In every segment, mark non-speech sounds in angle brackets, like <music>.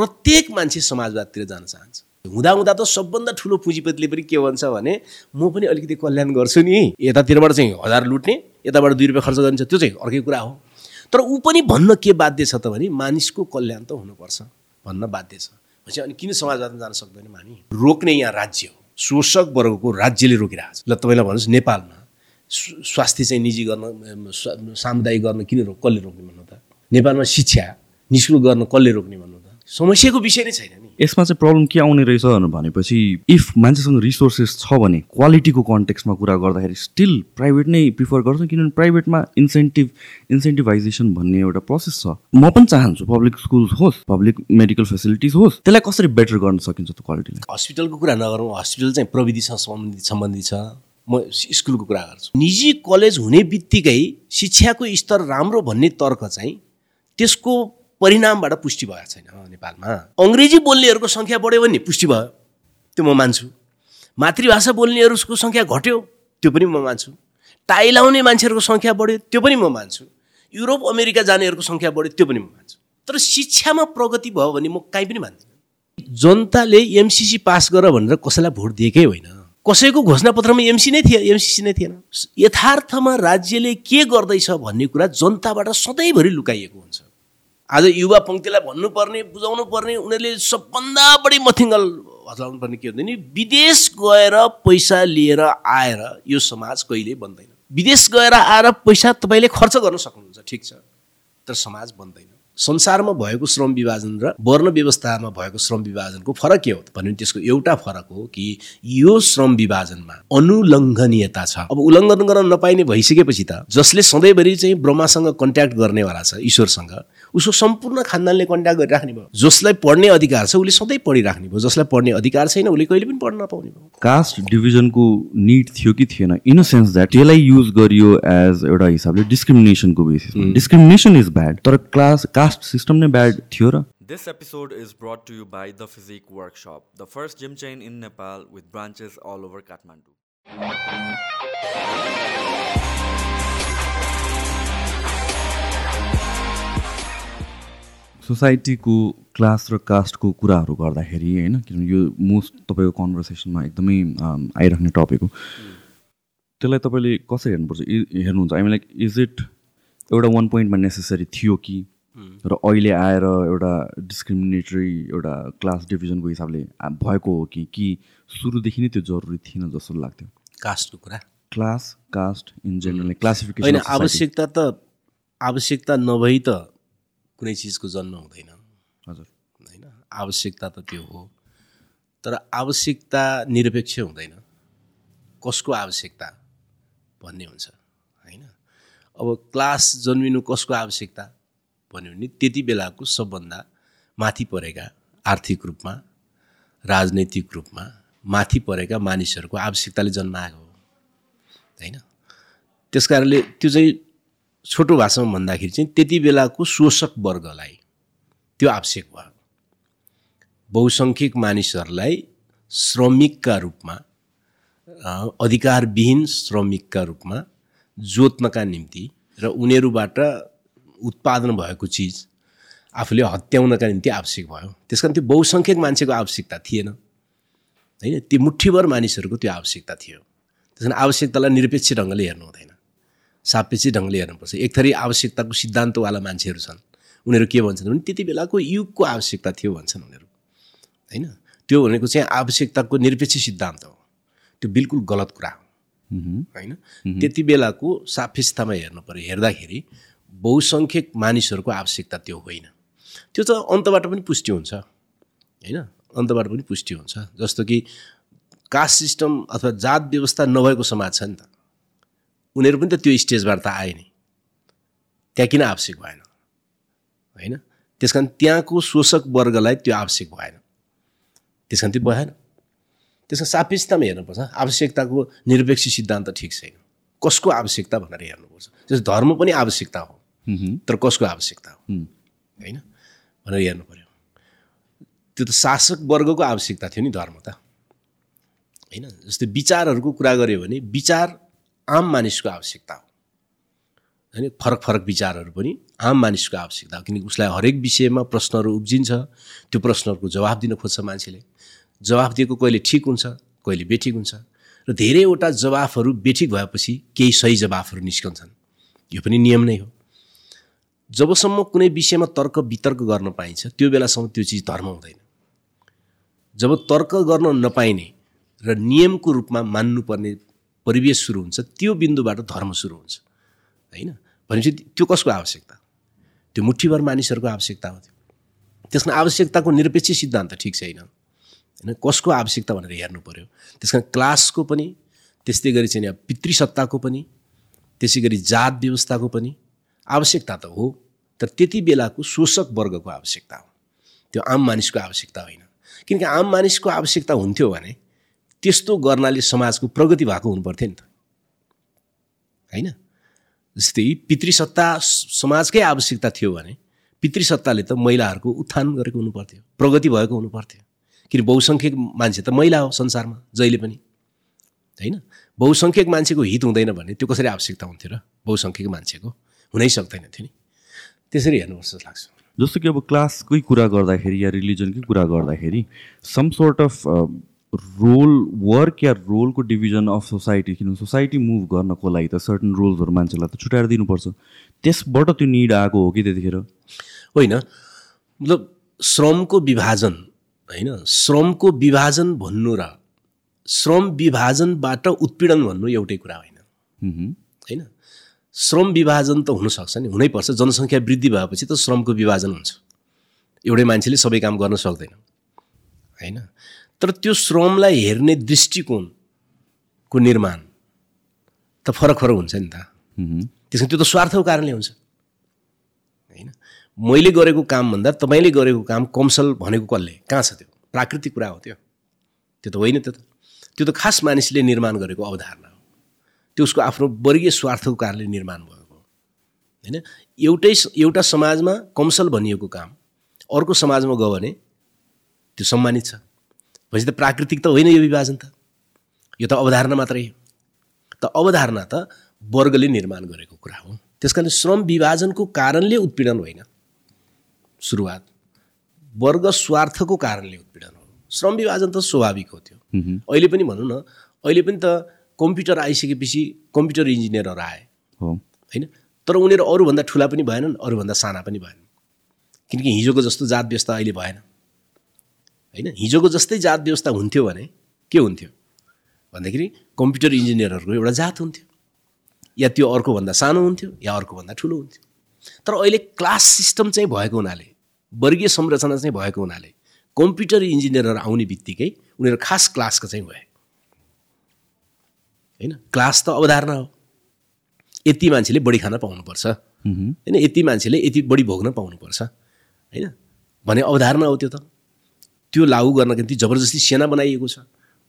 प्रत्येक मान्छे समाजवादतिर जान चाहन्छ। हुँदाहुँदा त सबभन्दा ठुलो पुँजीपतिले पनि के भन्छ भने म पनि अलिकति कल्याण गर्छु नि। यतातिरबाट चाहिँ हजार लुट्ने यताबाट दुई रुपियाँ खर्च गरिन्छ त्यो चाहिँ अर्कै कुरा हो। तर ऊ पनि भन्न के बाध्य छ त भने मानिसको कल्याण त हुनुपर्छ भन्न बाध्य छ। भनेपछि अनि किन समाजवादमा जान सक्दैनौँ हामी रोक्ने यहाँ राज्य हो। शोषक वर्गको राज्यले रोकिरहेको छ। ल तपाईँलाई भन्नुहोस् नेपालमा स्व- स्वास्थ्य चाहिँ निजी गर्न सामुदायिक गर्न किन रोक कसले रोक्ने भन्नु त? नेपालमा शिक्षा निशुल्क गर्न कसले रोक्ने भन्नु समस्याको विषय नै छैन नि। यसमा चाहिँ प्रब्लम के आउने रहेछ भनेपछि इफ मान्छेसँग रिसोर्सेस छ भने क्वालिटीको कन्टेक्समा कुरा गर्दाखेरि स्टिल प्राइभेट नै प्रिफर गर्छ किनभने प्राइभेटमा इन्सेन्टिभ इन्सेन्टिभाइजेसन भन्ने एउटा प्रोसेस छ। म पनि चाहन्छु पब्लिक स्कुल्स होस् पब्लिक मेडिकल फेसिलिटिज होस् त्यसलाई कसरी बेटर गर्न सकिन्छ त्यो क्वालिटीलाई हस्पिटलको कुरा नगरौँ हस्पिटल चाहिँ प्रविधिसँग सम्बन्धित सम्बन्धित छ। म स्कुलको कुरा गर्छु। निजी कलेज हुने बित्तिकै शिक्षाको स्तर राम्रो भन्ने तर्क चाहिँ त्यसको परिणामबाट पुष्टि भएको छैन नेपालमा। अङ्ग्रेजी बोल्नेहरूको सङ्ख्या बढ्यो भने पुष्टि भयो त्यो म मान्छु। मातृभाषा बोल्नेहरूको सङ्ख्या घट्यो त्यो पनि म मान्छु। टाई लाउने मान्छेहरूको सङ्ख्या बढ्यो त्यो पनि म मान्छु। युरोप अमेरिका जानेहरूको सङ्ख्या बढ्यो त्यो पनि म मान्छु। तर शिक्षामा प्रगति भयो भने म काहीँ पनि मान्दिनँ। जनताले एमसिसी पास गर भनेर कसैलाई भोट दिएकै होइन। कसैको घोषणापत्रमा एमसी नै थिए एमसिसी नै थिएन। यथार्थमा राज्यले के गर्दैछ भन्ने कुरा जनताबाट सधैँभरि लुकाइएको हुन्छ। आज युवा पङ्क्तिलाई भन्नुपर्ने बुझाउनु पर्ने उनीहरूले सबभन्दा बढी मथिङ्गल हचाउनु पर्ने के हुन्छ नि विदेश गएर पैसा लिएर आएर यो समाज कहिल्यै बन्दैन। विदेश गएर आएर पैसा तपाईँले खर्च गर्न सक्नुहुन्छ ठिक छ तर समाज बन्दैन। संसारमा भएको श्रम विभाजन र वर्ण व्यवस्थामा भएको श्रम विभाजनको फरक के हो त भने त्यसको एउटा फरक हो कि यो श्रम विभाजनमा अनुलङ्घनीयता छ। अब उल्लङ्घन गर्न नपाइने भइसकेपछि त जसले सधैँभरि चाहिँ ब्रह्मासँग कन्ट्याक्ट गर्नेवाला छ ईश्वरसँग उसको सम्पूर्ण खानदानले कन्ट्याक्ट गरिराख्ने भयो। जसलाई पढ्ने अधिकार छ उसले सधैँ पढिराख्ने भयो। जसलाई पढ्ने अधिकार छैन उसले कहिले पनि पढ्न नपाउने भयो। कास्ट डिभिजनको निड थियो कि थिएन? इन अ सेन्स द्याट त्यसलाई युज गरियो एज एउटा हिसाबले डिस्क्रिमिनेसनको बेसिसमा डिस्क्रिमिनेसन इज ब्याड तर क्लास कास्ट सिस्टम नै ब्याड थियो र This episode is brought to you by The Physique Workshop, the first gym chain in Nepal with branches all over Kathmandu. सोसाइटीको क्लास र कास्टको कुराहरू गर्दाखेरि होइन किनभने यो मोस्ट तपाईँको कन्भर्सेसनमा एकदमै आइराख्ने टपिक हो। त्यसलाई तपाईँले कसरी हेर्नुपर्छ? हेर्नुहुन्छ। आई लाइक इज इट एउटा वान पोइन्टमा नेसेसरी थियो कि? र अहिले आएर एउटा डिस्क्रिमिनेटरी एउटा क्लास डिभिजनको हिसाबले भएको हो कि? कि सुरुदेखि नै त्यो जरुरी थिएन जस्तो लाग्थ्यो? कास्टको कुरा? Class caste in general classification आवश्यकता त आवश्यकता नभई त कुनै चिजको जन्म हुँदैन। हजुर। होइन? आवश्यकता त त्यो हो। तर आवश्यकता निरपेक्ष हुँदैन। कसको आवश्यकता भन्ने हुन्छ। होइन? अब क्लास जन्मिनु कसको आवश्यकता भन्यो भने त्यति बेलाको सबभन्दा माथि परेका आर्थिक रूपमा राजनैतिक रूपमा माथि परेका मानिसहरूको आवश्यकताले जन्माएको हो। होइन? त्यस कारणले त्यो चाहिँ छोटो भाषामा भन्दाखेरि चाहिँ त्यति बेलाको शोषक वर्गलाई त्यो आवश्यक भयो। बहुसङ्ख्यक मानिसहरूलाई श्रमिकका रूपमा अधिकारविहीन श्रमिकका रूपमा जोत्नका निम्ति र उनीहरूबाट उत्पादन भएको चिज आफूले हत्याउनका निम्ति आवश्यक भयो। त्यस कारण त्यो बहुसङ्ख्यक मान्छेको आवश्यकता थिएन। होइन? त्यो मुठीभर मानिसहरूको त्यो आवश्यकता थियो। त्यस कारण आवश्यकतालाई निरपेक्ष ढङ्गले हेर्नु हुँदैन। सापेक्षी ढङ्गले हेर्नुपर्छ। एक थरी आवश्यकताको सिद्धान्तवाला मान्छेहरू छन्। उनीहरू के भन्छन् भने त्यति बेलाको युगको आवश्यकता थियो भन्छन् उनीहरू। होइन? त्यो भनेको चाहिँ आवश्यकताको निरपेक्ष सिद्धान्त हो। त्यो बिल्कुल गलत कुरा हो। होइन? त्यति बेलाको सापेक्षतामा हेर्नु पऱ्यो हेर्दाखेरि बहुसङ्ख्यक मानिसहरूको आवश्यकता त्यो होइन। त्यो त अन्तबाट पनि पुष्टि हुन्छ। होइन? अन्तबाट पनि पुष्टि हुन्छ। जस्तो कि कास्ट सिस्टम अथवा जात व्यवस्था नभएको समाज छ नि त। उनीहरू पनि त त्यो स्टेजबाट त आए नि। त्यहाँ किन आवश्यक भएन? होइन? त्यस कारण त्यहाँको शोषक वर्गलाई त्यो आवश्यक भएन। त्यस कारण त्यो भएन। त्यस कारण सापेक्षतामा हेर्नुपर्छ। आवश्यकताको निरपेक्ष सिद्धान्त ठिक छैन। कसको आवश्यकता भनेर हेर्नुपर्छ। जस्तो धर्म पनि आवश्यकता हो। तर कसको आवश्यकता हो? होइन? भनेर हेर्नु पऱ्यो त्यो त शासक वर्गको आवश्यकता थियो नि धर्म त। होइन? जस्तै विचारहरूको कुरा गऱ्यो भने विचार आम मानिसको आवश्यकता हो। होइन फरक फरक विचारहरू पनि आम मानिसको आवश्यकता हो किनकि उसलाई हरेक विषयमा प्रश्नहरू उब्जिन्छ। त्यो प्रश्नहरूको जवाब दिन खोज्छ मान्छेले। जवाफ दिएको कहिले ठिक हुन्छ कहिले बेठिक हुन्छ र धेरैवटा जवाफहरू बेठिक भएपछि केही सही जवाफहरू निस्कन्छन्। यो पनि नियम नै हो। जबसम्म कुनै विषयमा तर्क वितर्क गर्न पाइन्छ त्यो बेलासम्म त्यो चिज धर्म हुँदैन। जब तर्क गर्न नपाइने र नियमको रूपमा मान्नुपर्ने परिवेश सुरु हुन्छ त्यो बिन्दुबाट धर्म सुरु हुन्छ होइन? भनेपछि त्यो कसको आवश्यकता? त्यो मुठीभर मानिसहरूको आवश्यकता हो त्यो। त्यसमा आवश्यकताको निरपेक्ष सिद्धान्त ठिक छैन। होइन? कसको आवश्यकता भनेर हेर्नु पऱ्यो त्यस कारण क्लासको पनि त्यस्तै गरी चाहिँ पितृसत्ताको पनि त्यसै गरी जात व्यवस्थाको पनि आवश्यकता त हो तर त्यति बेलाको शोषक वर्गको आवश्यकता हो। त्यो आम मानिसको आवश्यकता होइन। किनकि आम मानिसको आवश्यकता हुन्थ्यो भने त्यस्तो गर्नाले समाजको प्रगति भएको हुनुपर्थ्यो नि त। होइन? जस्तै पितृसत्ता समाजकै आवश्यकता थियो भने पितृसत्ताले त महिलाहरूको उत्थान गरेको हुनुपर्थ्यो प्रगति भएको हुनुपर्थ्यो। किन बहुसङ्ख्यक मान्छे त महिला हो संसारमा जहिले पनि। होइन? बहुसङ्ख्यक मान्छेको हित हुँदैन भने त्यो कसरी आवश्यकता हुन्थ्यो र? बहुसङ्ख्यक मान्छेको हुनै सक्दैन थियो नि। त्यसरी हेर्नुपर्छ जस्तो लाग्छ। जस्तो कि अब क्लासकै कुरा गर्दाखेरि या रिलिजनकै कुरा गर्दाखेरि some sort of role work या रोलको डिभिजन अफ सोसाइटी किनभने सोसाइटी मुभ गर्नको लागि त सर्टन रोल्सहरू मान्छेलाई त छुट्याएर दिनुपर्छ। त्यसबाट त्यो निड आएको हो कि त्यतिखेर? होइन। मतलब श्रमको विभाजन होइन? श्रमको विभाजन भन्नु र श्रम विभाजनबाट उत्पीडन भन्नु एउटै कुरा होइन। होइन? श्रम विभाजन त हुनसक्छ नि हुनैपर्छ। जनसङ्ख्या वृद्धि भएपछि त श्रमको विभाजन हुन्छ। एउटै मान्छेले सबै काम गर्न सक्दैन। होइन? तर त्यो श्रमलाई हेर्ने दृष्टिकोणको निर्माण त फरक फरक हुन्छ नि त। त्यसमा त्यो त स्वार्थको कारणले हुन्छ। होइन? मैले गरेको कामभन्दा तपाईँले गरेको काम कमसल भनेको कसले? कहाँ छ त्यो? प्राकृतिक कुरा हो त्यो। त्यो त होइन त्यो त। त्यो त खास मानिसले निर्माण गरेको अवधारणा हो। त्यो उसको आफ्नो वर्गीय स्वार्थको कारणले निर्माण भएको होइन? एउटै एउटा समाजमा कमसल भनिएको काम अर्को समाजमा गयो भने त्यो सम्मानित छ। भनेपछि त प्राकृतिक त होइन यो विभाजन त यो त अवधारणा मात्रै हो त अवधारणा त वर्गले निर्माण गरेको कुरा हो त्यस कारण श्रम विभाजनको कारणले उत्पीडन होइन सुरुवात वर्ग स्वार्थको कारणले उत्पीडन हो श्रम विभाजन त स्वाभाविक हो त्यो अहिले पनि भनौँ न अहिले पनि त कम्प्युटर आइसकेपछि कम्प्युटर इन्जिनियरहरू आए होइन तर उनीहरू अरूभन्दा ठुला पनि भएनन् अरूभन्दा साना पनि भएनन् किनकि हिजोको जस्तो जात व्यवस्था अहिले भएन होइन? हिजोको जस्तै जात व्यवस्था हुन्थ्यो भने के हुन्थ्यो? भन्दाखेरि कम्प्युटर इन्जिनियरहरूको एउटा जात हुन्थ्यो। या त्यो अर्कोभन्दा सानो हुन्थ्यो या अर्कोभन्दा ठुलो हुन्थ्यो। तर अहिले क्लास सिस्टम चाहिँ भएको हुनाले वर्गीय संरचना चाहिँ भएको हुनाले कम्प्युटर इन्जिनियरहरू आउने बित्तिकै उनीहरू खास क्लासको चाहिँ भए। होइन? क्लास त अवधारणा हो। यति मान्छेले बढी खान पाउनुपर्छ। होइन? यति मान्छेले यति बढी भोग्न पाउनुपर्छ। होइन? भने अवधारणा हो त्यो त। त्यो लागू गर्नको निम्ति जबरजस्ती सेना बनाइएको छ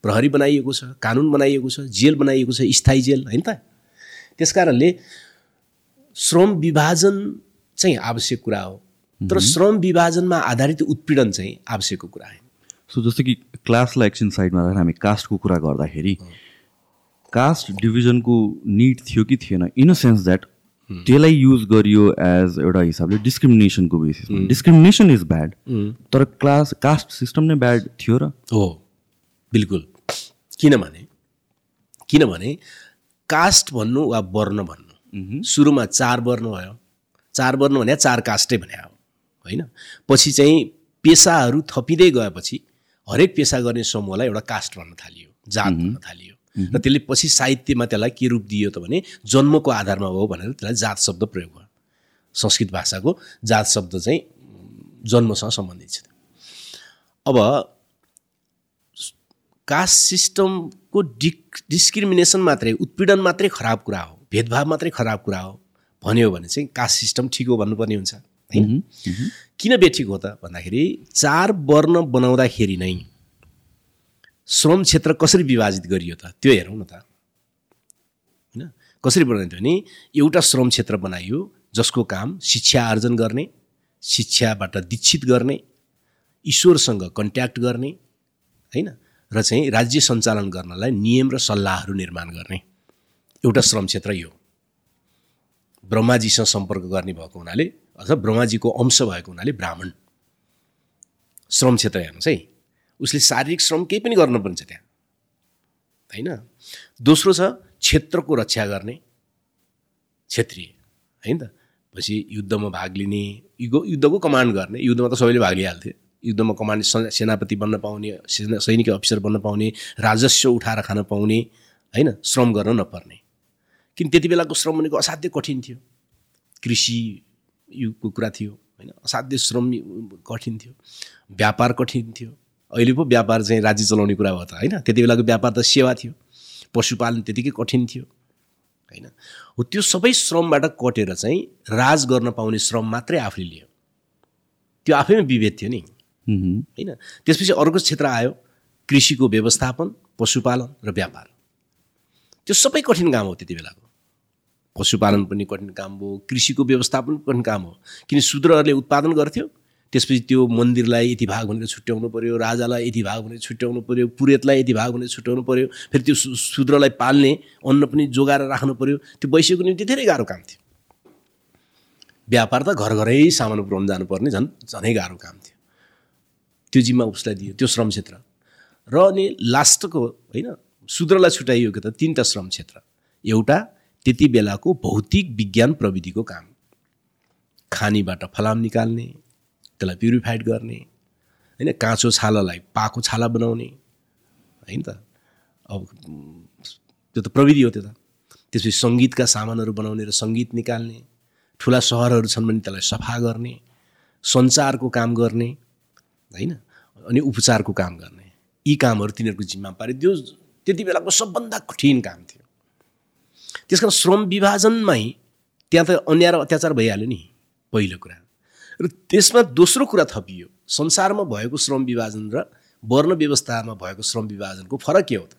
प्रहरी बनाइएको छ कानुन बनाइएको छ जेल बनाइएको छ स्थायी जेल होइन त? त्यस कारणले श्रम विभाजन चाहिँ आवश्यक कुरा हो। तर श्रम विभाजनमा आधारित उत्पीडन चाहिँ आवश्यकको कुरा होइन। सो जस्तो कि क्लासलाई एकछिन साइडमा राखेर हामी कास्टको कुरा गर्दाखेरि कास्ट डिभिजनको निड थियो कि थिएन इन अ सेन्स द्याट त्यसलाई युज गरियो एज एउटा हिसाबले डिस्क्रिमिनेसनको बेसिसमा डिस्क्रिमिनेसन इज ब्याड तर क्लास कास्ट सिस्टम नै ब्याड थियो र। हो बिल्कुल। किनभने किनभने कास्ट भन्नु वा वर्ण भन्नु सुरुमा चार वर्ण भयो। चार वर्ण भने चार कास्टै भने हो होइन? पछि चाहिँ पेसाहरू थपिँदै गएपछि हरेक पेसा गर्ने समूहलाई एउटा कास्ट भन्न थालियो जात भन्न थालियो। र त्यसले पछि साहित्यमा त्यसलाई के रूप दियो त भने जन्मको आधारमा हो भनेर त्यसलाई जात शब्द प्रयोग भयो। संस्कृत भाषाको जात शब्द चाहिँ जन्मसँग सम्बन्धित छ। अब कास्ट सिस्टमको डिक डिस्क्रिमिनेसन मात्रै उत्पीडन मात्रै खराब कुरा हो भेदभाव मात्रै खराब कुरा हो भन्यो भने चाहिँ कास्ट सिस्टम ठिक हो भन्नुपर्ने हुन्छ होइन किन बेठिक हो त भन्दाखेरि चार वर्ण बनाउँदाखेरि नै श्रम क्षेत्र कसरी विभाजित गरियो त? त्यो हेरौँ न त। होइन? कसरी बनाइदियो भने एउटा श्रम क्षेत्र बनाइयो जसको काम शिक्षा आर्जन गर्ने शिक्षाबाट दीक्षित गर्ने ईश्वरसँग कन्ट्याक्ट गर्ने होइन? र चाहिँ राज्य सञ्चालन गर्नलाई नियम र सल्लाहहरू निर्माण गर्ने। एउटा श्रम क्षेत्र यो ब्रह्माजीसँग सम्पर्क गर्ने भएको हुनाले अथवा ब्रह्माजीको अंश भएको हुनाले ब्राह्मण। श्रम क्षेत्र हेर्नुहोस् है। उसले शारीरिक श्रम केही पनि गर्नु पर्छ त्यहाँ। होइन? दोस्रो छ क्षेत्रको रक्षा गर्ने क्षेत्रीय। होइन त? पछि युद्धमा भाग लिने युग युद्धको कमान्ड गर्ने। युद्धमा त सबैले भाग लिइहाल्थ्यो युद्धमा कमान्ड सेनापति बन्न पाउने सेना सैनिक अफिसर बन्न पाउने राजस्व उठाएर खान पाउने होइन? श्रम गर्न नपर्ने। किन त्यति बेलाको श्रम भनेको असाध्य कठिन थियो। कृषि युगको कुरा थियो होइन? असाध्य श्रम कठिन थियो। व्यापार कठिन थियो। अहिले पो व्यापार चाहिँ राज्य चलाउने कुरा भयो त होइन? त्यति बेलाको व्यापार त सेवा थियो। पशुपालन त्यतिकै कठिन थियो होइन? हो त्यो सबै श्रमबाट कटेर चाहिँ राज गर्न पाउने श्रम मात्रै आफूले लियो। त्यो आफैमा विभेद थियो नि। होइन? त्यसपछि अर्को क्षेत्र आयो कृषिको व्यवस्थापन पशुपालन र व्यापार। त्यो सबै कठिन काम हो त्यति बेलाको। पशुपालन पनि कठिन काम हो कृषिको व्यवस्थापन पनि कठिन काम हो। किन शूद्रहरूले उत्पादन गर्थ्यो? त्यसपछि त्यो मन्दिरलाई यति भाग भनेर छुट्याउनु पऱ्यो राजालाई यति भाग भनेर छुट्याउनु पऱ्यो पुरेतलाई यति भाग भनेर छुट्याउनु पऱ्यो फेरि त्यो शूद्रलाई पाल्ने अन्न पनि जोगाएर राख्नु पऱ्यो त्यो वैश्यको निम्ति धेरै गाह्रो काम थियो। व्यापार त घर घरै सामान पुऱ्याउनु जानुपर्ने झन् झनै गाह्रो काम थियो। त्यो जिम्मा उसलाई दियो त्यो श्रम क्षेत्र। र अनि लास्टको होइन शूद्रलाई छुट्याइयो कि त तिनवटा श्रम क्षेत्र। एउटा त्यति बेलाको भौतिक विज्ञान प्रविधिको काम। खानीबाट फलाम निकाल्ने त्यसलाई प्युरिफाइड गर्ने होइन? काँचो छालालाई पाको छाला बनाउने होइन त? अब त्यो त प्रविधि हो त्यो त। त्यसपछि सङ्गीतका सामानहरू बनाउने र सङ्गीत निकाल्ने ठुला सहरहरू छन् भने त्यसलाई सफा गर्ने सञ्चारको काम गर्ने होइन? अनि उपचारको काम गर्ने। यी कामहरू तिनीहरूको जिम्मा पारे त्यो त्यति बेलाको सबभन्दा कठिन काम थियो। त्यस कारण श्रम विभाजनमै त्यहाँ त अन्याय अत्याचार भइहाल्यो नि पहिलो कुरा। र त्यसमा दोस्रो कुरा थपियो। संसारमा भएको श्रम विभाजन र वर्ण व्यवस्थामा भएको श्रम विभाजनको फरक के हो त?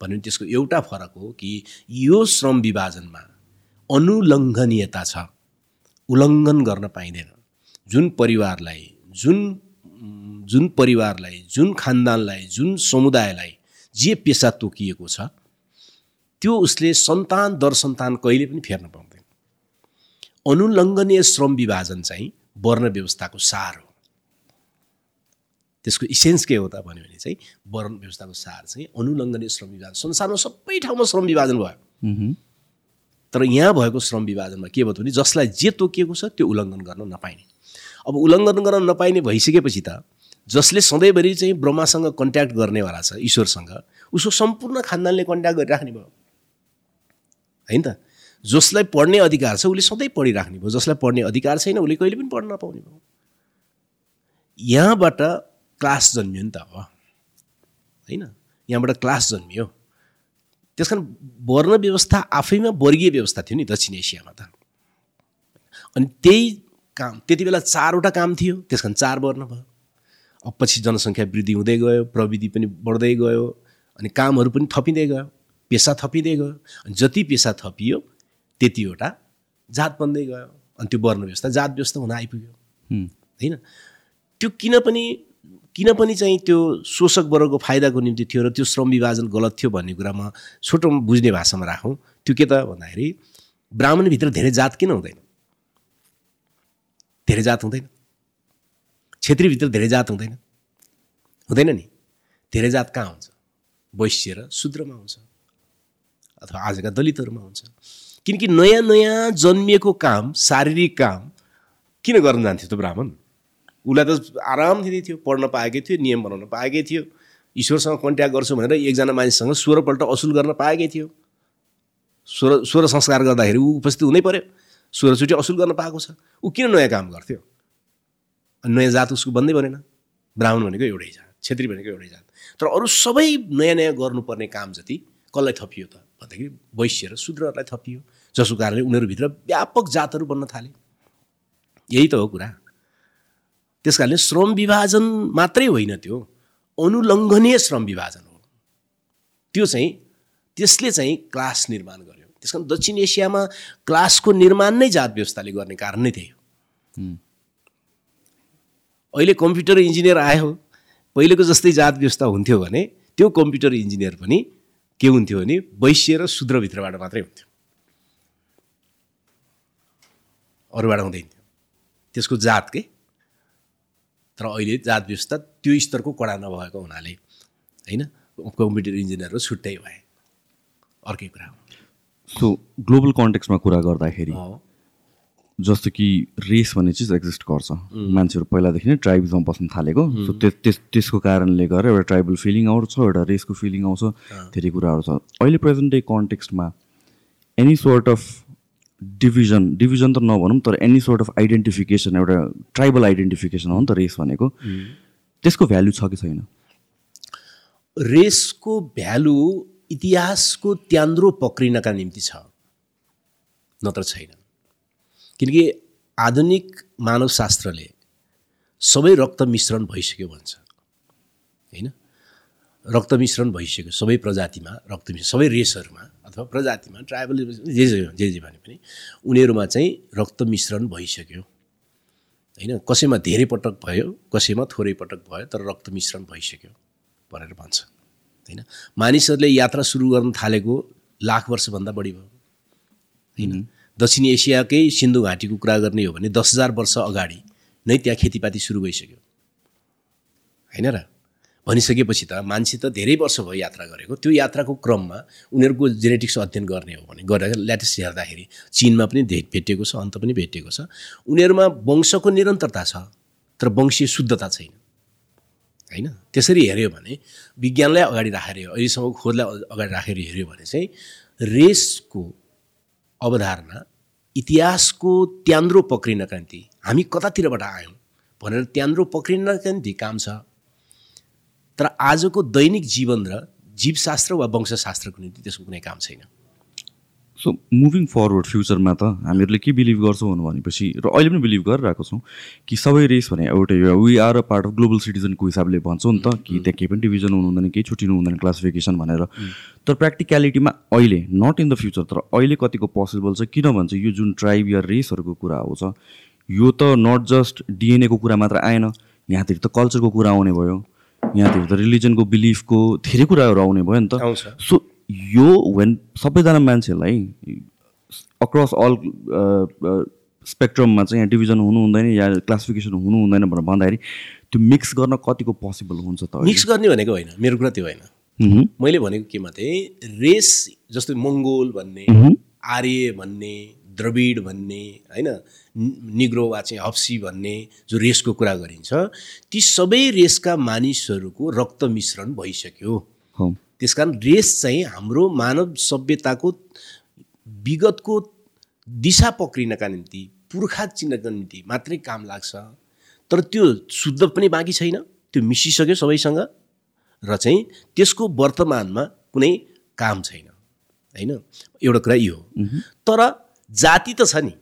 भने त्यसको एउटा फरक हो कि यो श्रम विभाजनमा अनुलङ्घनीयता छ। उल्लङ्घन गर्न पाइँदैन। जुन परिवारलाई जुन जुन परिवारलाई जुन खानदानलाई जुन समुदायलाई जे पेसा तोकिएको छ त्यो उसले सन्तान दर सन्तान कहिले पनि फेर्न पाउँदैन। अनुलङ्घनीय श्रम विभाजन चाहिँ वर्ण व्यवस्थाको सार हो। त्यसको इसेन्स के हो त भन्यो भने चाहिँ वर्ण व्यवस्थाको सार चाहिँ अनुलङ्घनीय श्रम विभाजन। संसारमा सबै ठाउँमा श्रम विभाजन भयो। तर यहाँ भएको श्रम विभाजनमा के भयो भने जसलाई जे तोकिएको छ त्यो उल्लङ्घन गर्न नपाइने। अब उल्लङ्घन गर्न नपाइने भइसकेपछि त जसले सधैँभरि चाहिँ ब्रह्मासँग कन्ट्याक्ट गर्नेवाला छ ईश्वरसँग उसको सम्पूर्ण खानदानले कन्ट्याक्ट गरिराख्ने भयो। होइन त? जसलाई पढ्ने अधिकार छ उसले सधैँ पढिराख्ने भयो। जसलाई पढ्ने अधिकार छैन उसले कहिले पनि पढ्न नपाउने भयो। यहाँबाट क्लास जन्मियो नि त अब। होइन? यहाँबाट क्लास जन्मियो। त्यस कारण वर्ण व्यवस्था आफैमा वर्गीय व्यवस्था थियो नि दक्षिण एसियामा त। अनि त्यही काम त्यति बेला चारवटा काम थियो। त्यस कारण चार वर्ण भयो। अब पछि जनसङ्ख्या वृद्धि हुँदै गयो प्रविधि पनि बढ्दै गयो अनि कामहरू पनि थपिँदै गयो पेसा थपिँदै गयो। अनि जति पेसा थपियो त्यतिवटा। जात बन्दै गयो अनि त्यो वर्ण व्यवस्था जात व्यवस्था हुन आइपुग्यो। होइन? त्यो किन पनि किन पनि चाहिँ त्यो शोषक वर्गको फाइदाको निम्ति थियो र त्यो श्रम विभाजन गलत थियो भन्ने कुरामा छोटो बुझ्ने भाषामा राखौँ। त्यो के त भन्दाखेरि ब्राह्मणभित्र धेरै जात किन हुँदैन? धेरै जात हुँदैन। क्षेत्रीभित्र धेरै जात हुँदैन। हुँदैन नि। धेरै जात कहाँ हुन्छ? वैश्य र शूद्रमा हुन्छ। अथवा आजका दलितहरूमा हुन्छ। किनकि नयाँ नयाँ जन्मिएको काम शारीरिक काम किन गर्न जान्थ्यो त ब्राह्मण? उसलाई त आराम दिँदै थियो पढ्न पाएकै थियो नियम बनाउन पाएकै थियो ईश्वरसँग कन्ट्याक्ट गर्छु भनेर एकजना मानिससँग सोह्रपल्ट असुल गर्न पाएकै थियो। स्वर स्वर संस्कार गर्दाखेरि ऊ उपस्थित हुनै पर्यो। सोह्रचोटि असुल गर्न पाएको छ। ऊ किन नयाँ काम गर्थ्यो? नयाँ जात उसको बन्दै बनेन। ब्राह्मण भनेको एउटै जात छेत्री भनेको एउटै जात। तर अरू सबै नयाँ नयाँ गर्नुपर्ने काम जति कसलाई थपियो त? भन्दाखेरि वैश्य र शूद्रहरूलाई थपियो। जसको कारणले उनीहरूभित्र व्यापक जातहरू बन्न थाले। यही त हो कुरा। त्यस कारणले श्रम विभाजन मात्रै होइन त्यो अनुलङ्घनीय श्रम विभाजन हो। त्यो चाहिँ त्यसले चाहिँ क्लास निर्माण गर्यो। त्यस कारण दक्षिण एसियामा क्लासको निर्माण नै जात व्यवस्थाले गर्ने कारण नै त्यही हो। हुँ। अहिले कम्प्युटर इन्जिनियर आयो। पहिलेको जस्तै जात व्यवस्था हुन्थ्यो भने त्यो कम्प्युटर इन्जिनियर पनि के हुन्थ्यो भने वैश्य र शूद्रभित्रबाट मात्रै हुन्थ्यो। अरूबाट हुँदैन। थियो त्यसको जात के? तर अहिले जात व्यवस्था त्यो स्तरको कडा नभएको हुनाले होइन? कम्प्युटर इन्जिनियर छुट्टै भए। अर्कै कुरा हो। सो ग्लोबल कन्टेक्समा कुरा गर्दाखेरि। जस्तो कि रेस भन्ने चिज एक्जिस्ट गर्छ। मान्छेहरू पहिलादेखि नै ट्राइब्समा बस्न थालेको। सो त्यस त्यस त्यसको कारणले गर्दा एउटा ट्राइबल फिलिङ आउँछ एउटा रेसको फिलिङ आउँछ धेरै कुराहरू छ। अहिले present day कन्टेक्स्टमा any sort of division division त नभनौँ तर एनी सोर्ट अफ आइडेन्टिफिकेसन एउटा ट्राइबल आइडेन्टिफिकेसन हो नि त रेस भनेको। त्यसको भ्याल्यु छ कि छैन? रेसको भ्यालु इतिहासको त्यान्द्रो पक्रिनका निम्ति छ नत्र छैन। किनकि आधुनिक मानवशास्त्रले सबै रक्त मिश्रण भइसक्यो भन्छ होइन? रक्त मिश्रण भइसक्यो सबै प्रजातिमा रक्त मिश्रण सबै रेसहरूमा अथवा प्रजातिमा ट्राइबल जे जे जे जे भने पनि उनीहरूमा चाहिँ रक्त मिश्रण भइसक्यो। होइन कसैमा धेरै पटक भयो कसैमा थोरै पटक भयो तर रक्त मिश्रण भइसक्यो भनेर भन्छ। होइन मानिसहरूले यात्रा सुरु गर्न थालेको लाख वर्षभन्दा बढी भयो। होइन दक्षिण एसियाकै सिन्धु घाटीको कुरा गर्ने हो भने दस हजार वर्ष अगाडि नै त्यहाँ खेतीपाती सुरु भइसक्यो। होइन र? भनिसकेपछि त मान्छे त धेरै वर्ष भयो यात्रा गरेको। त्यो यात्राको क्रममा उनीहरूको जेनेटिक्स अध्ययन गर्ने हो भने गरेर ल्याटेस्ट हेर्दाखेरि चिनमा पनि भेटिएको छ अन्त पनि भेटिएको छ। उनीहरूमा वंशको निरन्तरता छ तर वंशीय शुद्धता छैन। होइन? त्यसरी हेऱ्यो भने विज्ञानलाई अगाडि राखेर अहिलेसम्म खोजलाई अगाडि राखेर हेऱ्यो भने चाहिँ रेसको अवधारणा इतिहासको त्यान्द्रो पक्रिनका निम्ति हामी कतातिरबाट आयौँ भनेर त्यान्द्रो पक्रिनका निम्ति काम छ। तर आजको दैनिक जीवन र जीवशास्त्र वा वंशशास्त्रको निम्ति त्यसको कुनै काम छैन। सो मुभिङ फरवर्ड फ्युचरमा त हामीहरूले के बिलिभ गर्छौँ भनेपछि र अहिले पनि बिलिभ गरिरहेको छौँ कि सबै रेस भने एउटै we are a part of global सिटिजनको हिसाबले भन्छौँ नि त कि त्यहाँ केही पनि डिभिजन हुनु हुँदैन केही छुट्टिनु हुँदैन क्लासिफिकेसन भनेर। तर प्र्याक्टिक्यालिटीमा अहिले नट इन द फ्युचर तर अहिले कतिको पोसिबल छ किन भन्छ यो जुन ट्राइब या रेसहरूको कुरा आउँछ यो त नट जस्ट डिएनएको कुरा मात्र आएन यहाँतिर त कल्चरको कुरा आउने भयो। यहाँतिर त रिलिजनको बिलिफको धेरै कुराहरू आउने भयो नि त। सो यो वेन सबैजना मान्छेलाई अक्रस अल स्पेक्ट्रममा चाहिँ यहाँ डिभिजन हुनु हुँदैन या क्लासिफिकेसन हुनु हुँदैन भनेर भन्दाखेरि त्यो मिक्स गर्न कतिको पोसिबल हुन्छ त मिक्स गर्ने भनेको होइन। मेरो कुरा त्यो होइन। होइन मैले भनेको केमा थिएँ रेस जस्तै मङ्गोल भन्ने आर्य भन्ने द्रविड भन्ने होइन निग्रो वा चाहिँ हप्सी भन्ने जो रेसको कुरा गरिन्छ ती सबै रेसका मानिसहरूको रक्त मिश्रण भइसक्यो। त्यस कारण रेस चाहिँ हाम्रो मानव सभ्यताको विगतको दिशा पक्रिनका निम्ति पुर्खा चिन्नका निम्ति मात्रै काम लाग्छ। तर त्यो शुद्ध पनि बाँकी छैन त्यो मिसिसक्यो सबैसँग र चाहिँ त्यसको वर्तमानमा कुनै काम छैन होइन? एउटा कुरा यो हो। तर जाति त छ नि।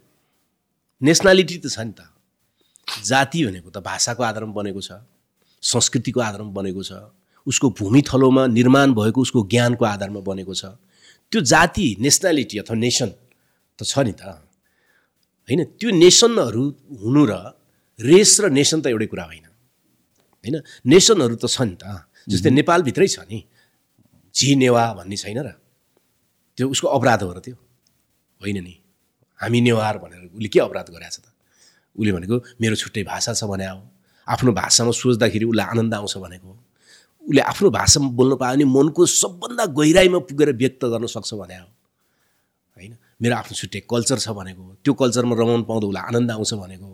नेसनालिटी त छ नि त। जाति भनेको त भाषाको आधारमा बनेको छ संस्कृतिको आधारमा बनेको छ उसको भूमि थलोमा निर्माण भएको उसको ज्ञानको आधारमा बनेको छ। त्यो जाति नेसनालिटी अथवा नेसन त छ नि त। होइन त्यो नेसनहरू हुनु र रेस र नेसन त एउटै कुरा होइन। होइन नेसनहरू त छ नि त। जस्तै नेपालभित्रै छ नि। झी नेवा भन्ने छैन र। त्यो उसको अपराध हो र त्यो। होइन नि। हामी नेवार भनेर उसले के अपराध गरेछ त? उसले भनेको मेरो छुट्टै भाषा छ भने हो आफ्नो भाषामा सोच्दाखेरि उसलाई आनन्द आउँछ भनेको उसले आफ्नो भाषामा बोल्न पायो भने मनको सबभन्दा गहिराइमा पुगेर व्यक्त गर्न सक्छ भने हो होइन? मेरो आफ्नो छुट्टै कल्चर छ भनेको त्यो कल्चरमा रमाउनु पाउँदा उसलाई आनन्द आउँछ भनेको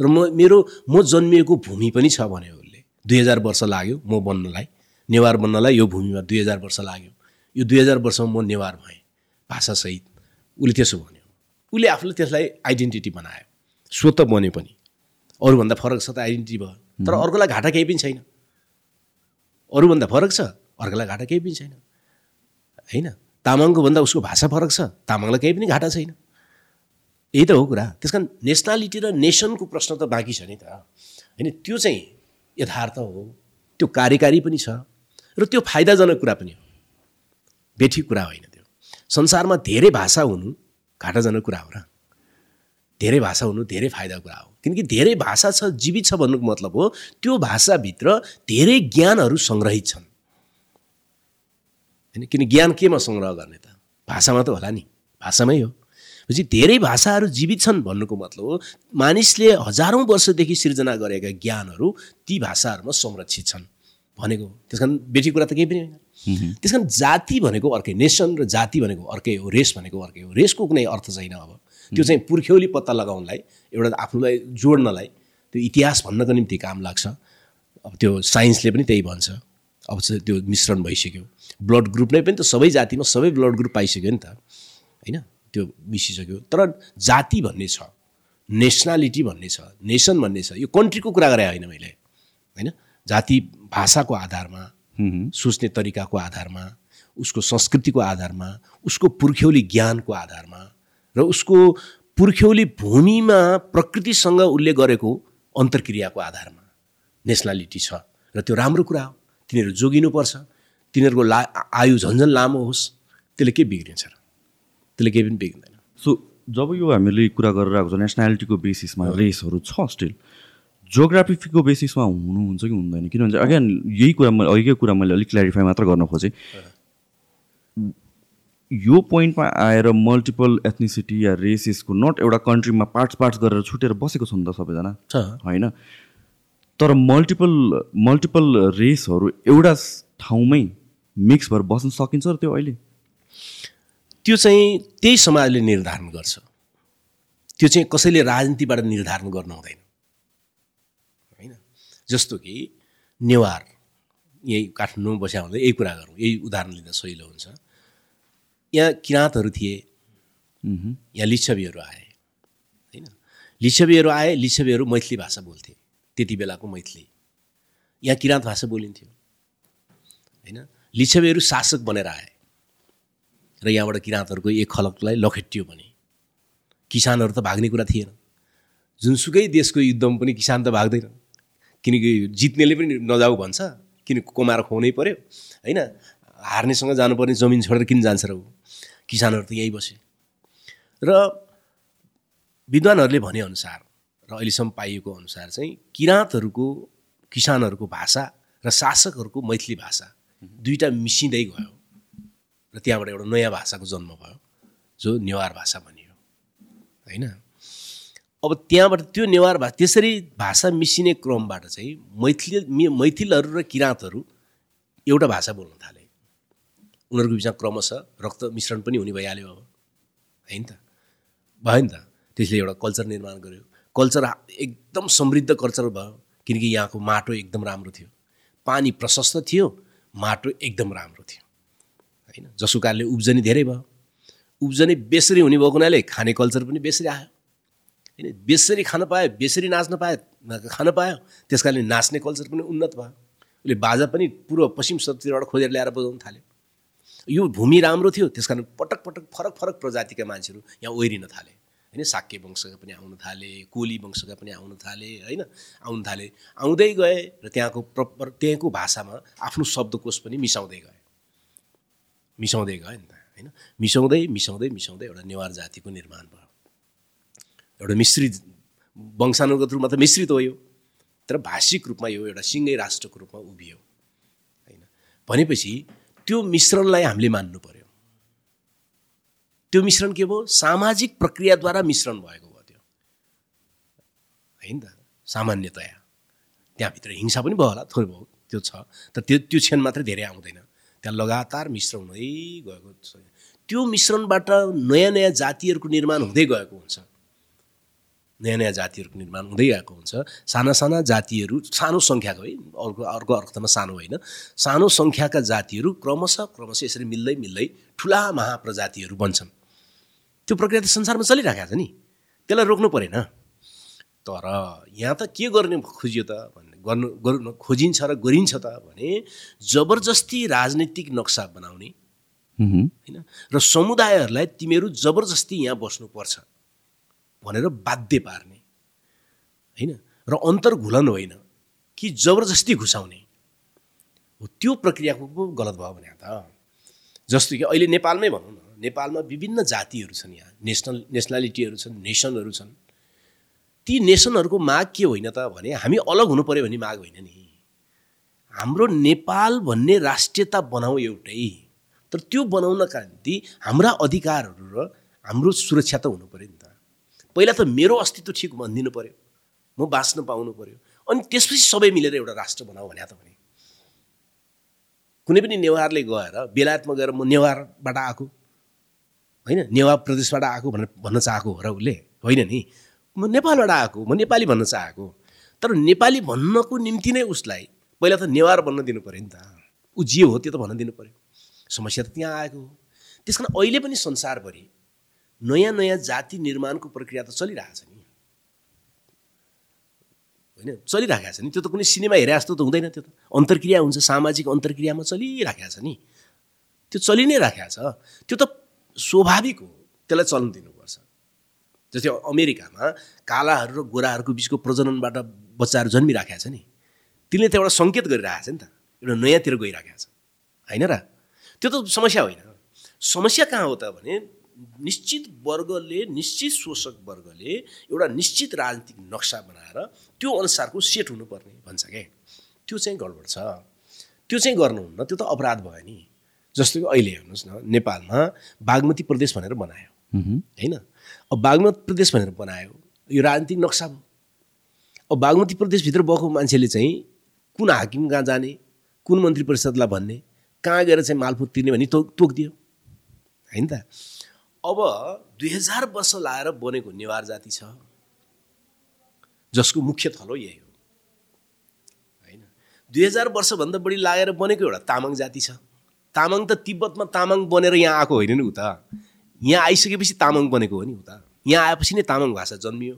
र म मेरो म जन्मिएको भूमि पनि छ भने उसले। दुई हजार वर्ष लाग्यो म बन्नलाई। नेवार बन्नलाई यो भूमिमा दुई हजार वर्ष लाग्यो। यो दुई हजार वर्षमा म नेवार भएँ। भाषासहित। उसले त्यसो भन्यो। उसले आफूले त्यसलाई आइडेन्टिटी बनायो। स्वत बन्यो पनि। अरूभन्दा फरक छ त आइडेन्टिटी भयो। तर अर्कोलाई घाटा केही पनि छैन। अरूभन्दा फरक छ अर्कोलाई घाटा केही पनि छैन। होइन? तामाङको भन्दा उसको भाषा फरक छ तामाङलाई केही पनि घाटा छैन। यही त हो कुरा। त्यस कारण नेसनालिटी र नेसनको प्रश्न त बाँकी छ नि त। होइन? त्यो चाहिँ यथार्थ हो। त्यो कार्यकारी पनि छ र त्यो फाइदाजनक कुरा पनि हो। बेठी कुरा होइन त्यो। संसारमा धेरै भाषा हुनु घाटाजनक कुरा हो र। धेरै भाषा हुनु धेरै फाइदाको कुरा हो। किनकि धेरै भाषा छ जीवित छ भन्नुको मतलब हो त्यो भाषाभित्र धेरै ज्ञानहरू सङ्ग्रहित छन्। होइन? किन ज्ञान केमा सङ्ग्रह गर्ने त? भाषामा त होला नि। भाषामै हो। भनेपछि धेरै भाषाहरू जीवित छन् भन्नुको मतलब हो मानिसले हजारौँ वर्षदेखि सिर्जना गरेका ज्ञानहरू ती भाषाहरूमा संरक्षित छन्। भनेको त्यस कारण बेटी कुरा त केही पनि होइन। त्यस कारण जाति भनेको अर्कै नेसन र जाति भनेको अर्कै हो रेस भनेको अर्कै हो। रेसको कुनै अर्थ छैन अब। त्यो चाहिँ पुर्ख्यौली पत्ता लगाउनलाई एउटा आफ्नोलाई जोड्नलाई त्यो इतिहास भन्नको निम्ति काम लाग्छ। अब त्यो साइन्सले पनि त्यही भन्छ। अब चाहिँ त्यो मिश्रण भइसक्यो। ब्लड ग्रुप नै पनि त सबै जातिमा सबै ब्लड ग्रुप पाइसक्यो नि त। होइन? त्यो मिसिसक्यो। तर जाति भन्ने छ नेसनालिटी भन्ने छ नेसन भन्ने छ यो कन्ट्रीको कुरा गरे होइन मैले। होइन? जाति भाषाको आधारमा सोच्ने तरिकाको आधारमा उसको संस्कृतिको आधारमा उसको पुर्ख्यौली ज्ञानको आधारमा र उसको पुर्ख्यौली भूमिमा प्रकृतिसँग उसले गरेको अन्तर्क्रियाको आधारमा नेसनालिटी छ र त्यो राम्रो कुरा हो। तिनीहरू जोगिनुपर्छ। तिनीहरूको ला आयु झन्झन लामो होस्। त्यसले के बिग्रिन्छ र। त्यसले केही पनि बिग्रिँदैन। सो जब यो हामीले कुरा गरेर आएको छ नेसनालिटीको बेसिसमा रेसहरू छ स्टिल। जोग्राफीको बेसिसमा हुनुहुन्छ कि हुँदैन? किनभने अगेन यही कुरा मैले अघिकै कुरा मैले अलिक क्ल्यारिफाई मात्र गर्न खोजेँ। यो पोइन्टमा आएर मल्टिपल एथनिसिटी या रेसेसको नट एउटा कन्ट्रीमा पार्ट्स पार्ट्स गरेर छुटेर बसेको छ नि त सबैजना। होइन? तर मल्टिपल मल्टिपल रेसहरू एउटा ठाउँमै मिक्स भएर बस्न सकिन्छ र त्यो अहिले? त्यो चाहिँ त्यही समाजले निर्धारण गर्छ। त्यो चाहिँ कसैले राजनीतिबाट निर्धारण गर्नु हुँदैन जस्तो कि नेवार यही काठमाडौँ बस्या हुँदा यही कुरा गरौँ यही उदाहरण लिँदा सहिलो हुन्छ। यहाँ किराँतहरू थिए यहाँ लिच्छवीहरू आए होइन? लिच्छवीहरू आए लिच्छवीहरू मैथिली भाषा बोल्थे त्यति बेलाको मैथिली। यहाँ किराँत भाषा बोलिन्थ्यो होइन? लिच्छवीहरू शासक बनेर आए र यहाँबाट किराँतहरूको एक खलकलाई लखेटियो भने। किसानहरू त भाग्ने कुरा थिएन। जुनसुकै देशको युद्धमा पनि किसान त भाग्दैन किनकि जित्नेले पनि नजाऊ भन्छ। किन कमाएर खुवाउनै पऱ्यो होइन? हार्नेसँग जानुपर्ने जमिन छोडेर किन जान्छ र ऊ? किसानहरू त यहीँ बसे। र विद्वानहरूले भनेअनुसार र अहिलेसम्म पाइएको अनुसार चाहिँ किराँतहरूको किसानहरूको भाषा र शासकहरूको मैथिली भाषा दुईवटा मिसिँदै गयो। र त्यहाँबाट एउटा नयाँ भाषाको जन्म भयो जो नेवार भाषा भनियो होइन? अब त्यहाँबाट त्यो नेवार भाषा त्यसरी भाषा मिसिने क्रमबाट चाहिँ मैथिली मैथिलहरू र किराँतहरू एउटा भाषा बोल्न थाले। उनीहरूको बिचमा क्रमशः रक्त मिश्रण पनि हुने भइहाल्यो अब। होइन त? भयो नि त? त्यसले एउटा कल्चर निर्माण गर्यो। कल्चर एकदम समृद्ध कल्चर भयो किनकि यहाँको माटो एकदम राम्रो थियो। पानी प्रशस्त थियो माटो एकदम राम्रो थियो। होइन? जसको कारणले उब्जनी धेरै भयो। उब्जनी बेसरी हुने भएको हुनाले खाने कल्चर पनि बेसरी आयो। होइन बेसरी खान पायो बेसरी नाच्न पायो खान पायो। त्यस कारणले नाच्ने कल्चर पनि उन्नत भयो। उसले बाजा पनि पूर्व पश्चिम सबतिरबाट खोजेर ल्याएर बजाउन थाल्यो। यो भूमि राम्रो थियो त्यस कारण पटक पटक फरक फरक प्रजातिका मान्छेहरू यहाँ ओहिरिन थाले। होइन साक्य वंशका पनि आउन थाले कोली वंशका पनि आउन थाले होइन आउन थाले। आउँदै गए र त्यहाँको प्रपर त्यहाँको भाषामा आफ्नो शब्दकोश पनि मिसाउँदै गए। मिसाउँदै गयो नि त होइन? मिसाउँदै मिसाउँदै मिसाउँदै एउटा नेवार जातिको निर्माण भयो। एउटा मिश्रित वंशानुगत रूपमा त मिश्रित हो यो तर भाषिक रूपमा यो एउटा सिङ्गै राष्ट्रको रूपमा उभियो होइन? भनेपछि त्यो मिश्रणलाई हामीले मान्नु पर्यो। त्यो मिश्रण के भयो? सामाजिक प्रक्रियाद्वारा मिश्रण भएको भयो त्यो। होइन त? सामान्यतया। त्यहाँभित्र हिंसा पनि भयो होला थोरै भयो त्यो छ। तर त्यो त्यो क्षण मात्रै धेरै आउँदैन। त्यहाँ लगातार मिश्रण हुँदै गएको छ। त्यो मिश्रणबाट नयाँ नयाँ जातिहरूको निर्माण हुँदै गएको हुन्छ। नयाँ नयाँ जातिहरूको निर्माण हुँदै गएको हुन्छ। साना साना जातिहरू सानो सङ्ख्याको है अर्को अर्को अर्थमा सानो होइन। सानो सङ्ख्याका जातिहरू क्रमशः क्रमशः यसरी मिल्दै मिल्दै ठुला महाप्रजातिहरू बन्छन्। त्यो प्रक्रिया त संसारमा चलिरहेको छ नि। त्यसलाई रोक्नु परेन। तर यहाँ त के गर्ने खोजियो त भन्ने गर्नु गर्नु खोजिन्छ र गरिन्छ त भने जबरजस्ती राजनीतिक नक्सा बनाउने होइन? र समुदायहरूलाई तिमीहरू जबरजस्ती यहाँ बस्नुपर्छ। भनेर बाध्य पार्ने। होइन? र अन्तर्घुलन होइन कि जबरजस्ती घुसाउने। हो त्यो प्रक्रियाको पो गलत भयो भने त। जस्तो कि अहिले नेपालमै भनौँ न नेपालमा विभिन्न जातिहरू छन् यहाँ। नेसनल नेसनालिटीहरू छन् नेसनहरू छन्। ती नेसनहरूको माग के होइन त भने हामी अलग हुनु पऱ्यो भन्ने माग होइन नि। हाम्रो नेपाल भन्ने राष्ट्रियता बनाऊ एउटै। तर त्यो बनाउनका निम्ति हाम्रा अधिकारहरू र हाम्रो सुरक्षा त हुनु पऱ्यो नि त। पहिला त मेरो अस्तित्व ठिक भनिदिनु पऱ्यो म बाँच्न पाउनु पऱ्यो अनि त्यसपछि सबै मिलेर एउटा राष्ट्र बनाऊ भने त भने। कुनै पनि नेवारले गएर बेलायतमा गएर म नेवारबाट आएको। होइन? नेवार प्रदेशबाट आएको भनेर भन्न चाहेको हो र उसले। होइन नि? म नेपालबाट आएको। म नेपाली भन्न चाहेको। तर नेपाली भन्नको निम्ति नै उसलाई पहिला त नेवार भन्न दिनु पऱ्यो नि त। ऊ जे हो त्यो त भन्न दिनु पऱ्यो समस्या त त्यहाँ आएको हो। त्यस कारण अहिले पनि संसारभरि नयाँ नयाँ जाति निर्माणको प्रक्रिया त चलिरहेछ नि। होइन? चलिराखेको छ नि। त्यो त कुनै सिनेमा हेरे जस्तो त हुँदैन त्यो त। अन्तर्क्रिया हुन्छ सामाजिक अन्तर्क्रियामा चलिराखेको छ नि। त्यो चलि नै राखेको छ। त्यो त स्वाभाविक हो। त्यसलाई चल्न दिनुपर्छ। जस्तै अमेरिकामा कालाहरू र गोराहरूको बिचको प्रजननबाट बच्चाहरू जन्मिराखेको छ नि। तिनले त एउटा सङ्केत गरिरहेको छ नि त। एउटा नयाँतिर गइराखेको छ। होइन र? त्यो त समस्या होइन। समस्या कहाँ हो त भने निश्चित वर्गले निश्चित शोषक वर्गले एउटा निश्चित राजनीतिक नक्सा बनाएर त्यो अनुसारको सेट हुनुपर्ने भन्छ क्या त्यो चाहिँ गडबड छ। त्यो चाहिँ गर्नुहुन्न त्यो त अपराध भयो नि। जस्तो कि अहिले हेर्नुहोस् न नेपालमा बागमती प्रदेश भनेर बनायो। होइन? अब बागमती प्रदेश भनेर बनायो यो राजनीतिक नक्सा। भयो अब बागमती प्रदेशभित्र भएको मान्छेले चाहिँ कुन हाकिम कहाँ जाने कुन मन्त्री परिषदलाई भन्ने कहाँ गएर चाहिँ मालपुत तिर्ने भन्ने तोक तोकिदियो। होइन त? अब दुई हजार वर्ष लाएर बनेको नेवार जाति छ जसको मुख्य थलो यही हो। होइन? दुई हजार वर्षभन्दा बढी लागेर बनेको एउटा तामाङ जाति छ। तामाङ त तिब्बतमा तामाङ बनेर यहाँ आएको होइन नि उता। यहाँ आइसकेपछि तामाङ बनेको हो नि उता। यहाँ आएपछि नै तामाङ भाषा जन्मियो।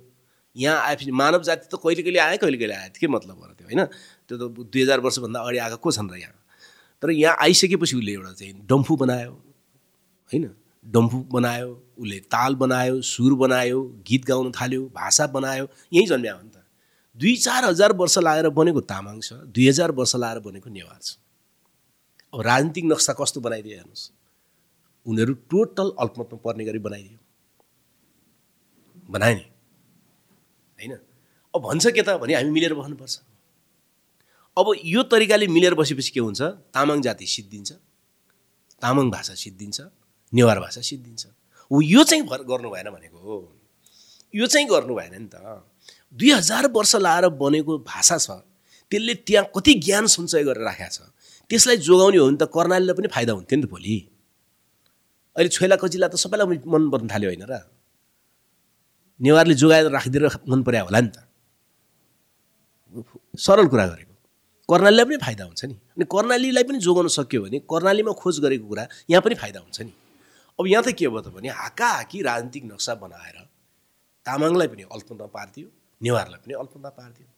यहाँ आएपछि मानव जाति त कहिले कहिले आयो कहिले कहिले आयो के मतलब हो त्यो होइन? त्यो त दुई हजार वर्षभन्दा अगाडि आएको को छन् र यहाँ? तर यहाँ आइसकेपछि उसले एउटा चाहिँ डम्फु बनायो होइन? डम्फु बनायो उसले ताल बनायो सुर बनायो गीत गाउन थाल्यो भाषा बनायो यहीँ जन्म्या हो नि त। दुई चार हजार वर्ष लागेर बनेको तामाङ छ दुई हजार वर्ष लागेर बनेको नेवार छ। अब राजनीतिक नक्सा कस्तो बनाइदियो हेर्नुहोस्। उनीहरू टोटल अल्पमतमा पर्ने गरी बनाइदियो। बनाए नि। होइन? अब भन्छ के त भने हामी मिलेर बस्नुपर्छ। अब यो तरिकाले मिलेर बसेपछि के हुन्छ? तामाङ जाति सिद्धिन्छ। तामाङ भाषा सिद्धिन्छ। नेवार भाषा सिद्धिन्छ। हो यो चाहिँ भर गर्नु भएन भनेको हो। यो चाहिँ गर्नु भएन नि त। दुई हजार वर्ष लाएर बनेको भाषा छ त्यसले त्यहाँ कति ज्ञान सञ्चय गरेर राखेको छ त्यसलाई जोगाउने हो भने त कर्णालीलाई पनि फाइदा हुन्थ्यो नि त भोलि। अहिले छोइला कचिला त सबैलाई मन पर्न थाल्यो होइन र। नेवारले जोगाएर राखिदिएर मन पर्यो होला नि त। सरल कुरा गरेको। कर्णालीलाई पनि फाइदा हुन्छ नि। अनि कर्णालीलाई पनि जोगाउन सक्यो भने कर्णालीमा खोज गरेको कुरा यहाँ पनि फाइदा हुन्छ नि। अब यहाँ त के भयो त भने हाकाहाकी राजनीतिक नक्सा बनाएर तामाङलाई पनि अल्पमतमा पारिदियो नेवारलाई पनि अल्पमतमा पारिदियो।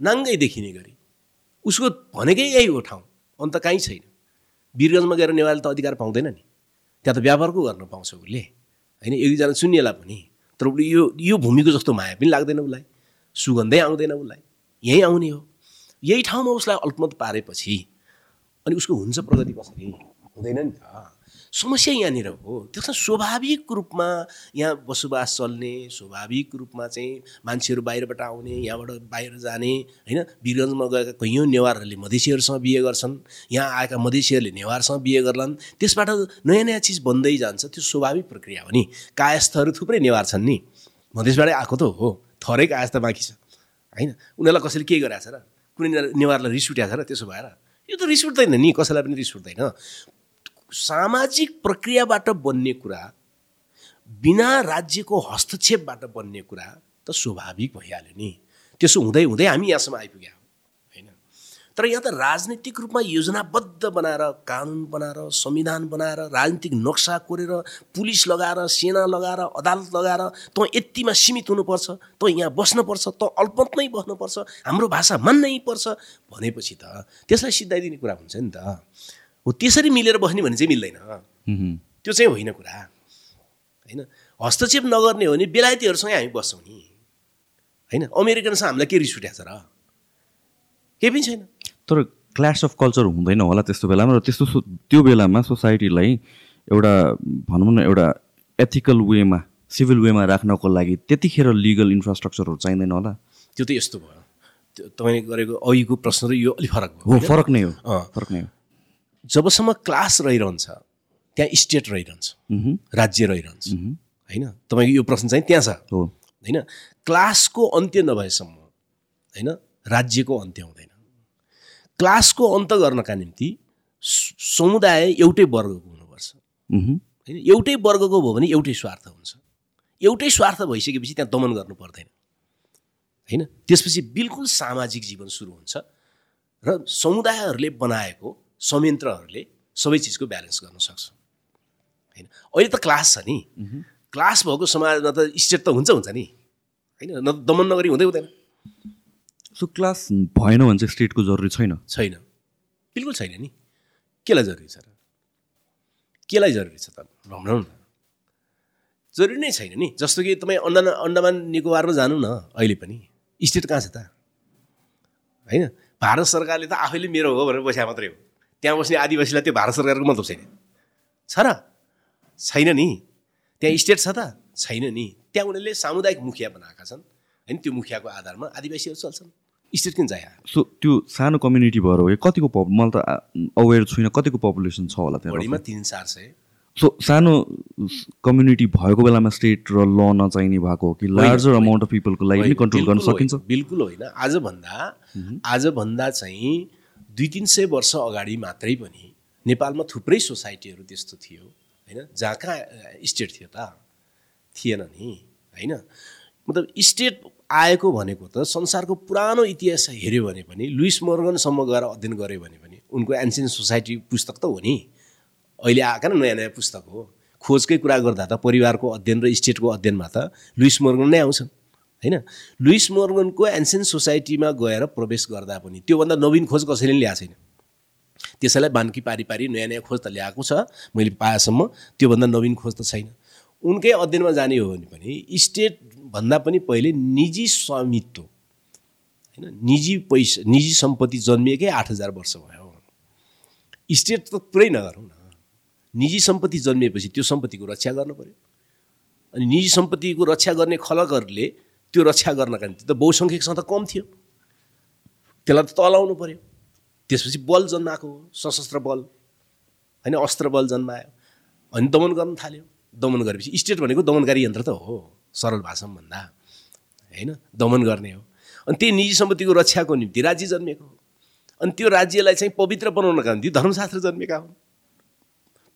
नाङ्गै देखिने गरी। उसको भनेकै यही हो ठाउँ। अन्त कहीँ छैन। वीरगन्जमा गएर नेवारले त अधिकार पाउँदैन नि। त्यहाँ त व्यापारको गर्न पाउँछ उसले? होइन एकजना चुनिएला पनि। तर उसले यो यो भूमिको जस्तो माया पनि लाग्दैन उसलाई। सुगन्धै आउँदैन उसलाई। यहीँ आउने हो। यही ठाउँमा उसलाई अल्पमत पारेपछि अनि उसको हुन्छ प्रगति कसरी? हुँदैन नि त। समस्या यहाँनिर हो। त्यसमा स्वाभाविक रूपमा यहाँ बसोबास चल्ने स्वाभाविक रूपमा चाहिँ मान्छेहरू बाहिरबाट आउने यहाँबाट बाहिर जाने होइन? वीरगन्जमा गएका कैयौँ नेवारहरूले मधेसीहरूसँग बिहे गर्छन् यहाँ आएका मधेसीहरूले नेवारसँग बिहे गर्लान्। त्यसबाट नयाँ नयाँ चिज बन्दै जान्छ त्यो स्वाभाविक प्रक्रिया हो नि। कायस्थहरू थुप्रै नेवार छन् नि। मधेसबाटै आएको त हो। थरै कायस्थ बाँकी छ होइन? उनीहरूलाई कसैले के गरेछ र? कुनै नेवारलाई रिस उठ्याएको छ र त्यसो भएर? यो त रिस उठ्दैन नि कसैलाई पनि रिस उठ्दैन। सामाजिक प्रक्रियाबाट बन्ने कुरा बिना राज्यको हस्तक्षेपबाट बन्ने कुरा त स्वाभाविक भइहाल्यो नि। त्यसो हुँदै हुँदै हामी यहाँसम्म आइपुग्यौँ होइन? तर यहाँ त राजनीतिक रूपमा योजनाबद्ध बनाएर कानुन बनाएर संविधान बनाएर राजनीतिक नक्सा कोरेर पुलिस लगाएर सेना लगाएर अदालत लगाएर तँ यतिमा सीमित हुनुपर्छ तँ यहाँ बस्नुपर्छ तँ अल्पमतमै बस्नुपर्छ हाम्रो भाषा मान्नै पर्छ भनेपछि त त्यसलाई सिद्धाइदिने कुरा हुन्छ नि त। हो त्यसरी मिलेर बस्ने भने चाहिँ मिल्दैन। त्यो चाहिँ होइन कुरा। होइन? हस्तक्षेप नगर्ने हो भने बेलायतीहरूसँगै हामी बस्छौँ नि। होइन? अमेरिकनसँग हामीलाई के रिस उठ्याएको छ र? केही पनि छैन। तर क्ल्यास अफ कल्चर हुँदैन होला त्यस्तो बेलामा र त्यस्तो त्यो बेलामा सोसाइटीलाई एउटा भनौँ न एउटा एथिकल वेमा सिभिल वेमा राख्नको लागि त्यतिखेर लिगल इन्फ्रास्ट्रक्चरहरू चाहिँदैन होला। त्यो त यस्तो भयो। त्यो तपाईँले गरेको अघिको प्रश्न र यो अलिक फरक भयो। हो फरक नै हो। फरक नै हो। जबसम्म क्लास रहिरहन्छ त्यहाँ स्टेट रहिरहन्छ राज्य रहिरहन्छ। होइन? तपाईँको यो प्रश्न चाहिँ त्यहाँ छ। हो। होइन? क्लासको अन्त्य नभएसम्म होइन? राज्यको अन्त्य हुँदैन। क्लासको अन्त गर्नका निम्ति समुदाय एउटै वर्गको हुनुपर्छ। होइन? एउटै वर्गको भयो भने एउटै स्वार्थ हुन्छ। एउटै स्वार्थ भइसकेपछि त्यहाँ दमन गर्नु पर्दैन। होइन? त्यसपछि बिल्कुल सामाजिक जीवन सुरु हुन्छ र समुदायहरूले बनाएको संयन्त्रहरूले सबै चिजको ब्यालेन्स गर्न सक्छ। होइन? अहिले त क्लास छ नि। क्लास भएको समाजमा त स्टेट त हुन्छ हुन्छ नि। होइन? न त दमन नगरी हुँदै हुँदैन। सो क्लास भएन भने चाहिँ स्टेटको जरुरी छैन? छैन। बिल्कुल छैन नि। केलाई जरुरी छ र? केलाई जरुरी छ त? भनौँ न। जरुरी नै छैन नि। जस्तो कि तपाईँ अन्डा अन्डमान निकोबारमा जानु न अहिले पनि। स्टेट कहाँ छ त? होइन? भारत सरकारले त आफैले मेरो हो भनेर बस्या मात्रै हो। त्यहाँ बस्ने आदिवासीलाई त्यो भारत सरकारको मतलब छैन। छ र? छैन नि। त्यहाँ स्टेट छ त। छैन नि। त्यहाँ उनीहरूले सामुदायिक मुखिया बनाएका छन्। होइन त्यो मुखियाको आधारमा आदिवासीहरू चल्छन्। स्टेट किन चाहियो सो त्यो सानो कम्युनिटी भएर हो कतिको पप मैले त अवेर छुइनँ कतिको पपुलेसन छ होला त्यहाँ बढीमा तिन चार सय। सो सानो कम्युनिटी भएको बेलामा स्टेट र ल नचाहिने भएको हो कि लार्जर। अमाउन्ट अफ पिपलको लागि पनि कन्ट्रोल गर्न सकिन्छ? बिल्कुल होइन। आजभन्दा आजभन्दा चाहिँ दुई तिन सय वर्ष अगाडि मात्रै पनि नेपालमा थुप्रै सोसाइटीहरू त्यस्तो थियो होइन? जहाँ कहाँ स्टेट थियो त? थिएन नि होइन? मतलब स्टेट आएको भनेको त संसारको पुरानो इतिहास हेऱ्यो भने पनि लुइस मोर्गनसम्म गएर अध्ययन गऱ्यो भने पनि उनको एन्सियन्ट सोसाइटी पुस्तक त हो नि। अहिले आएका नयाँ नयाँ पुस्तक हो। खोजकै कुरा गर्दा त परिवारको अध्ययन र स्टेटको अध्ययनमा त लुइस मोर्गन नै आउँछन्। होइन? लुइस मोर्गनको एन्सियन्ट सोसाइटीमा गएर प्रवेश गर्दा पनि त्योभन्दा नवीन खोज कसैले ल्याएको छैन। त्यसैलाई बान्की पारी पारी नयाँ नयाँ खोज त ल्याएको छ मैले पाएसम्म त्योभन्दा नवीन खोज त छैन। उनकै अध्ययनमा जाने हो भने पनि स्टेटभन्दा पनि पहिले निजी स्वामित्व होइन? निजी पैसा निजी सम्पत्ति जन्मिएकै आठ हजार वर्ष भयो। स्टेट त पुरै नगरौँ न। निजी सम्पत्ति जन्मिएपछि त्यो सम्पत्तिको रक्षा गर्नु पऱ्यो अनि निजी सम्पत्तिको रक्षा गर्ने खलकहरूले त्यो रक्षा गर्नका निम्ति। त बहुसङ्ख्यक सङ्ख्या कम थियो। त्यसलाई त तलाउनु पऱ्यो त्यसपछि बल जन्माएको सशस्त्र बल होइन अस्त्र बल जन्मायो। अनि दमन गर्न थाल्यो। दमन गरेपछि स्टेट भनेको दमनकारी यन्त्र त हो सरल भाषामा भन्दा। होइन दमन गर्ने हो। अनि त्यही निजी सम्पत्तिको रक्षाको निम्ति राज्य जन्मेको हो। अनि त्यो राज्यलाई चाहिँ पवित्र बनाउनका निम्ति धर्मशास्त्र जन्मेका हुन्।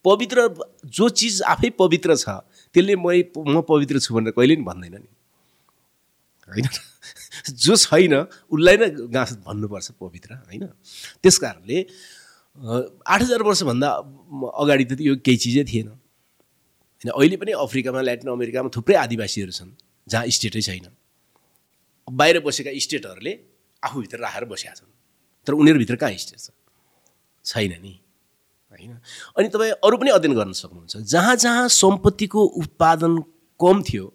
पवित्र जो चिज आफै पवित्र छ त्यसले म पवित्र छु भनेर कहिले पनि भन्दैन नि। होइन? जो छैन उसलाई नै गाँस भन्नुपर्छ पवित्र होइन? त्यस कारणले आठ हजार वर्षभन्दा अगाडि त यो केही चिजै थिएन। होइन अहिले पनि अफ्रिकामा ल्याटिन अमेरिकामा थुप्रै आदिवासीहरू छन् जहाँ स्टेटै छैन। बाहिर बसेका स्टेटहरूले आफूभित्र राखेर बसेका छन् तर उनीहरूभित्र कहाँ स्टेट छ? छैन नि होइन? अनि तपाईँ अरू पनि अध्ययन गर्न सक्नुहुन्छ। जहाँ जहाँ सम्पत्तिको उत्पादन कम थियो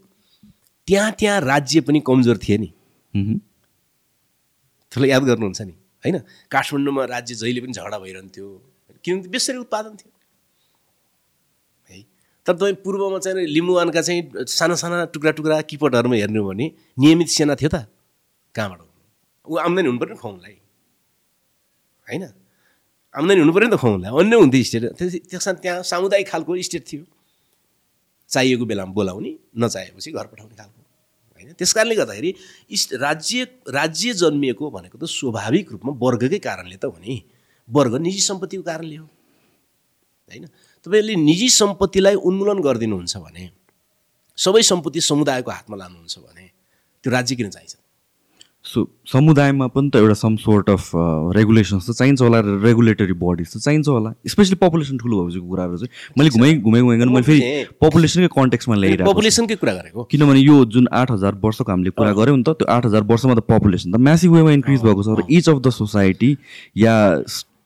त्यहाँ त्यहाँ राज्य पनि कमजोर थिए नि। त्यसलाई याद गर्नुहुन्छ नि होइन? काठमाडौँमा राज्य जहिले पनि झगडा भइरहन्थ्यो। किनभने बेसरी उत्पादन थियो। है? तर तपाईँ पूर्वमा चाहिँ लिम्बुवानका चाहिँ साना साना टुक्रा टुक्रा किपटहरूमा हेर्नु भने नियमित सेना थियो त कहाँबाट? ऊ आम्दानी हुनु पऱ्यो नि खुवाउनलाई। होइन? आम्दानी हुनु पऱ्यो नि त खुवाउनलाई। अन्य हुन्थ्यो स्टेट। त्यस त्यहाँ सामुदायिक खालको स्टेट थियो। चाहिएको बेलामा बोलाउने नचाहेपछि घर पठाउने खालको। होइन? त्यस कारणले गर्दाखेरि राज्य राज्य जन्मिएको भनेको त स्वाभाविक रूपमा वर्गकै कारणले त हो नि। वर्ग निजी सम्पत्तिको कारणले हो। होइन? तपाईँले निजी सम्पत्तिलाई उन्मूलन गरिदिनुहुन्छ भने सबै सम्पत्ति समुदायको हातमा लानुहुन्छ भने त्यो राज्य किन चाहिन्छ? सो समुदायमा पनि त एउटा सम सोर्ट अफ रेगुलेसन्स त चाहिन्छ होला रेगुलेटरी बडिज त चाहिन्छ होला। स्पेसली पपुलेसन ठुलो भएपछिको कुराहरू चाहिँ मैले घुमाइ घुमाइ घुमाइकन मैले फेरि पपुलेसनकै कन्टेक्समा ल्याइरहेको। पपुलेसनकै कुरा गरेको? किनभने यो जुन आठ हजार वर्षको हामीले कुरा गऱ्यौँ नि त त्यो आठ हजार वर्षमा त पपुलेसन त म्यासिभ वेमा इन्क्रिज भएको छ। र इच अफ द सोसाइटी या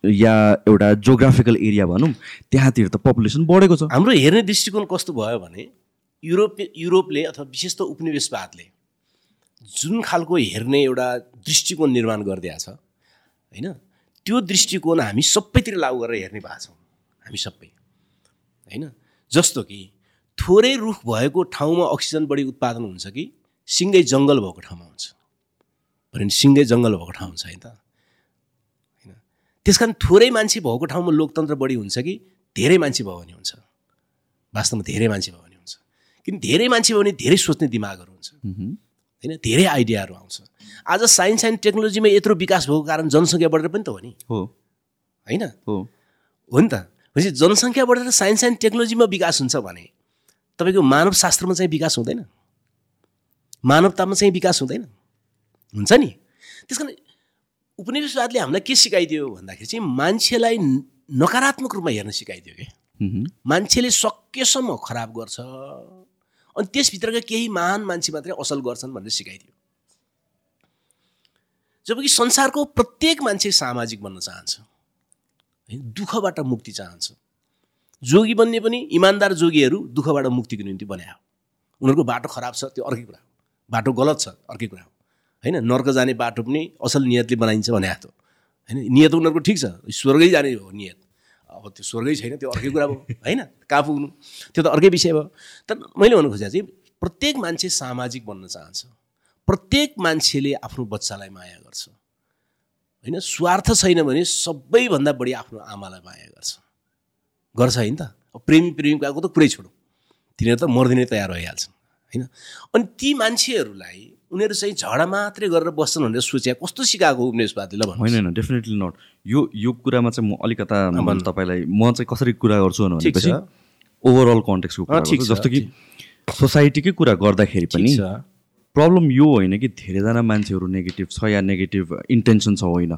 या एउटा जोग्राफिकल एरिया भनौँ त्यहाँतिर त पपुलेसन बढेको छ। हाम्रो हेर्ने दृष्टिकोण कस्तो भयो भने युरोप युरोपले अथवा विशेष त उपनिवेशवादले जुन खालको हेर्ने एउटा दृष्टिकोण निर्माण गरिदिएको छ होइन? त्यो दृष्टिकोण हामी सबैतिर लागु गरेर हेर्ने भएको छौँ हामी सबै होइन? जस्तो कि थोरै रुख भएको ठाउँमा अक्सिजन बढी उत्पादन हुन्छ कि सिङ्गै जङ्गल भएको ठाउँमा हुन्छ? भने सिङ्गै जङ्गल भएको ठाउँ हुन्छ है त होइन? त्यस कारण थोरै मान्छे भएको ठाउँमा लोकतन्त्र बढी हुन्छ कि धेरै मान्छे भयो भने हुन्छ? वास्तवमा धेरै मान्छे भयो भने हुन्छ। किन धेरै मान्छे भयो भने धेरै सोच्ने दिमागहरू हुन्छ। होइन? धेरै आइडियाहरू आउँछ। आज साइन्स एन्ड टेक्नोलोजीमा यत्रो विकास भएको कारण जनसङ्ख्या बढेर पनि त हो नि। हो। होइन? हो। हो नि त। भनेपछि जनसङ्ख्या बढेर साइन्स एन्ड टेक्नोलोजीमा विकास हुन्छ भने तपाईँको मानव शास्त्रमा चाहिँ विकास हुँदैन। मानवतामा चाहिँ विकास हुँदैन। हुन्छ नि? त्यस कारण उपनिवेशवादले हामीलाई के सिकाइदियो भन्दाखेरि चाहिँ मान्छेलाई नकारात्मक रूपमा हेर्न सिकाइदियो क्या। मान्छेले सकेसम्म खराब गर्छ। अनि त्यसभित्रका केही महान मान्छे मात्रै असल गर्छन् भनेर सिकाइदियो। जबकि संसारको प्रत्येक मान्छे सामाजिक बन्न चाहन्छ। है दुःखबाट मुक्ति चाहन्छ। जोगी बन्ने पनि इमान्दार जोगीहरू दुःखबाट मुक्तिको निम्ति बनायो उनीहरूको बाटो खराब छ त्यो अर्कै कुरा हो। बाटो गलत छ अर्कै कुरा हो। होइन नर्क जाने बाटो पनि असल नियतले बनाइन्छ भने त होइन नियत उनीहरूको ठिक छ स्वर्गै जाने हो नियत। अब त्यो स्वर्गै छैन त्यो अर्कै कुरा भयो। होइन? कहाँ पुग्नु? त्यो त अर्कै विषय भयो। तर मैले भन्नु खोजेको चाहिँ प्रत्येक मान्छे सामाजिक बन्न चाहन्छ। प्रत्येक मान्छेले आफ्नो बच्चालाई माया गर्छ। होइन? स्वार्थ छैन भने सबैभन्दा बढी आफ्नो आमालाई माया गर्छ। गर्छ होइन त? प्रेमी प्रेमिकाको त कुरै छोडौँ। तिनीहरू त मर्दिनै तयार भइहाल्छन्। होइन? अनि ती मान्छेहरूलाई उनीहरू चाहिँ झगडा मात्रै गरेर बस्छन् भनेर सोचे। कस्तो सिकाएको उपनिवेशवादीले ल भन्नु होइन होइन डेफिनेटली नट यो यो कुरामा चाहिँ म अलिकता। तपाईँलाई म चाहिँ कसरी कुरा गर्छु भनेपछि ओभरअल कन्टेक्सको कुरा जस्तो कि सोसाइटीकै कुरा गर्दाखेरि पनि प्रब्लम यो होइन कि धेरैजना मान्छेहरू नेगेटिभ छ या नेगेटिभ इन्टेन्सन छ होइन।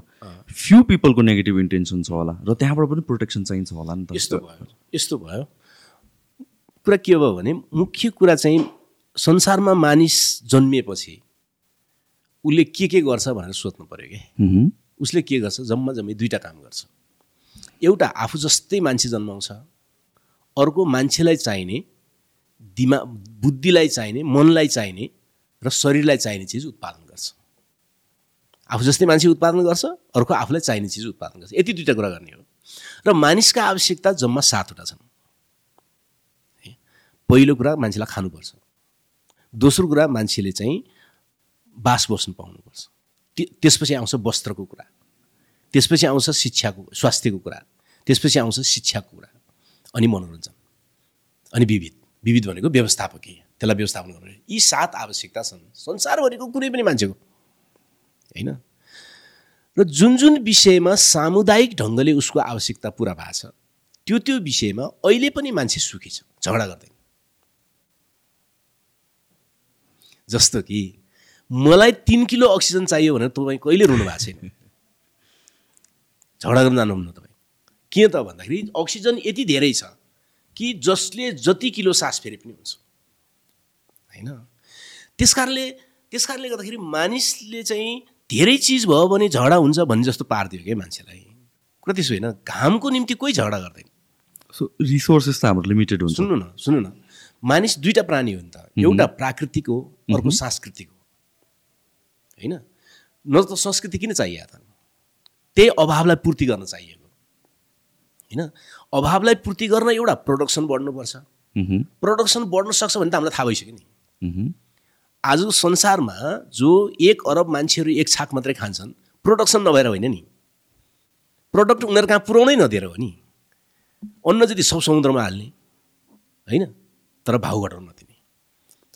फ्यु पिपलको नेगेटिभ इन्टेन्सन छ होला र त्यहाँबाट पनि प्रोटेक्सन चाहिन्छ होला नि त। यस्तो भयो यस्तो भयो। कुरा के भयो भने मुख्य कुरा चाहिँ संसारमा मानिस जन्मिएपछि उसले के के गर्छ भनेर सोध्नु पऱ्यो कि? उसले के गर्छ? जम्मा जम्मी दुईवटा काम गर्छ। एउटा आफू जस्तै मान्छे जन्माउँछ अर्को मान्छेलाई चाहिने दिमा बुद्धिलाई चाहिने मनलाई चाहिने र शरीरलाई चाहिने चिज उत्पादन गर्छ। आफू जस्तै मान्छे उत्पादन गर्छ अर्को आफूलाई चाहिने चिज उत्पादन गर्छ। यति दुईवटा कुरा गर्ने हो। र मानिसका आवश्यकता जम्मा सातवटा छन्। पहिलो कुरा मान्छेलाई खानुपर्छ। दोस्रो कुरा मान्छेले चाहिँ बास बस्नु पाउनुपर्छ। त्य- त्यसपछि आउँछ वस्त्रको कुरा। त्यसपछि आउँछ शिक्षाको स्वास्थ्यको कुरा। त्यसपछि आउँछ शिक्षाको कुरा। अनि मनोरञ्जन। अनि विविध। विविध भनेको व्यवस्थापकीय। त्यसलाई व्यवस्थापन गर्नु। यी सात आवश्यकता छन्। संसारभरिको कुनै पनि मान्छेको। होइन? र जुन जुन विषयमा सामुदायिक ढङ्गले उसको आवश्यकता पुरा भएको छ त्यो त्यो विषयमा अहिले पनि मान्छे सुखी छ। झगडा गर्दैन। जस्तो कि मलाई तिन किलो अक्सिजन चाहियो भनेर तपाईँ कहिले रुनु भएको छैन? झगडा गर्न जानुहुन्न तपाईँ। किन त भन्दाखेरि अक्सिजन यति धेरै छ कि जसले जति किलो सास फेरे पनि हुन्छ। होइन? त्यस कारणले त्यस कारणले गर्दाखेरि मानिसले चाहिँ धेरै चिज भयो भने झगडा हुन्छ भन्ने जस्तो पारिदियो क्या मान्छेलाई। कुरा त्यसो होइन घामको निम्ति कोही झगडा गर्दैन। सो रिसोर्सेस त हाम्रो लिमिटेड हुन्छ। सुन्नु न सुन्नु न। मानिस दुईवटा प्राणी हो नि त। एउटा प्राकृतिक हो अर्को सांस्कृतिक हो। होइन? न त संस्कृति किन चाहियो त त्यही अभावलाई पूर्ति गर्न चाहिएको। होइन? अभावलाई पूर्ति गर्न एउटा प्रोडक्सन बढ्नुपर्छ। प्रोडक्सन बढ्न सक्छ भने त हामीलाई थाहा भइसक्यो नि। आजको संसारमा जो एक अरब मान्छेहरू एक छाक मात्रै खान्छन् प्रोडक्सन नभएर होइन नि। प्रडक्ट उनीहरू कहाँ पुऱ्याउनै नदिएर हो नि। अन्न जति सब समुद्रमा हाल्ने होइन? तर भाउ घटाउन नदिने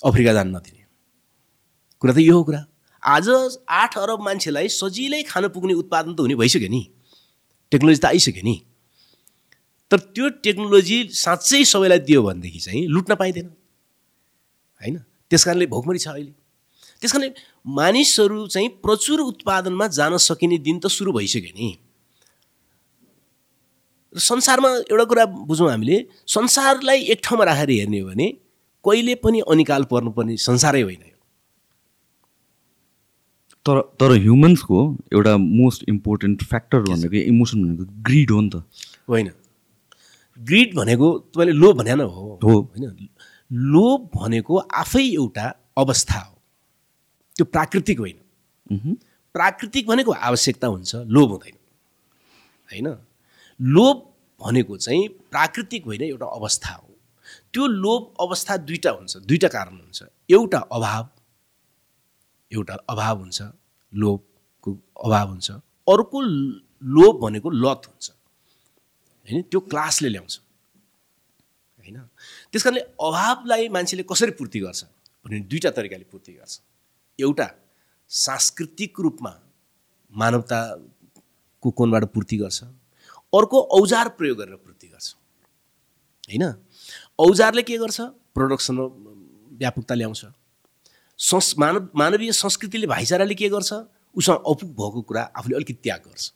अफ्रिका जान नदिने। कुरा त यो हो कुरा। आज आठ अरब मान्छेलाई सजिलै खान पुग्ने उत्पादन त हुने भइसक्यो नि। टेक्नोलोजी त आइसक्यो नि। तर त्यो टेक्नोलोजी साँच्चै सबैलाई दियो भनेदेखि चाहिँ लुट्न पाइँदैन। होइन? त्यस कारणले भोकमरी छ अहिले। त्यस कारणले मानिसहरू चाहिँ प्रचुर उत्पादनमा जान सकिने दिन त सुरु भइसक्यो नि। र संसारमा एउटा कुरा बुझौँ हामीले संसारलाई एक ठाउँमा राखेर हेर्ने हो भने कहिले पनि अनिकाल पर्नुपर्ने संसारै होइन तर तर ह्युमन्सको एउटा मोस्ट इम्पोर्टेन्ट फ्याक्टर भनेको इमोसन भनेको ग्रिड हो नि त। होइन। ग्रिड भनेको तपाईँले लोभ भने न हो। हो। होइन। लोभ भनेको आफै एउटा अवस्था हो। त्यो प्राकृतिक होइन। प्राकृतिक भनेको आवश्यकता हुन्छ लोभ हुँदैन। होइन। लोभ भनेको चाहिँ प्राकृतिक होइन एउटा अवस्था हो। त्यो लोभ अवस्था दुईवटा हुन्छ दुईवटा कारण हुन्छ। एउटा अभाव एउटा अभाव हुन्छ लोभको अभाव हुन्छ। अर्को लोभ भनेको लत हुन्छ। होइन त्यो क्लासले ल्याउँछ। होइन? त्यस कारणले अभावलाई मान्छेले कसरी पूर्ति गर्छ भने दुईवटा तरिकाले पूर्ति गर्छ। एउटा सांस्कृतिक रूपमा मानवताको कोणबाट पूर्ति गर्छ। अर्को औजार प्रयोग गरेर पूर्ति गर्छ। होइन? औजारले के गर्छ? प्रोडक्सनमा व्यापकता ल्याउँछ। संस् मानव मानवीय संस्कृतिले भाइचाराले के गर्छ? उसँग अपुग भएको कुरा आफूले अलिकति त्याग गर्छ।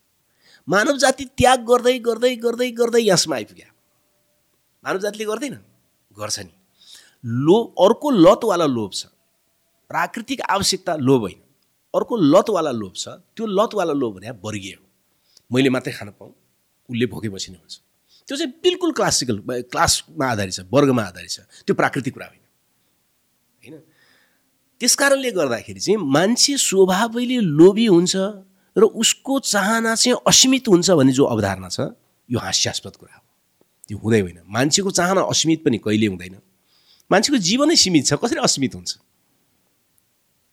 मानव जाति त्याग गर्दै गर्दै गर्दै गर्दै यहाँसम्म आइपुग्यो। मानव जातिले गर्दैन गर्छ नि। लोभ अर्को लतवाला लोभ छ। प्राकृतिक आवश्यकता लोभ होइन। अर्को लतवाला लोभ छ। त्यो लतवाला लोभ भने वर्गीय हो। मैले मात्रै खान पाऊँ। उसले भोगेपछि नै हुन्छ। त्यो चाहिँ बिल्कुल क्लासिकल क्लासमा आधारित छ वर्गमा आधारित छ। त्यो प्राकृतिक कुरा होइन त्यस कारणले गर्दाखेरि चाहिँ मान्छे स्वभावैले लोभी हुन्छ र उसको चाहना चाहिँ असीमित हुन्छ भन्ने जो अवधारणा छ यो हास्यास्पद कुरा हो। त्यो हुँदै होइन। मान्छेको चाहना असीमित पनि कहिले हुँदैन। मान्छेको जीवनै सीमित छ कसरी असीमित हुन्छ?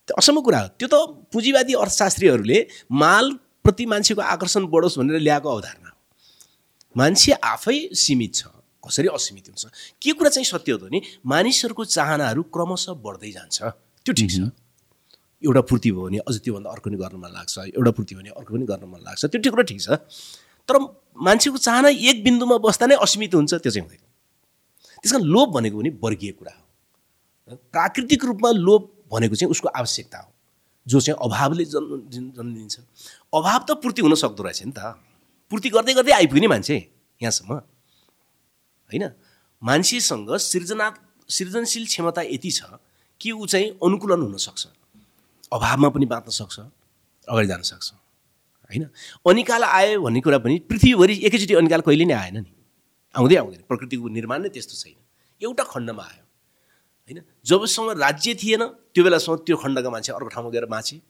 त्यो असम्म कुरा हो। त्यो त पुँजीवादी अर्थशास्त्रीहरूले मालप्रति मान्छेको आकर्षण बढोस् भनेर ल्याएको अवधारणा हो। मान्छे आफै सीमित छ कसरी असीमित हुन्छ? के कुरा चाहिँ सत्य हो भने मानिसहरूको चाहनाहरू क्रमशः बढ्दै जान्छ। त्यो ठिक छ। एउटा पूर्ति भयो भने अझ त्योभन्दा अर्को पनि गर्न मन लाग्छ एउटा पूर्ति भयो भने अर्को पनि गर्न मन लाग्छ त्यो कुरा ठिक छ। तर मान्छेको चाहना एक बिन्दुमा बस्दा नै असीमित हुन्छ त्यो चाहिँ हुँदैन। त्यस कारण लोभ भनेको पनि वर्गीय कुरा हो। प्राकृतिक रूपमा लोभ भनेको चाहिँ उसको आवश्यकता हो जो चाहिँ अभावले जन्म जन्म दिन्छ। अभाव त पूर्ति हुन सक्दो रहेछ नि त। पूर्ति गर्दै गर्दै आइपुग्यो नि मान्छे यहाँसम्म। होइन? मान्छेसँग सृजना सृजनशील क्षमता यति छ कि ऊ चाहिँ अनुकूलन हुनसक्छ अभावमा पनि बाँच्न सक्छ अगाडि जान सक्छ होइन? अनिकाल आयो भन्ने कुरा पनि पृथ्वीभरि एकैचोटि अनिकाल कहिले नै आएन नि। आउँदै आउँदैन प्रकृतिको निर्माण नै त्यस्तो छैन। एउटा खण्डमा आयो होइन? जबसम्म राज्य थिएन त्यो बेलासम्म त्यो खण्डका मान्छे अर्को ठाउँमा गएर बाँचे।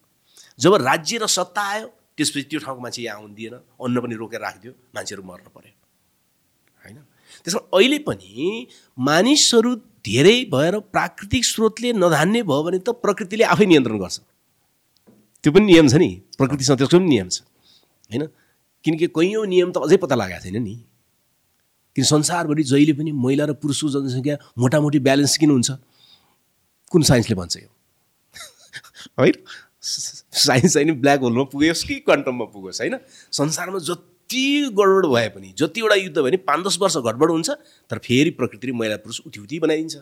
जब राज्य र सत्ता आयो त्यसपछि त्यो ठाउँको मान्छे यहाँ आउनु दिएन अन्न पनि रोकेर राखिदियो मान्छेहरू मर्न पऱ्यो होइन? त्यसमा अहिले पनि मानिसहरू धेरै भएर प्राकृतिक स्रोतले नधान्ने भयो भने त प्रकृतिले आफै नियन्त्रण गर्छ। त्यो पनि नियम छ नि। प्रकृतिसँग त्यसको पनि नियम छ। होइन? किनकि कैयौँ नियम त अझै पत्ता लगाएको छैन नि। किन संसारभरि जहिले पनि महिला र पुरुषको जनसङ्ख्या मोटामोटी ब्यालेन्स किन हुन्छ कुन साइन्सले भन्छ यो? <laughs> होइन? साइन्स चाहिँ ब्ल्याक होलमा पुगोस् कि क्वान्टममा पुगोस् होइन? संसारमा जति गडबड भए पनि जतिवटा युद्ध भयो भने पाँच दस वर्ष घटबड हुन्छ तर फेरि प्रकृतिले महिला पुरुष उति उति बनाइदिन्छ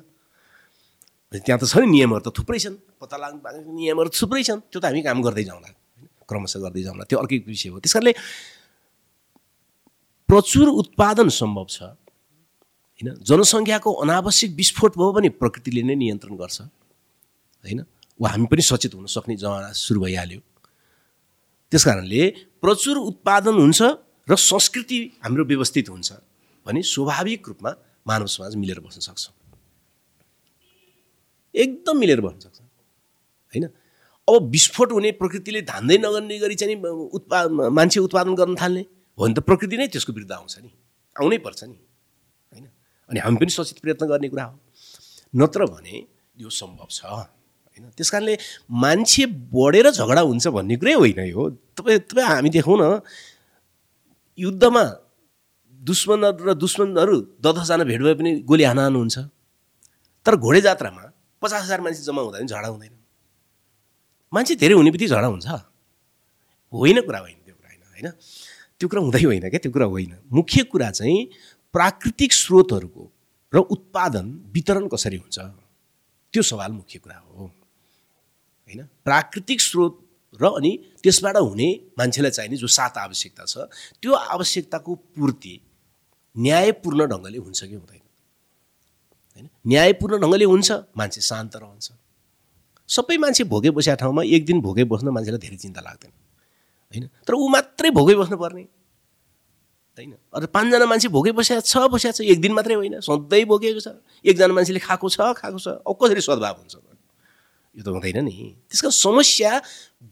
त्यहाँ त छ नि नियमहरू त थुप्रै छन्। पत्ता लाग्नु नियमहरू थुप्रै छन्। त्यो त हामी काम गर्दै जाउँला क्रमशः गर्दै जाउँला। त्यो अर्कै विषय हो। त्यस कारणले प्रचुर उत्पादन सम्भव छ होइन? जनसङ्ख्याको अनावश्यक विस्फोट भयो भने प्रकृतिले नै नियन्त्रण गर्छ होइन? वा हामी पनि सचेत हुन सक्ने जमाना सुरु भइहाल्यो। त्यस कारणले प्रचुर उत्पादन हुन्छ र संस्कृति हाम्रो व्यवस्थित हुन्छ भने स्वाभाविक रूपमा मानव समाज मिलेर बस्न सक्छ। एकदम मिलेर बस्न सक्छ। होइन? अब विस्फोट हुने प्रकृतिले धान्दै नगर्ने गरी चाहिँ उत्पा मान्छे उत्पादन गर्न थाल्ने हो भने त प्रकृति नै त्यसको विरुद्ध आउँछ नि। आउनै पर्छ नि। होइन? अनि हामी पनि सचेत प्रयत्न गर्ने कुरा हो। नत्र भने यो सम्भव छ। होइन? त्यस कारणले मान्छे बढेर झगडा हुन्छ भन्ने कुरै होइन यो। तपाईँ तपाईँ हामी देखौँ न युद्धमा दुश्मनहरू र दुश्मनहरू दस दसजना भेट भए पनि गोली हाना हुन्छ। तर घोडे जात्रामा पचास हजार मान्छे जम्मा हुँदा पनि झगडा हुँदैन। मान्छे धेरै हुने बित्तिकै झगडा हुन्छ। होइन कुरा होइन त्यो कुरा होइन होइन? त्यो कुरा हुँदै होइन क्या त्यो कुरा होइन। मुख्य कुरा चाहिँ प्राकृतिक स्रोतहरूको र उत्पादन वितरण कसरी हुन्छ? त्यो सवाल मुख्य कुरा हो। होइन? प्राकृतिक स्रोत र अनि त्यसबाट हुने मान्छेलाई चाहिने जो सात आवश्यकता छ त्यो आवश्यकताको पूर्ति न्यायपूर्ण ढङ्गले हुन्छ कि हुँदैन? होइन? न्यायपूर्ण ढङ्गले हुन्छ मान्छे शान्त रहन्छ। सबै मान्छे भोगे बसेको ठाउँमा एक दिन भोगे बस्न मान्छेलाई धेरै चिन्ता लाग्दैन। होइन? तर ऊ मात्रै भोगै बस्नुपर्ने। होइन? अरू पाँचजना मान्छे भोगै बसेको छ बसेको छ एक दिन मात्रै होइन। सधैँ भोगेको छ। एकजना मान्छेले खाएको छ खाएको छ। अब कसरी सद्भाव हुन्छ? यो त हुँदैन नि। त्यसको समस्या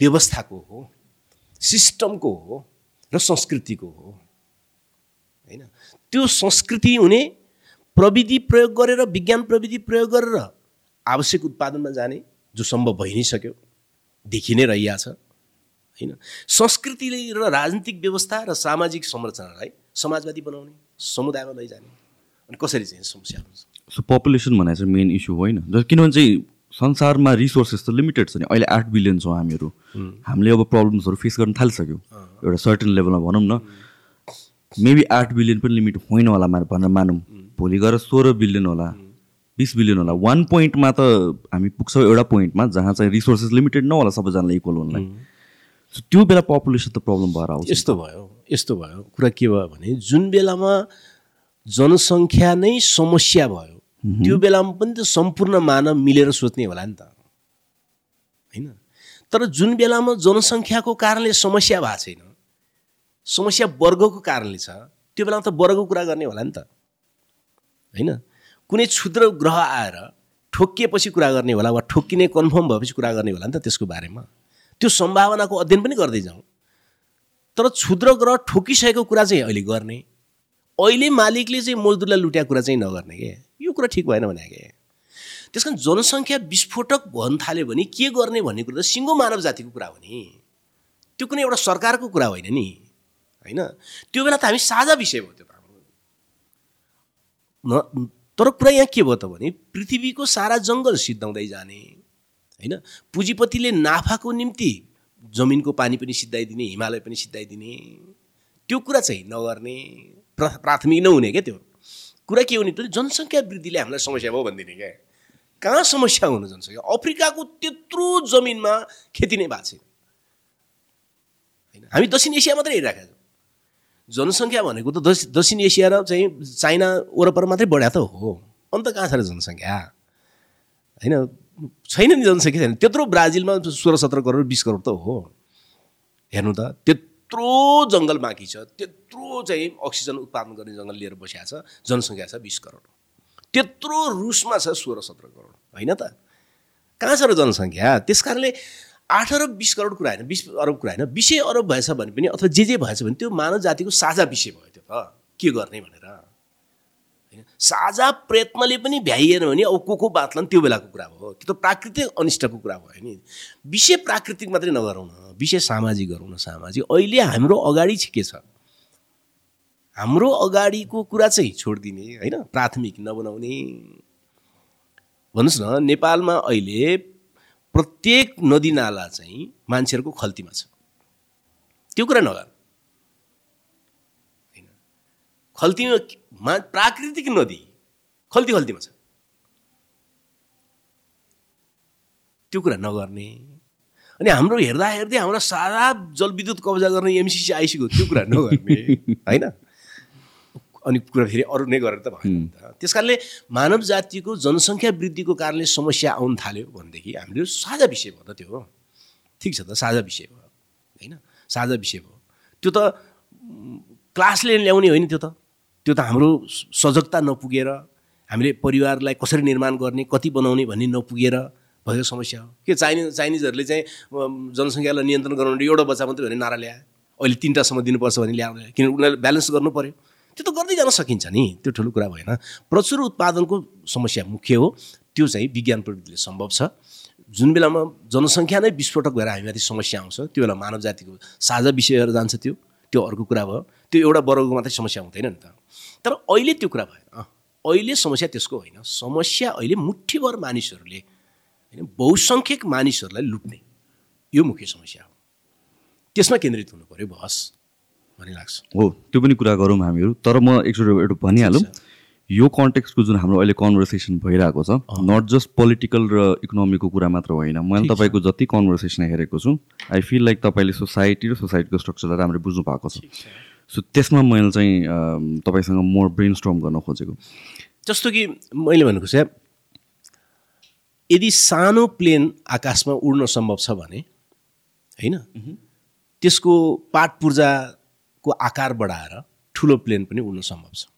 व्यवस्थाको हो सिस्टमको हो र संस्कृतिको हो। होइन? त्यो संस्कृति हुने प्रविधि प्रयोग गरेर विज्ञान प्रविधि प्रयोग गरेर आवश्यक उत्पादनमा जाने जो सम्भव भइ नै सक्यो देखि नै रहिरहेछ होइन? संस्कृतिले र राजनीतिक व्यवस्था र सामाजिक संरचनालाई समाजवादी बनाउने समुदायमा लैजाने अनि कसरी चाहिँ समस्या हुन्छ? सो पपुलेसन भनेर चाहिँ मेन इस्यु होइन? किनभने चाहिँ संसारमा रिसोर्सेस त लिमिटेड छ नि। अहिले आठ बिलियन छौँ हामीहरू। हामीले अब प्रब्लम्सहरू फेस गर्न थालिसक्यो। एउटा सर्टेन लेभलमा भनौँ न। मेबी आठ बिलियन पनि लिमिट होइन होला मा- भनेर मानौँ। भोलि गएर सोह्र बिलियन होला बिस बिलियन होला। वान पोइन्टमा त हामी पुग्छौँ एउटा पोइन्टमा जहाँ चाहिँ रिसोर्सेस लिमिटेड नहोला सबैजनालाई इक्वल हुनलाई। सो त्यो बेला पपुलेसन त प्रब्लम भएर आउँछ यस्तो भयो यस्तो भयो। कुरा के भयो भने जुन बेलामा जनसङ्ख्या नै समस्या भयो त्यो बेलामा पनि त सम्पूर्ण मानव मिलेर सोच्ने होला नि त। होइन? तर जुन बेलामा जनसङ्ख्याको कारणले समस्या भएको छैन समस्या वर्गको कारणले छ त्यो बेलामा त वर्गको कुरा गर्ने होला नि त। होइन? कुनै क्षुद्र ग्रह आएर ठोकिएपछि कुरा गर्ने होला वा ठोक्किने कन्फर्म भएपछि कुरा गर्ने होला नि त त्यसको बारेमा। त्यो सम्भावनाको अध्ययन पनि गर्दै जाउँ। तर क्षुद्र ग्रह ठोकिसकेको कुरा चाहिँ अहिले गर्ने। अहिले मालिकले चाहिँ मजदुरलाई लुट्या कुरा चाहिँ नगर्ने के? यो कुरा ठिक भएन भने के त्यस कारण जनसङ्ख्या विस्फोटक भन्न थाल्यो भने के गर्ने भन्ने कुरा त सिङ्गो मानव जातिको कुरा हो नि। त्यो कुनै एउटा सरकारको कुरा होइन नि होइन? त्यो बेला त हामी साझा विषय भयो त्यो न तर कुरा यहाँ के भयो त भने पृथ्वीको सारा जङ्गल सिद्धाउँदै जाने होइन? पुँजीपतिले नाफाको निम्ति जमिनको पानी पनि सिद्धाइदिने हिमालय पनि सिद्धाइदिने त्यो कुरा चाहिँ नगर्ने प्रा प्राथमिक नहुने क्या त्यो? कुरा के हो नि त जनसङ्ख्या वृद्धिले हामीलाई समस्या भयो भनिदिने क्या कहाँ समस्या हुनु जनसङ्ख्या? अफ्रिकाको त्यत्रो जमिनमा खेती नै भएको छैन। होइन? हामी दक्षिण एसिया मात्रै हेरिरहेका छौँ। जनसङ्ख्या भनेको त दक्षि दक्षिण एसिया र चाहिँ चाइना वरपर मात्रै बढ्या त हो। अन्त कहाँ छ र जनसङ्ख्या? होइन? छैन नि जनसङ्ख्या छैन। त्यत्रो ब्राजिलमा सोह्र सत्र करोड बिस करोड त हो। हेर्नु त त्यत्रो जङ्गल बाँकी छ त्यत्रो चाहिँ अक्सिजन उत्पादन गर्ने जङ्गल लिएर बसिएको छ जनसङ्ख्या छ बिस करोड। त्यत्रो रुसमा छ सोह्र सत्र करोड होइन त? कहाँ छ र जनसङ्ख्या? त्यस कारणले आठ अरब बिस करोड कुरा होइन बिस अरब कुरा होइन बिसै अरब भएछ भने पनि अथवा जे जे भएछ भने त्यो मानव जातिको साझा विषय भयो त्यो त। के गर्ने भनेर? होइन साझा प्रयत्नले पनि भ्याइएन भने अब को को बाँच्लान् त्यो बेलाको कुरा हो त्यो त प्राकृतिक अनिष्टको कुरा भयो नि। विषय प्राकृतिक मात्रै नगरौँ न। विषय सामाजिक गरौँ न सामाजिक। अहिले हाम्रो अगाडि चाहिँ के छ। हाम्रो अगाडिको कुरा चाहिँ छोडिदिने होइन? प्राथमिक नबनाउने। भन्नुहोस् न नेपालमा अहिले प्रत्येक नदीनाला चाहिँ मान्छेहरूको खल्तीमा छ। त्यो कुरा नगर। होइन। खल्तीमा मा प्राकृतिक नदी खल्ती खल्तीमा छ। त्यो कुरा नगर्ने। अनि हाम्रो हेर्दा हेर्दै हाम्रो सारा जलविद्युत कब्जा गर्ने एमसिसी आइसक्यो त्यो कुरा नगर्ने <laughs> होइन? अनि कुरा फेरि अरू नै गरेर त भएन नि त। त्यस कारणले मानव जातिको जनसङ्ख्या वृद्धिको कारणले समस्या आउन थाल्यो भनेदेखि हामीले साझा विषय भयो त त्यो हो। ठिक छ त साझा विषय भयो होइन? साझा विषय भयो। त्यो त क्लासले ल्याउने होइन त्यो त। त्यो त हाम्रो सजगता नपुगेर हामीले परिवारलाई कसरी निर्माण गर्ने कति बनाउने भन्ने नपुगेर भएको समस्या हो। के चाइनिज चाइनिजहरूले चाहिँ जनसङ्ख्यालाई नियन्त्रण गराउनु एउटा बच्चा मात्रै भने नारा ल्याए। अहिले तिनवटासम्म दिनुपर्छ भने ल्याएर किनभने उनीहरूले ब्यालेन्स गर्नु पऱ्यो। त्यो त गर्दै जान सकिन्छ नि त्यो ठुलो कुरा भएन। प्रचुर उत्पादनको समस्या मुख्य हो। त्यो चाहिँ विज्ञान प्रविधिले सम्भव छ। जुन बेलामा जनसङ्ख्या नै विस्फोटक भएर हामीमाथि समस्या आउँछ त्यो बेला मानव जातिको साझा विषयहरू जान्छ त्यो। त्यो अर्को कुरा भयो। त्यो एउटा वर्गको मात्रै समस्या हुँदैन नि त। तर अहिले त्यो कुरा भएन। अहिले समस्या त्यसको होइन। समस्या अहिले मुठीभर मानिसहरूले होइन बहुसङ्ख्यक मानिसहरूलाई लुट्ने। यो मुख्य समस्या हो। त्यसमा केन्द्रित हुनु पऱ्यो बहस। भन्ने लाग्छ। हो त्यो पनि कुरा गरौँ हामीहरू। तर म एकचोटि एउटा भनिहालौँ। यो कन्टेक्स्टको जुन हाम्रो अहिले कन्भर्सेसन भइरहेको छ नट जस्ट पोलिटिकल र इकोनोमीको कुरा मात्र होइन। मैले तपाईँको जति कन्भर्सेसन हेरेको छु आई फिल लाइक तपाईँले सोसाइटी र सोसाइटीको स्ट्रक्चरलाई राम्ररी बुझ्नु भएको छ। सो त्यसमा मैले चाहिँ तपाईँसँग मोर ब्रेन स्ट्रम गर्न खोजेको। जस्तो कि मैले भनेको चाहिँ यदि सानो प्लेन आकाशमा उड्न सम्भव छ भने होइन? त्यसको पाट पूर्जाको आकार बढाएर ठुलो प्लेन पनि उड्न सम्भव छ।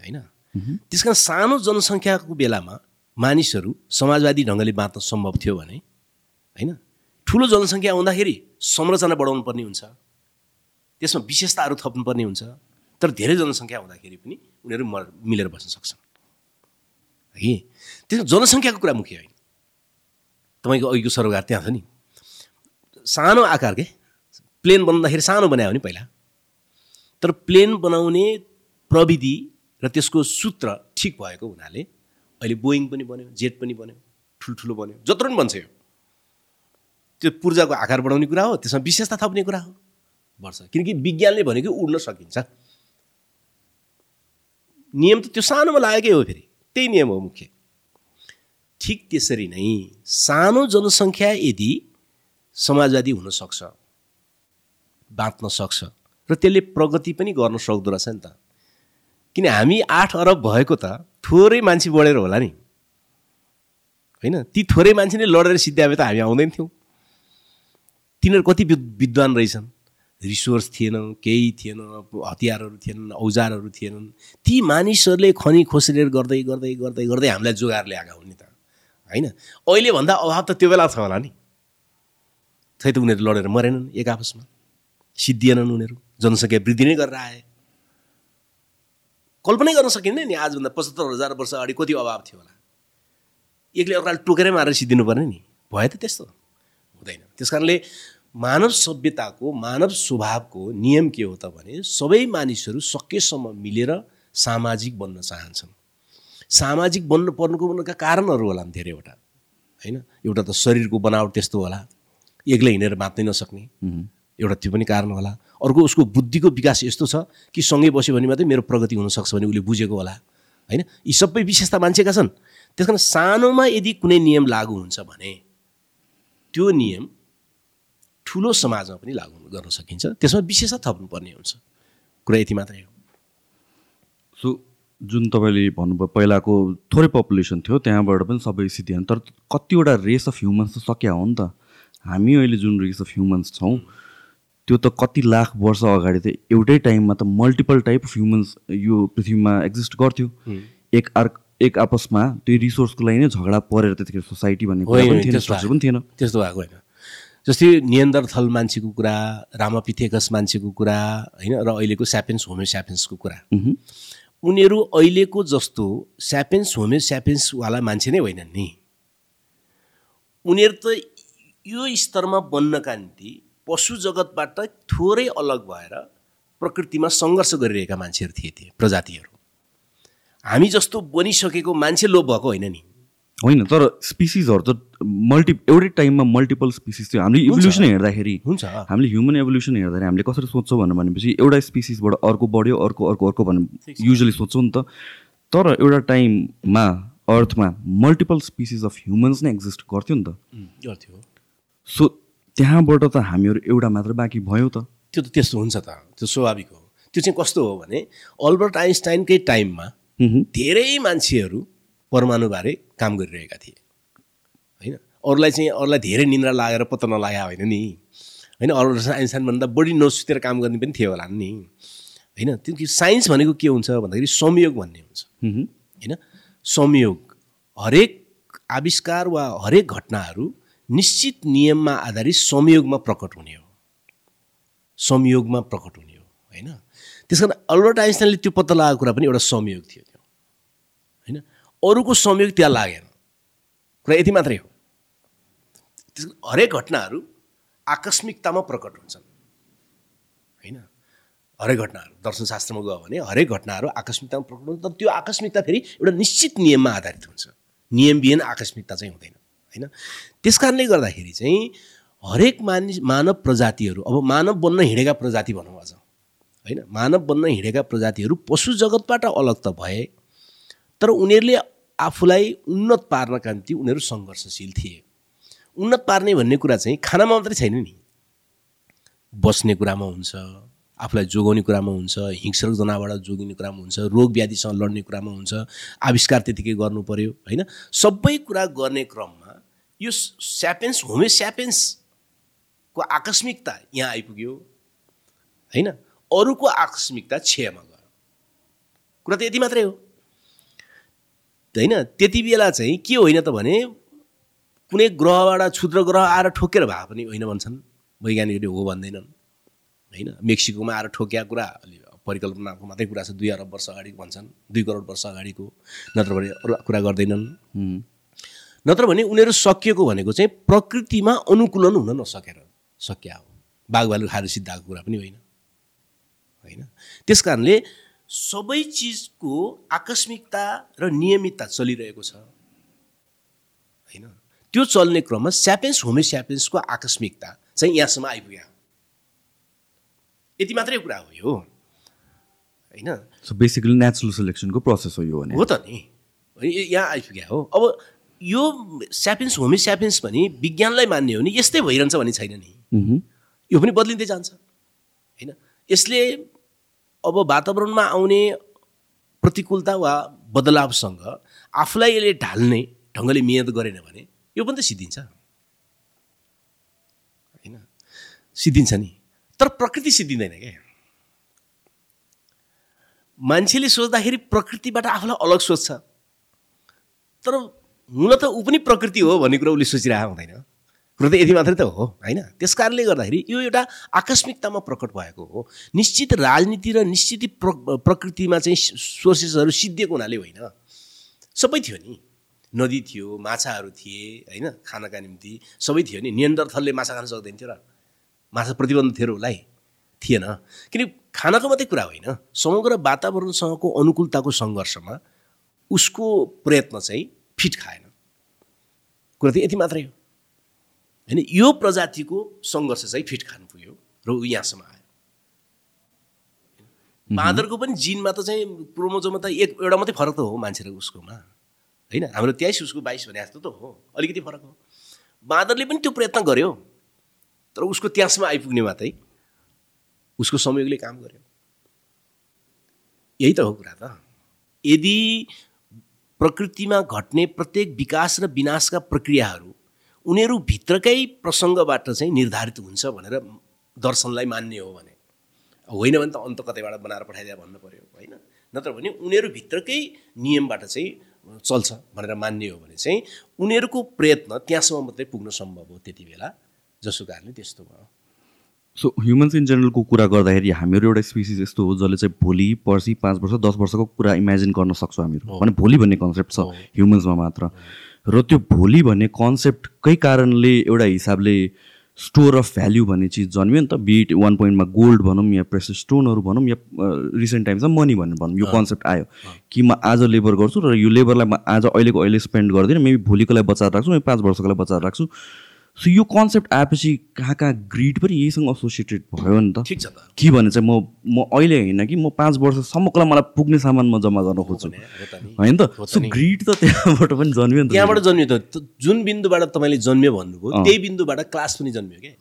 होइन? त्यस कारण सानो जनसङ्ख्याको बेलामा मानिसहरू समाजवादी ढङ्गले बाँच्न सम्भव थियो भने होइन? ठुलो जनसङ्ख्या आउँदाखेरि संरचना बढाउनु पर्ने हुन्छ। त्यसमा विशेषताहरू थप्नुपर्ने हुन्छ। तर धेरै जनसङ्ख्या हुँदाखेरि पनि उनीहरू मर मिलेर बस्न सक्छन्। है? त्यसमा जनसङ्ख्याको कुरा मुख्य होइन। तपाईँको अघिको सरोकार त्यहाँ छ नि। सानो आकार के? प्लेन बनाउँदाखेरि सानो बनायो भने पहिला। तर प्लेन बनाउने प्रविधि र त्यसको सूत्र ठिक भएको हुनाले अहिले बोइङ पनि बन्यो जेट पनि बन्यो ठुल्ठुलो बन्यो जत्रो पनि बन्छ यो। त्यो पूर्जाको आकार बढाउने कुरा हो त्यसमा विशेषता थप्ने कुरा हो बढ्छ। किनकि विज्ञानले भनेको उड्न सकिन्छ। नियम त त्यो सानोमा लागेकै हो फेरि त्यही नियम हो मुख्य। ठिक त्यसरी नै सानो जनसङ्ख्या यदि समाजवादी हुनसक्छ बाँच्न सक्छ र त्यसले प्रगति पनि गर्न सक्दो रहेछ नि त। किन हामी आठ अरब भएको त थोरै मान्छे बढेर होला नि? होइन? ती थोरै मान्छे नै लडेर सिद्ध्याए त हामी आउँदैन थियौँ। तिनीहरू कति विद्वान रहेछन्। रिसोर्स थिएन केही थिएन हतियारहरू थिएनन् औजारहरू थिएनन्। ती मानिसहरूले खनी खोसेर गर्दै गर्दै गर्दै गर्दै हामीलाई जोगाएर ल्याएका हुन् नि त। होइन? अहिलेभन्दा अभाव त त्यो बेला छ होला नि। खै त उनीहरू लडेर मरेनन् एक आपसमा। सिद्धिएनन् उनीहरू। जनसङ्ख्या वृद्धि नै गरेर आए। कल्पनै गर्न सकिँदैन नि आजभन्दा पचहत्तर हजार वर्ष अगाडि कति अभाव थियो होला। एकले अर्काले टोकेरै मारेर सिद्धिनु पर्ने नि। भयो त त्यस्तो। हुँदैन। त्यस कारणले मानव सभ्यताको मानव स्वभावको नियम के हो त भने सबै मानिसहरू सकेसम्म मिलेर सामाजिक बन्न चाहन्छन्। सामाजिक बन्नु पर्नुको बन्नुका कारणहरू होला धेरैवटा। होइन? एउटा त शरीरको बनावट त्यस्तो होला। एक्लै हिँडेर बाँच्नै नसक्ने। एउटा त्यो पनि कारण होला। अर्को उसको बुद्धिको विकास यस्तो छ कि सँगै बस्यो भने मात्रै मेरो प्रगति हुनसक्छ भने उसले बुझेको होला होइन? यी सबै विशेषता मान्छेका छन्। त्यस कारण सानोमा यदि कुनै नियम लागु हुन्छ भने त्यो नियम ठुलो समाजमा पनि लागु गर्न सकिन्छ। त्यसमा विशेषता थप्नुपर्ने हुन्छ। कुरा यति मात्रै हो। सो जुन तपाईँले भन्नुभयो पहिलाको थोरै पपुलेसन थियो त्यहाँबाट पनि सबै सिद्धिएन तर कतिवटा रेस अफ ह्युमन्स त सकिया हो नि त। हामी अहिले जुन रेस अफ ह्युमन्स छौँ त्यो त कति लाख वर्ष अगाडि त एउटै टाइममा त मल्टिपल टाइप अफ ह्युमन्स यो पृथ्वीमा एक्जिस्ट गर्थ्यो। एक आर्क एक आपसमा त्यो रिसोर्सको लागि नै झगडा परेर त्यतिखेर सोसाइटी भन्ने पनि थिएन स्ट्रक्चर पनि थिएन। त्यस्तो भएको होइन। जस्तै नियन्दरथल मान्छेको कुरा रामापिथेकस मान्छेको कुरा होइन र अहिलेको स्यापेन्स होमे स्यापेन्सको कुरा। उनीहरू अहिलेको जस्तो स्यापेन्स होमे स्यापेन्सवाला मान्छे नै होइनन् नि। उनीहरू त यो स्तरमा बन्नका निम्ति पशु जगतबाट थोरै अलग भएर प्रकृतिमा सङ्घर्ष गरिरहेका मान्छेहरू थिए थिए प्रजातिहरू। हामी जस्तो बनिसकेको मान्छे लोप भएको होइन नि। होइन तर स्पिसिसहरू त मल्टि एउटै टाइममा मल्टिपल स्पिसिस थियो। हामीले इभोल्युसन हेर्दाखेरि हुन्छ। हामीले ह्युमन एभोल्युसन हेर्दाखेरि हामीले कसरी सोध्छौँ भनेर भनेपछि एउटा स्पिसिसबाट अर्को बढ्यो अर्को अर्को अर्को भने युजली सोध्छौँ नि त। तर एउटा टाइममा अर्थमा मल्टिपल स्पिसिस अफ ह्युमन्स नै एक्जिस्ट गर्थ्यो नि त। गर्थ्यो। सो त्यहाँबाट त हामीहरू एउटा मात्र बाँकी भयो त। त्यो त त्यस्तो हुन्छ त त्यो स्वाभाविक हो। त्यो चाहिँ कस्तो हो भने अल्बर्ट आइन्स्टाइनकै टाइममा धेरै मान्छेहरू परमाणुबारे काम गरिरहेका थिए। होइन? अरूलाई चाहिँ अरूलाई धेरै निन्द्रा लागेर पत्ता नलागे होइन नि। होइन? अल्बर्ट आइन्स्टाइनभन्दा बढी नसुतेर काम गर्ने पनि थियो होला नि। होइन? त्यो साइन्स भनेको के हुन्छ भन्दाखेरि संयोग भन्ने हुन्छ। होइन? संयोग हरेक आविष्कार वा हरेक घटनाहरू निश्चित नियममा आधारित संयोगमा प्रकट हुने हो। संयोगमा प्रकट हुने हो होइन? त्यस कारण अल्बर्ट आइन्स्टाइनले त्यो पत्ता लगाएको कुरा पनि एउटा संयोग थियो त्यो होइन? अरूको संयोग त्यहाँ लागेन। कुरा यति मात्रै हो। त्यस हरेक घटनाहरू आकस्मिकतामा प्रकट हुन्छन् होइन? हरेक घटनाहरू दर्शनशास्त्रमा गयो भने हरेक घटनाहरू आकस्मिकतामा प्रकट हुन्छ तर त्यो आकस्मिकता फेरि एउटा निश्चित नियममा आधारित हुन्छ। नियमविहीन आकस्मिकता चाहिँ हुँदैन। होइन? त्यस कारणले गर्दाखेरि चाहिँ हरेक मानिस मानव प्रजातिहरू अब मानव बन्न हिँडेका प्रजाति भनौँ अझ होइन? मानव बन्न हिँडेका प्रजातिहरू पशु जगतबाट अलग त भए तर उनीहरूले आफूलाई उन्नत पार्नका निम्ति उनीहरू सङ्घर्षशील थिए। उन्नत पार्ने भन्ने कुरा चाहिँ खानामा मात्रै छैन नि। बस्ने कुरामा हुन्छ आफूलाई जोगाउने कुरामा हुन्छ हिंस्रक जनाबाट जोगिने कुरामा हुन्छ रोग व्याधिसँग लड्ने कुरामा हुन्छ आविष्कार त्यतिकै गर्नु पऱ्यो होइन? सबै कुरा गर्ने क्रममा यो स्यापेन्स होमे स्यापेन्सको आकस्मिकता यहाँ आइपुग्यो होइन? अरूको आकस्मिकता क्षयमा गयो। कुरा त यति मात्रै हो। होइन? त्यति बेला चाहिँ के होइन त भने कुनै ग्रहबाट क्षुद्र ग्रह आएर ठोकेर भए पनि होइन भन्छन्। वैज्ञानिकहरूले हो भन्दैनन्। होइन? मेक्सिकोमा आएर ठोक्या कुरा परिकल्पनाको मात्रै कुरा छ। दुई अरब वर्ष अगाडि भन्छन्। दुई करोड वर्ष अगाडिको नत्र भने कुरा गर्दैनन्। नत्र भने उनीहरू सकिएको भनेको चाहिँ प्रकृतिमा अनुकूलन हुन नसकेर सकिया हो। बाघ भालु खाएर सिद्धाएको कुरा पनि होइन। होइन? त्यस कारणले सबै चिजको आकस्मिकता र नियमितता चलिरहेको छ। होइन? त्यो चल्ने क्रममा स्यापेन्स होमे स्यापेन्सको आकस्मिकता चाहिँ यहाँसम्म आइपुग्यो। यति मात्रै कुरा हो यो। होइन? सो बेसिकली नेचुरल सिलेक्सनको प्रोसेस हो यो हो त नि। यहाँ आइपुग्यो हो। अब यो स्यापेन्स होमे स्यापेन्स भने विज्ञानलाई मान्ने हो नि यस्तै भइरहन्छ भन्ने छैन नि। यो पनि बदलिँदै जान्छ। होइन? यसले अब वातावरणमा आउने प्रतिकूलता वा बदलावसँग आफूलाई यसले ढाल्ने ढङ्गले मिहिनेत गरेन भने यो पनि त सिद्धिन्छ। होइन? सिद्धिन्छ नि। तर प्रकृति सिद्धिँदैन क्या मान्छेले सोच्दाखेरि प्रकृतिबाट आफूलाई अलग सोच्छ। तर मूलत ऊ पनि प्रकृति हो भन्ने कुरा उसले सोचिरहेको हुँदैन। कुरो त यति मात्रै त हो होइन? त्यस कारणले गर्दाखेरि यो एउटा आकस्मिकतामा प्रकट भएको हो। निश्चित राजनीति र निश्चित प्र प्रकृतिमा चाहिँ सोर्सेसहरू सिद्धिएको हुनाले होइन। सबै थियो नि। नदी थियो माछाहरू थिए होइन? खानका निम्ति सबै थियो नि। नियन्डरथलले माछा खान सक्दैन थियो र। माछा प्रतिबन्ध थियो र उसलाई। थिएन। किन खानको मात्रै कुरा होइन। समग्र वातावरणसँगको अनुकूलताको सङ्घर्षमा उसको प्रयत्न चाहिँ फिट खाएन कुरा त यति मात्रै हो। होइन यो प्रजातिको सङ्घर्ष चाहिँ फिट खानु पुग्यो र ऊ यहाँसम्म आयो। बाँदरको पनि जिनमा त चाहिँ क्रोमोजोमा त एक एउटा मात्रै फरक त हो मान्छे र उसकोमा। होइन हाम्रो तेइस उसको बाइस भने जस्तो त हो अलिकति फरक हो। बाँदरले पनि त्यो प्रयत्न गर्यो तर उसको त्यहाँसम्म आइपुग्ने मात्रै उसको संयोगले काम गर्यो। यही त हो कुरा त। यदि प्रकृतिमा घट्ने प्रत्येक विकास र विनाशका प्रक्रियाहरू उनीहरू भित्रकै प्रसङ्गबाट चाहिँ निर्धारित हुन्छ भनेर दर्शनलाई मान्ने हो भने। होइन भने त अन्त कतैबाट बनाएर पठाइदिए भन्नु पऱ्यो होइन? नत्र भने उनीहरू भित्रकै नियमबाट चाहिँ चल्छ भनेर मान्ने हो भने चाहिँ उनीहरूको प्रयत्न त्यहाँसम्म मात्रै पुग्न सम्भव हो त्यति बेला। जसको कारणले त्यस्तो भयो। सो ह्युमन्स इन जेनरलको कुरा गर्दाखेरि हामीहरू एउटा स्पिसिस यस्तो हो जसले चाहिँ भोलि पर्सि पाँच वर्ष दस वर्षको कुरा इमेजिन गर्न सक्छौँ हामीहरू। भने भोलि भन्ने कन्सेप्ट छ ह्युमन्समा मात्र। र त्यो भोलि भन्ने कन्सेप्टकै कारणले एउटा हिसाबले स्टोर अफ भ्याल्यु भन्ने चिज जन्मियो नि त। बिट वान पोइन्टमा गोल्ड भनौँ या प्रेसस स्टोनहरू भनौँ या रिसेन्ट टाइम्समा मनी भनेर भनौँ। यो कन्सेप्ट आयो। कि म आज लेबर गर्छु र यो लेबरलाई म आज अहिलेको अहिले स्पेन्ड गर्दिनँ। मेबी भोलिको लागि बचाएर राख्छु म पाँच वर्षको लागि बचाएर राख्छु। सो यो कन्सेप्ट आएपछि कहाँ कहाँ ग्रिड पनि यहीसँग एसोसिएटेड भयो नि त। ठिक छ त। के भने चाहिँ म म अहिले होइन कि म पाँच वर्षसम्मको लागि मलाई पुग्ने सामान म जम्मा गर्न खोज्छु। होइन त? सो। ग्रिड त त्यहाँबाट पनि जन्मियो नि त। त्यहाँबाट जन्मियो त। जुन बिन्दुबाट तपाईँले जन्मियो भन्नुभयो। त्यही बिन्दुबाट क्लास पनि जन्मियो क्या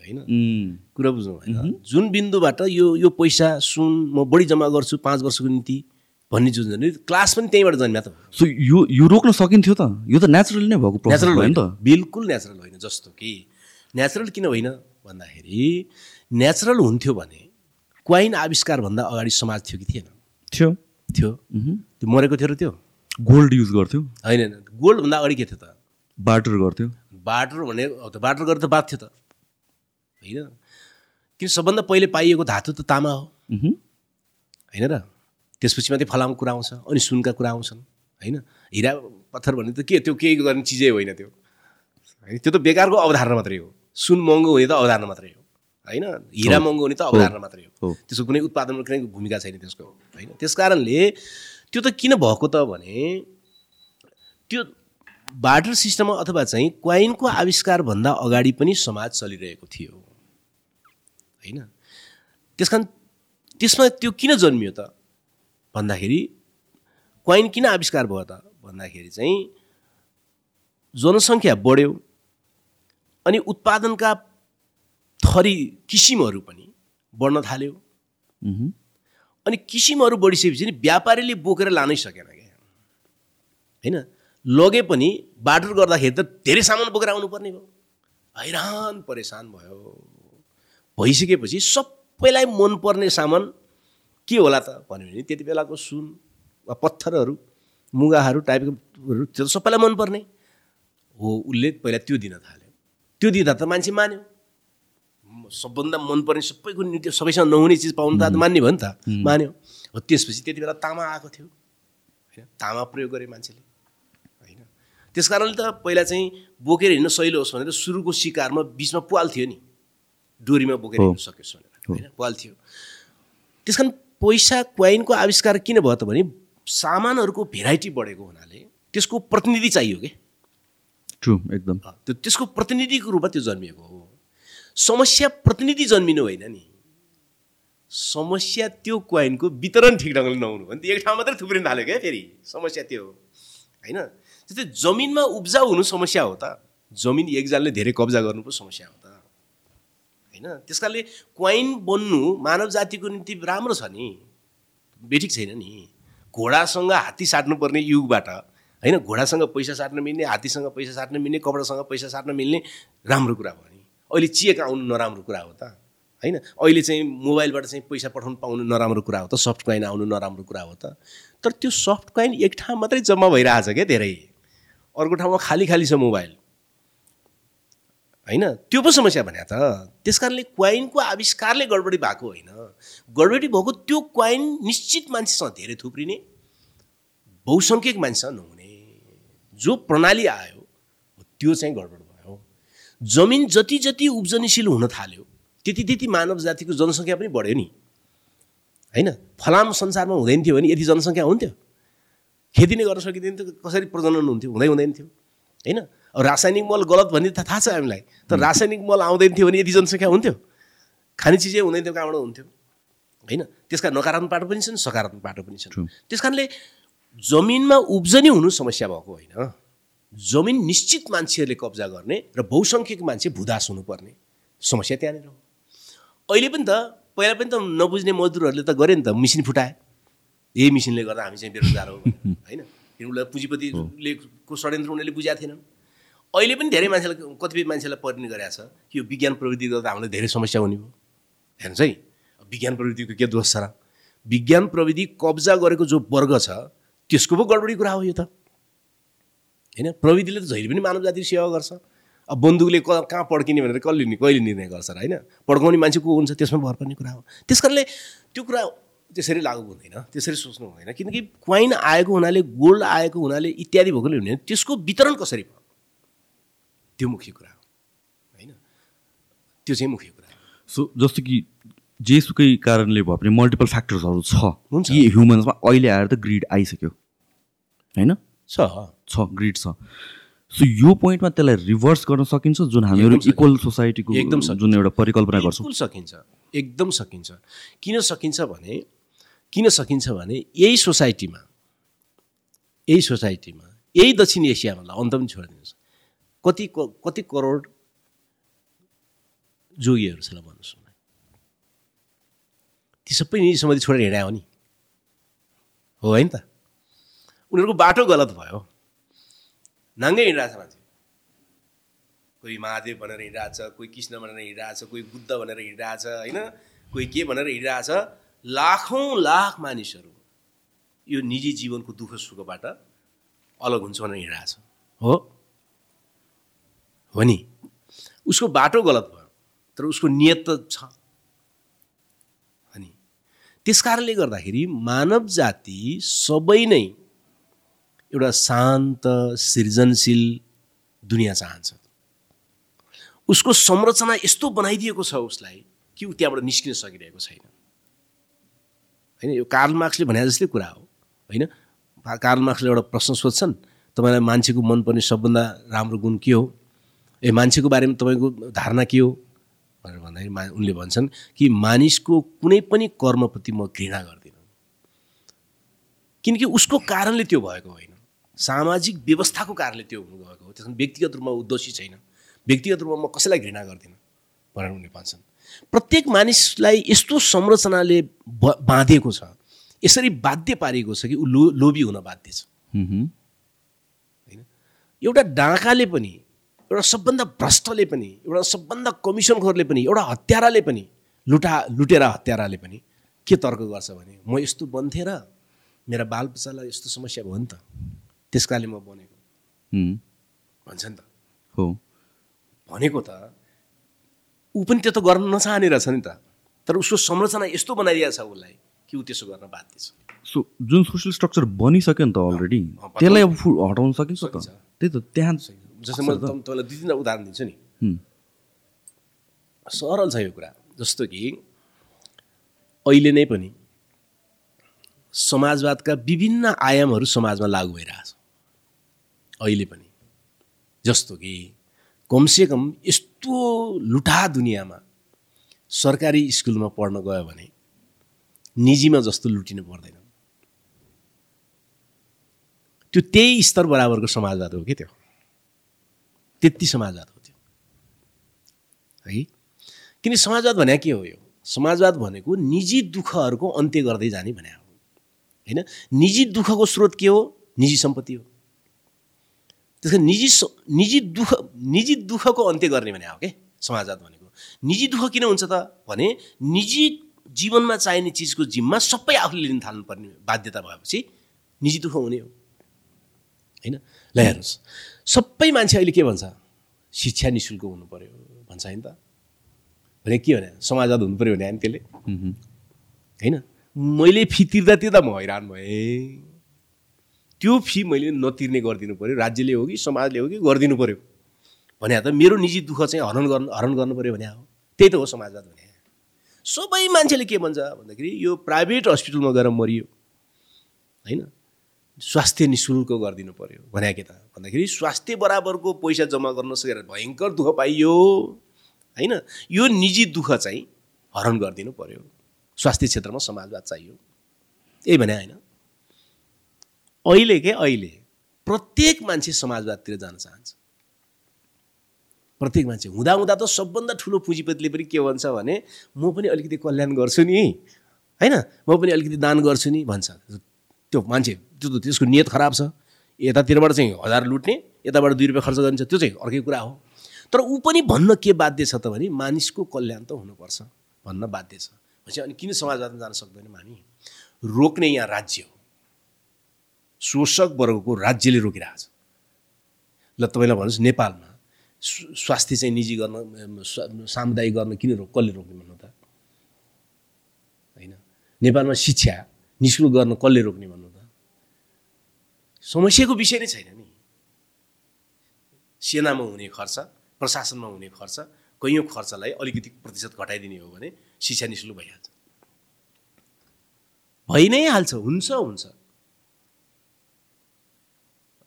होइन? कुरा बुझ्नु होइन? जुन बिन्दुबाट यो यो पैसा सुन म बढी जम्मा गर्छु पाँच वर्षको निम्ति भन्ने जुन जन्मियो क्लास पनि त्यहीँबाट जन्मिया त। सो यो यो रोक्न सकिन्थ्यो त। यो त नेचुरली नै भएको नेचुरल होइन। त। बिल्कुल नेचुरल होइन जस्तो कि नेचुरल किन होइन भन्दाखेरि नेचुरल हुन्थ्यो भने क्वाइन आविष्कारभन्दा अगाडि समाज थियो कि थिएन? थियो। थियो। त्यो मरेको थियो र त्यो? गोल्ड युज गर्थ्यो। होइन होइन। गोल्डभन्दा अगाडि के थियो त? बार्टर गर्थ्यो। बाटर भने बाटर गरेर त बात थियो त। होइन? किन सबभन्दा पहिले पाइएको धातु त तामा हो। होइन र? त्यसपछि मात्रै फलामको कुरा आउँछ अनि सुनका कुरा आउँछन् होइन? हिरा पत्थर भने त के त्यो केही गर्ने चिजै होइन त्यो। होइन? त्यो त बेकारको अवधारणा मात्रै हो। सुन महँगो हुने त अवधारणा मात्रै हो। होइन? हिरा। महँगो हुने त अवधारणा मात्रै हो। हो। त्यसको कुनै उत्पादनमा कुनै भूमिका छैन त्यसको होइन? त्यस कारणले त्यो त किन भएको त भने त्यो बार्टर सिस्टममा अथवा चाहिँ क्वाइनको आविष्कारभन्दा अगाडि पनि समाज चलिरहेको थियो। होइन? त्यस कारण त्यसमा त्यो किन जन्मियो त? भन्दाखेरि क्वाइन किन आविष्कार भयो त? भन्दाखेरि चाहिँ जनसङ्ख्या बढ्यो अनि उत्पादनका थरी किसिमहरू पनि बढ्न थाल्यो। अनि किसिमहरू बढिसकेपछि नि व्यापारीले बोकेर लानै सकेन क्या। होइन? लगे पनि बाटर गर्दाखेरि त धेरै सामान बोकेर आउनुपर्ने भयो। हैरान परेसान भयो। भइसकेपछि सबैलाई मनपर्ने सामान के होला त? भन्यो भने त्यति बेलाको सुन वा पत्थरहरू मुगाहरू टाइपकोहरू त्यो त सबैलाई मनपर्ने। हो उसले पहिला त्यो दिन थाल्यो। त्यो दिँदा त मान्छे मान्यो। सबभन्दा मनपर्ने सबैको नृत्य सबैसँग नहुने चिज पाउनु त मान्ने भयो नि त। मान्यो। हो त्यसपछि त्यति बेला तामा आएको थियो। होइन तामा प्रयोग गरे मान्छेले। होइन। त्यस कारणले त पहिला चाहिँ बोकेर हिँड्न सहिलो होस् भनेर सुरुको शिकारमा बिचमा पाल थियो नि। डोरीमा बोकेर। हिँड्न सकियोस् भनेर। होइन पाल थियो। त्यस कारण पैसा क्वाइनको आविष्कार किन भयो त भने सामानहरूको भेराइटी बढेको हुनाले त्यसको प्रतिनिधि चाहियो कि? ट्रु एकदम। त्यो त्यसको प्रतिनिधिको रूपमा त्यो जन्मिएको हो। समस्या प्रतिनिधि जन्मिनु होइन नि। समस्या त्यो क्वाइनको वितरण ठिक ढङ्गले नहुनु भने एक ठाउँ मात्रै थुप्रिन थाल्यो क्या फेरि? समस्या त्यो हो। होइन? जस्तै जमिनमा उब्जाउ हुनु समस्या हो त। जमिन एकजनाले धेरै कब्जा गर्नु पो समस्या हो त। होइन? त्यस कारणले क्वाइन बन्नु मानव जातिको निम्ति राम्रो छ नि। बेठिक छैन नि। घोडासँग हात्ती साट्नुपर्ने युगबाट होइन? घोडासँग पैसा साट्न मिल्ने हात्तीसँग पैसा साट्न मिल्ने कपडासँग पैसा साट्न मिल्ने राम्रो कुरा भयो नि। अहिले चिएका आउनु नराम्रो कुरा हो त होइन? अहिले चाहिँ मोबाइलबाट चाहिँ पैसा पठाउनु पाउनु नराम्रो कुरा हो त सफ्ट कोइन आउनु नराम्रो कुरा हो त। तर त्यो सफ्ट कोइन एक ठाउँ मात्रै जम्मा भइरहेछ क्या धेरै। अर्को ठाउँमा खाली खाली छ मोबाइल। होइन? त्यो पो समस्या भने त त्यस कारणले क्वाइनको आविष्कारले गडबडी भएको होइन। गडबडी भएको त्यो क्वाइन निश्चित मान्छेसँग धेरै थुप्रिने बहुसङ्ख्यक मान्छेसँग नहुने। जो प्रणाली आयो त्यो चाहिँ गडबड भयो। जमिन जति जति उब्जनीशील हुन थाल्यो त्यति त्यति मानव जातिको जनसङ्ख्या पनि बढ्यो नि। होइन? फलाम संसारमा हुँदैन थियो भने यति जनसङ्ख्या हुन्थ्यो खेती नै गर्न सकिँदैन थियो कसरी प्रजनन हुन्थ्यो हुँदै हुँदैन थियो। होइन? रासायनिक मल गलत भन्ने त थाहा छ हामीलाई। तर रासायनिक मल आउँदैन थियो भने यति जनसङ्ख्या हुन्थ्यो। खाने चिजै हुँदैन थियो कहाँबाट हुन्थ्यो। होइन? त्यसका नकारात्मक बाटो पनि छन् सकारात्मक बाटो पनि छन्। त्यस कारणले जमिनमा उब्जनी हुनु समस्या भएको होइन। जमिन निश्चित मान्छेहरूले कब्जा गर्ने र बहुसङ्ख्यक मान्छे भूदास हुनुपर्ने समस्या त्यहाँनिर हो। अहिले पनि त पहिला पनि त नबुझ्ने मजदुरहरूले त गरे नि त मिसिन फुटाए। यही मिसिनले गर्दा हामी चाहिँ बेरोजगार हो <laughs> होइन? उसलाई पुँजीपतिले को षड्यन्त्र उनीहरूले बुझाएको थिएनन्। अहिले पनि धेरै मान्छेलाई कतिपय मान्छेलाई परिणत गरेको छ। यो विज्ञान प्रविधि गर्दा हामीलाई धेरै समस्या हुने भयो। हेर्नुहोस् है विज्ञान प्रविधिको के दोष छ र? विज्ञान प्रविधि कब्जा गरेको जो वर्ग छ त्यसको पो गडबडी कुरा हो यो त। होइन? प्रविधिले त जहिले पनि मानव जातिको सेवा गर्छ। अब बन्दुकले कहाँ पड्किने भनेर कसले कहिले निर्णय गर्छ र? होइन? पड्काउने मान्छे को हुन्छ? त्यसमा भर पर्ने कुरा हो। त्यस कारणले त्यो कुरा त्यसरी लागु हुँदैन त्यसरी सोच्नु हुँदैन। किनकि क्वाइन आएको हुनाले गोल्ड आएको हुनाले इत्यादि भएकोले हुने त्यसको वितरण कसरी भयो? त्यो मुख्य कुरा हो होइन त्यो चाहिँ मुख्य कुरा सो जस्तो कि जेसुकै कारणले भयो भने मल्टिपल फ्याक्टर्सहरू छ। हुन्छ। कि ह्युमन्समा अहिले आएर त ग्रिड आइसक्यो। होइन? छ। छ ग्रिड छ। सो यो पोइन्टमा त्यसलाई रिभर्स गर्न सकिन्छ जुन हामीहरू। इक्वल सोसाइटीको एकदम। जुन एउटा परिकल्पना गर्छौँ। सकिन्छ। एकदम सकिन्छ। किन सकिन्छ भने किन सकिन्छ भने यही सोसाइटीमा यही सोसाइटीमा यही दक्षिण एसियामा ल अन्त पनि छोडिदिनुहोस्। कति कति करोड जोगीहरू छ भन्नुहोस् ती सबै निजी सम्बन्धी छोडेर हिँडायो हो नि। हो होइन त। उनीहरूको बाटो गलत भयो। नाङ्गै हिँडिरहेको छ मान्छे कोही महादेव भनेर हिँडिरहेछ कोही कृष्ण भनेर हिँडिरहेछ कोही बुद्ध भनेर हिँडिरहेछ होइन? कोही के भनेर हिँडिरहेछ? लाखौँ लाख मानिसहरू यो निजी जीवनको दुःख सुखबाट अलग हुन्छ भनेर हिँडिरहेछ। हो। हो नि। उसको बाटो गलत भयो तर उसको नियत त छ। अनि त्यस कारणले गर्दाखेरि मानव जाति सबै नै एउटा शान्त सृजनशील दुनियाँ चाहन्छ। उसको संरचना यस्तो बनाइदिएको छ उसलाई कि ऊ त्यहाँबाट निस्किन सकिरहेको छैन। होइन यो कार्ल मार्क्सले भने जस्तै कुरा हो। होइन कार्ल मार्क्सले एउटा प्रश्न सोध्छन् तपाईँलाई मान्छेको मनपर्ने सबभन्दा राम्रो गुण के हो? ए मान्छेको बारेमा तपाईँको धारणा के हो? भनेर भन्दाखेरि मा उनले भन्छन् कि मानिसको कुनै पनि कर्मप्रति म घृणा गर्दिनँ। किनकि उसको कारणले त्यो भएको होइन। सामाजिक व्यवस्थाको कारणले त्यो हुनु गएको हो। त्यसमा व्यक्तिगत रूपमा ऊ दोषी छैन। व्यक्तिगत रूपमा म कसैलाई घृणा गर्दिनँ भनेर उनले भन्छन्। प्रत्येक मानिसलाई यस्तो संरचनाले बाँधेको छ। यसरी बाध्य पारिएको छ कि ऊ लो लोभी हुन बाध्य छ। होइन? एउटा डाँकाले पनि एउटा सबभन्दा भ्रष्टले पनि एउटा सबभन्दा कमिसनखोरले पनि एउटा हत्याराले पनि लुटा लुटेर हत्याराले पनि के तर्क गर्छ भने म यस्तो बन्थेँ र मेरा बाल बच्चालाई यस्तो समस्या भयो नि त। त्यस कारणले म बनेको। भन्छ नि त। हो। भनेको त ऊ पनि त्यो त गर्न नचाहने रहेछ नि त। तर उसको संरचना यस्तो बनाइदिएको छ उसलाई कि ऊ त्यसो गर्न बाध्य छ। सो जुन सोसियल स्ट्रक्चर बनिसक्यो नि त अलरेडी त्यसलाई अब हटाउन सकिन्छ। त्यही त त्यहाँ जस्तै म तप- तपाईँलाई दुई तिनवटा उदाहरण दिन्छु नि। सरल छ यो कुरा जस्तो कि अहिले नै पनि समाजवादका विभिन्न आयामहरू समाजमा लागू भइरहेछ अहिले पनि। जस्तो कि कमसेकम यस्तो लुटा दुनियाँमा सरकारी स्कुलमा पढ्न गयो भने निजीमा जस्तो लुटिनु पर्दैन। त्यो त्यही स्तर बराबरको समाजवाद हो कि त्यो? त्यति समाजवाद हो त्यो। है? किन समाजवाद भने के हो यो? समाजवाद भनेको निजी दुःखहरूको अन्त्य गर्दै जाने भने हो। होइन? निजी दुःखको स्रोत के हो? निजी सम्पत्ति हो। त्यस कारण निजी निजी दुःख निजी दुःखको अन्त्य गर्ने भने हो के? समाजवाद भनेको। निजी दुःख किन हुन्छ त? भने निजी जीवनमा चाहिने चिजको जिम्मा सबै आफूले लिन थाल्नुपर्ने बाध्यता भएपछि निजी दुःख हुने हो। होइन? ल हेर्नुहोस्। सबै मान्छे अहिले के भन्छ? शिक्षा नि शुल्क हुनु पऱ्यो भन्छ होइन त। भने के भने समाजवाद हुनु पऱ्यो भने होइन त्यसले। होइन? मैले फी तिर्दा तिर्दा म हैरान भएँ। त्यो फी मैले नतिर्ने गरिदिनु पऱ्यो राज्यले हो कि समाजले हो कि गरिदिनु पऱ्यो भने त मेरो निजी दुःख चाहिँ हरण गर्नु हरण गर्नु पऱ्यो भने हो। त्यही त हो समाजवाद भने। सबै मान्छेले के भन्छ भन्दाखेरि यो प्राइभेट हस्पिटलमा गएर मरियो। होइन? स्वास्थ्य नि शुल्क गरिदिनु पऱ्यो भने के त भन्दाखेरि स्वास्थ्य बराबरको पैसा जम्मा गर्न सकेर भयङ्कर दुःख पाइयो। होइन? यो निजी दुःख चाहिँ हरण गरिदिनु पऱ्यो स्वास्थ्य क्षेत्रमा समाजवाद चाहियो। यही भने होइन। अहिले के अहिले प्रत्येक मान्छे समाजवादतिर जान चाहन्छ। प्रत्येक मान्छे हुँदा हुँदा त सबभन्दा ठुलो पुँजीपतिले पनि के भन्छ भने म पनि अलिकति कल्याण गर्छु नि। होइन? म पनि अलिकति दान गर्छु नि भन्छ। त्यो मान्छे त्यो त त्यसको नियत खराब छ। यतातिरबाट चाहिँ हजार लुट्ने यताबाट दुई रुपियाँ खर्च गरिन्छ त्यो चाहिँ अर्कै कुरा हो। तर ऊ पनि भन्न के बाध्य छ त भने मानिसको कल्याण त हुनुपर्छ भन्न बाध्य छ। भनेपछि अनि किन समाजवादमा जान सक्दैनौँ हामी रोक्ने यहाँ राज्य हो। शोषक वर्गको राज्यले रोकिरहेछ। ल तपाईँलाई भन्नुहोस् नेपालमा स्व- स्वास्थ्य चाहिँ निजी गर्न सामुदायिक गर्न किन रोक कसले रोक्ने भन्नु त? होइन। नेपालमा शिक्षा निशुल्क गर्न कसले रोक्ने भन्नु त? समस्याको विषय नै छैन नि। सेनामा हुने खर्च प्रशासनमा हुने खर्च कैयौँ खर्चलाई अलिकति प्रतिशत घटाइदिने हो भने शिक्षा निशुल्क भइहाल्छ। भइ नै हाल्छ हुन्छ हुन्छ।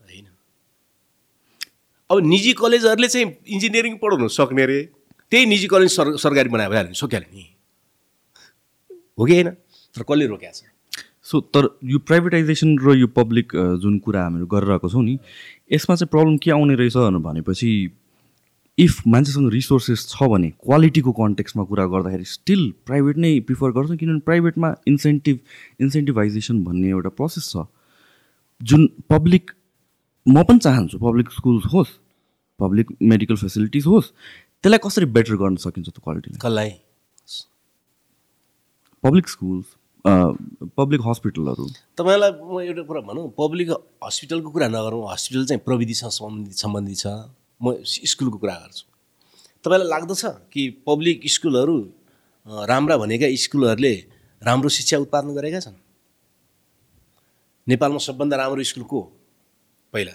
होइन। अब निजी कलेजहरूले चाहिँ इन्जिनियरिङ पढाउनु सक्ने रे त्यही निजी कलेज सर सरकारी बनायो भइहाल्यो सकिहाल्यो नि। हो कि होइन? तर कसले रोक्या छ? सो तर यो प्राइभेटाइजेसन र यो पब्लिक जुन कुरा हामीहरू गरिरहेको छौँ नि यसमा चाहिँ प्रब्लम के आउने रहेछ भनेपछि इफ मान्छेसँग रिसोर्सेस छ भने क्वालिटीको कन्टेक्समा कुरा गर्दाखेरि स्टिल प्राइभेट नै प्रिफर गर्छौँ किनभने प्राइभेटमा इन्सेन्टिभ इन्सेन्टिभाइजेसन भन्ने एउटा प्रोसेस छ। जुन पब्लिक म पनि चाहन्छु पब्लिक स्कुल्स होस् पब्लिक मेडिकल फेसिलिटिज होस् त्यसलाई कसरी बेटर गर्न सकिन्छ त्यो क्वालिटीलाई कसलाई? पब्लिक स्कुल्स पब्लिक हस्पिटलहरू तपाईँलाई म एउटा कुरा भनौँ पब्लिक हस्पिटलको कुरा नगरौँ हस्पिटल चाहिँ प्रविधिसँग सम्बन्धित सम्बन्धित छ। म स्कुलको कुरा गर्छु। तपाईँलाई लाग्दछ कि पब्लिक स्कुलहरू राम्रा भनेका स्कुलहरूले राम्रो शिक्षा उत्पादन गरेका छन्? नेपालमा सबभन्दा राम्रो स्कुल को? पहिला।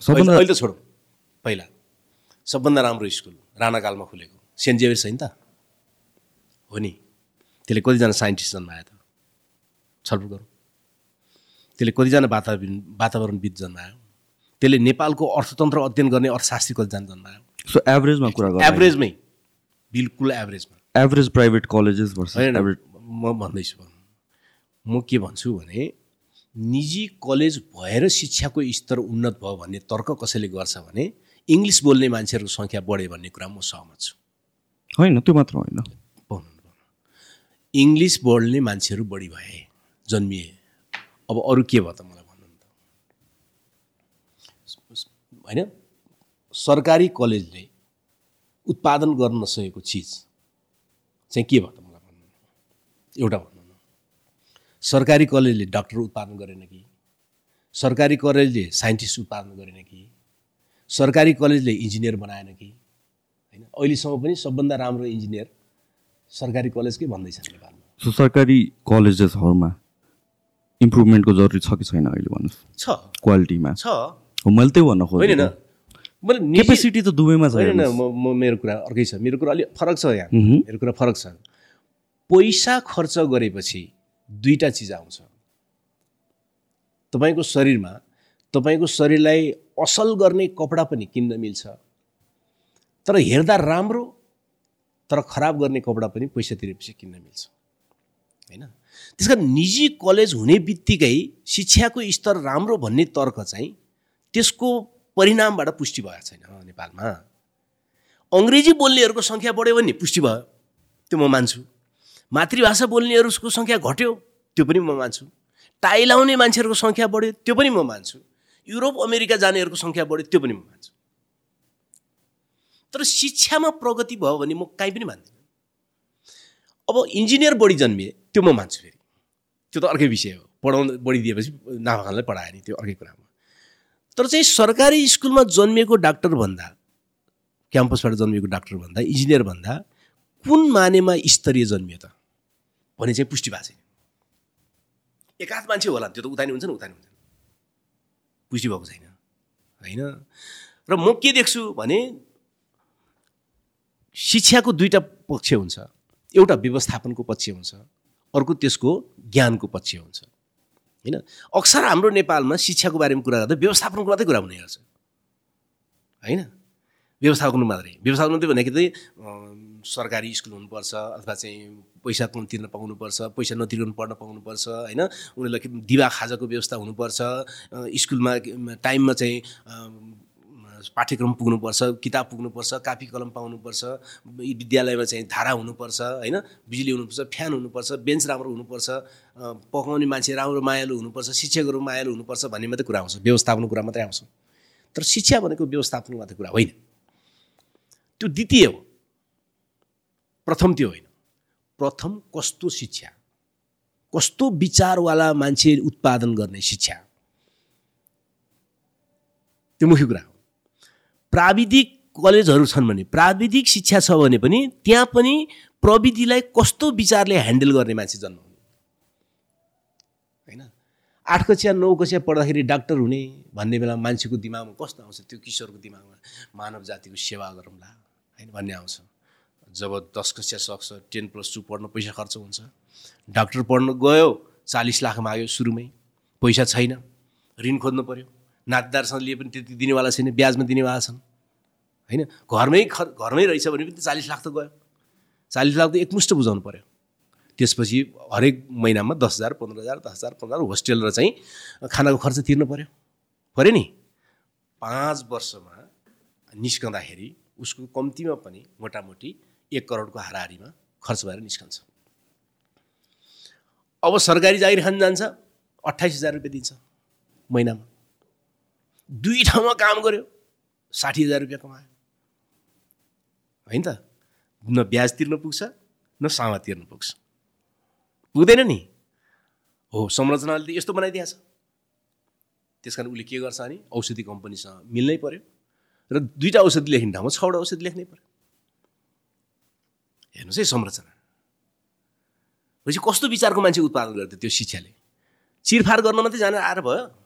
सबभन्दा- अहिले त छोडौँ। पहिला। सबभन्दा राम्रो स्कुल राणाकालमा खुलेको। सेन्ट जेभियर्स होइन त? हो नि। त्यसले कतिजना साइन्टिस्ट जन्मायो त? छलफल गरौँ। त्यसले कतिजना वातावरण वातावरणविद जन्मायो। त्यसले नेपालको अर्थतन्त्र अध्ययन गर्ने अर्थशास्त्री कतिजना जन्मायो। सो एभरेजमा कुरा गर्दा एभरेजमै बिल्कुल एभरेजमा एभरेज प्राइभेट कलेजेस होइन म भन्दैछु भन्नु म के भन्छु भने निजी कलेज भएर शिक्षाको स्तर उन्नत भयो भन्ने तर्क कसैले गर्छ भने इङ्ग्लिस बोल्ने मान्छेहरूको सङ्ख्या बढ्यो भन्ने कुरा म सहमत छु। होइन त्यो मात्र होइन। इङ्ग्लिस बोल्ने मान्छेहरू बढी भए। जन्मिए। अब अरू के भयो त मलाई भन्नु त। होइन? सरकारी कलेजले उत्पादन गर्न नसकेको चिज चाहिँ के भयो त मलाई भन्नु। एउटा भन्नु न। सरकारी कलेजले डाक्टर उत्पादन गरेन कि? सरकारी कलेजले साइन्टिस्ट उत्पादन गरेन कि? सरकारी कलेजले इन्जिनियर बनाएन कि? होइन? अहिलेसम्म पनि सबभन्दा राम्रो इन्जिनियर सरकारी कलेजकै भन्दैछ नेपालमा। सरकारी कलेजेसहरूमा इम्प्रुभमेन्टको जरुरी छ कि छैन अहिले भन्नुहोस्? छ। क्वालिटीमा छ। हो मैले त्यही भन्न खोजेको मैले केपेसिटी त दुवैमा छ होइन न हेर्नुहोस्। म म मेरो कुरा अर्कै छ। मेरो कुरा अलिक फरक छ यहाँ। मेरो कुरा फरक छ। पैसा खर्च गरेपछि दुईवटा चिज आउँछ। तपाईँको शरीरमा तपाईँको शरीरलाई असल गर्ने कपडा पनि किन्न मिल्छ। तर हेर्दा राम्रो तर खराब गर्ने कपडा पनि पैसा तिरेपछि किन्न मिल्छ। होइन? त्यस कारण निजी कलेज हुने बित्तिकै शिक्षाको स्तर राम्रो भन्ने तर्क चाहिँ त्यसको परिणामबाट पुष्टि भएको छैन नेपालमा। अङ्ग्रेजी बोल्नेहरूको सङ्ख्या बढ्यो भने पुष्टि भयो त्यो म मान्छु। मातृभाषा बोल्नेहरूको सङ्ख्या घट्यो त्यो पनि म मान्छु। टाई लाउने मान्छेहरूको सङ्ख्या बढ्यो त्यो पनि म मान्छु। युरोप अमेरिका जानेहरूको सङ्ख्या बढ्यो त्यो पनि म मान्छु। तर शिक्षामा प्रगति भयो भने म काहीँ पनि मान्दिनँ। अब इन्जिनियर बढी जन्मिए त्यो म मान्छु फेरि। त्यो त अर्कै विषय हो। पढाउनु बढी दिएपछि नाफाखानलाई पढायो नि त्यो अर्कै कुरामा। तर चाहिँ सरकारी स्कुलमा जन्मिएको डाक्टरभन्दा क्याम्पसबाट जन्मिएको डाक्टरभन्दा इन्जिनियरभन्दा कुन मानेमा स्तरीय जन्मियो त? भने चाहिँ पुष्टि भएको छैन एकाध मान्छे होला त्यो त उता हुन्छ नि उता हुन्छ पुष्टि भएको छैन होइन? र म के देख्छु भने शिक्षाको दुईवटा पक्ष हुन्छ। एउटा व्यवस्थापनको पक्ष हुन्छ। अर्को त्यसको ज्ञानको पक्ष हुन्छ। होइन? अक्सर हाम्रो नेपालमा शिक्षाको बारेमा कुरा गर्दा व्यवस्थापनको मात्रै कुरा हुने गर्छ। होइन? व्यवस्थापन मात्रै। व्यवस्थापन मात्रै भनेको चाहिँ सरकारी स्कुल हुनुपर्छ अथवा चाहिँ पैसा तिर्न पाउनुपर्छ पैसा नतिर्न पढ्न पाउनुपर्छ होइन? उनीहरूलाई दिवा खाजाको व्यवस्था हुनुपर्छ। स्कुलमा टाइममा चाहिँ पाठ्यक्रम पुग्नुपर्छ किताब पुग्नुपर्छ कापी कलम पाउनुपर्छ विद्यालयमा चाहिँ धारा हुनुपर्छ होइन? बिजुली हुनुपर्छ फ्यान हुनुपर्छ बेन्च राम्रो हुनुपर्छ पकाउने मान्छे राम्रो मायालु हुनुपर्छ शिक्षकहरू मायालु हुनुपर्छ भन्ने मात्रै कुरा आउँछ व्यवस्थापनको कुरा मात्रै आउँछ। तर शिक्षा भनेको व्यवस्थापनको मात्रै कुरा होइन। त्यो द्वितीय हो। प्रथम त्यो होइन। प्रथम कस्तो शिक्षा? कस्तो विचारवाला मान्छे उत्पादन गर्ने शिक्षा? त्यो मुख्य कुरा हो। प्राविधिक कलेजहरू छन् भने प्राविधिक शिक्षा छ भने पनि त्यहाँ पनि प्रविधिलाई कस्तो विचारले ह्यान्डल गर्ने मान्छे जन्माउने होइन? आठ कक्षा नौ कक्षा पढ्दाखेरि डाक्टर हुने भन्ने बेला मान्छेको दिमागमा कस्तो आउँछ? त्यो किशोरको दिमागमा मानव जातिको सेवा गरौँला होइन भन्ने आउँछ। जब दस कक्षा सक्छ टेन प्लस टू पढ्न पैसा खर्च हुन्छ। डाक्टर पढ्न गयो चालिस लाख माग्यो सुरुमै पैसा छैन ऋण खोज्नु पऱ्यो नातेदारसँग लिए पनि त्यति दिनेवाला छैन ब्याजमा दिनेवाला छन्। होइन? घरमै ख घरमै रहेछ भने पनि चालिस लाख त गयो। चालिस लाख त एकमुष्ट बुझाउनु पऱ्यो त्यसपछि हरेक महिनामा दस हजार पन्ध्र हजार दस हजार पन्ध्र हजार होस्टेल र चाहिँ खानाको खर्च तिर्नु पऱ्यो पऱ्यो नि? पाँच वर्षमा निस्कँदाखेरि उसको कम्तीमा पनि मोटामोटी एक करोडको हाराहारीमा खर्च भएर निस्कन्छ। अब सरकारी जागिर खान जान्छ अट्ठाइस हजार रुपियाँ दिन्छ महिनामा। दुई ठाउँमा काम गर्यो। साठी हजार रुपियाँ कमायो। होइन त? न ब्याज तिर्न पुग्छ न सामा तिर्न पुग्छ। पुग्दैन नि। हो संरचनाले यस्तो बनाइदिएको छ। त्यस कारण उसले के गर्छ भने औषधि कम्पनीसँग मिल्नै पऱ्यो र दुईवटा औषधि लेख्ने ठाउँमा छवटा औषधि लेख्नै पऱ्यो हेर्नुहोस् है संरचना। भनेपछि कस्तो विचारको मान्छे उत्पादन गर्थ्यो त्यो शिक्षाले? चिरफार गर्न मात्रै जान आएर भयो।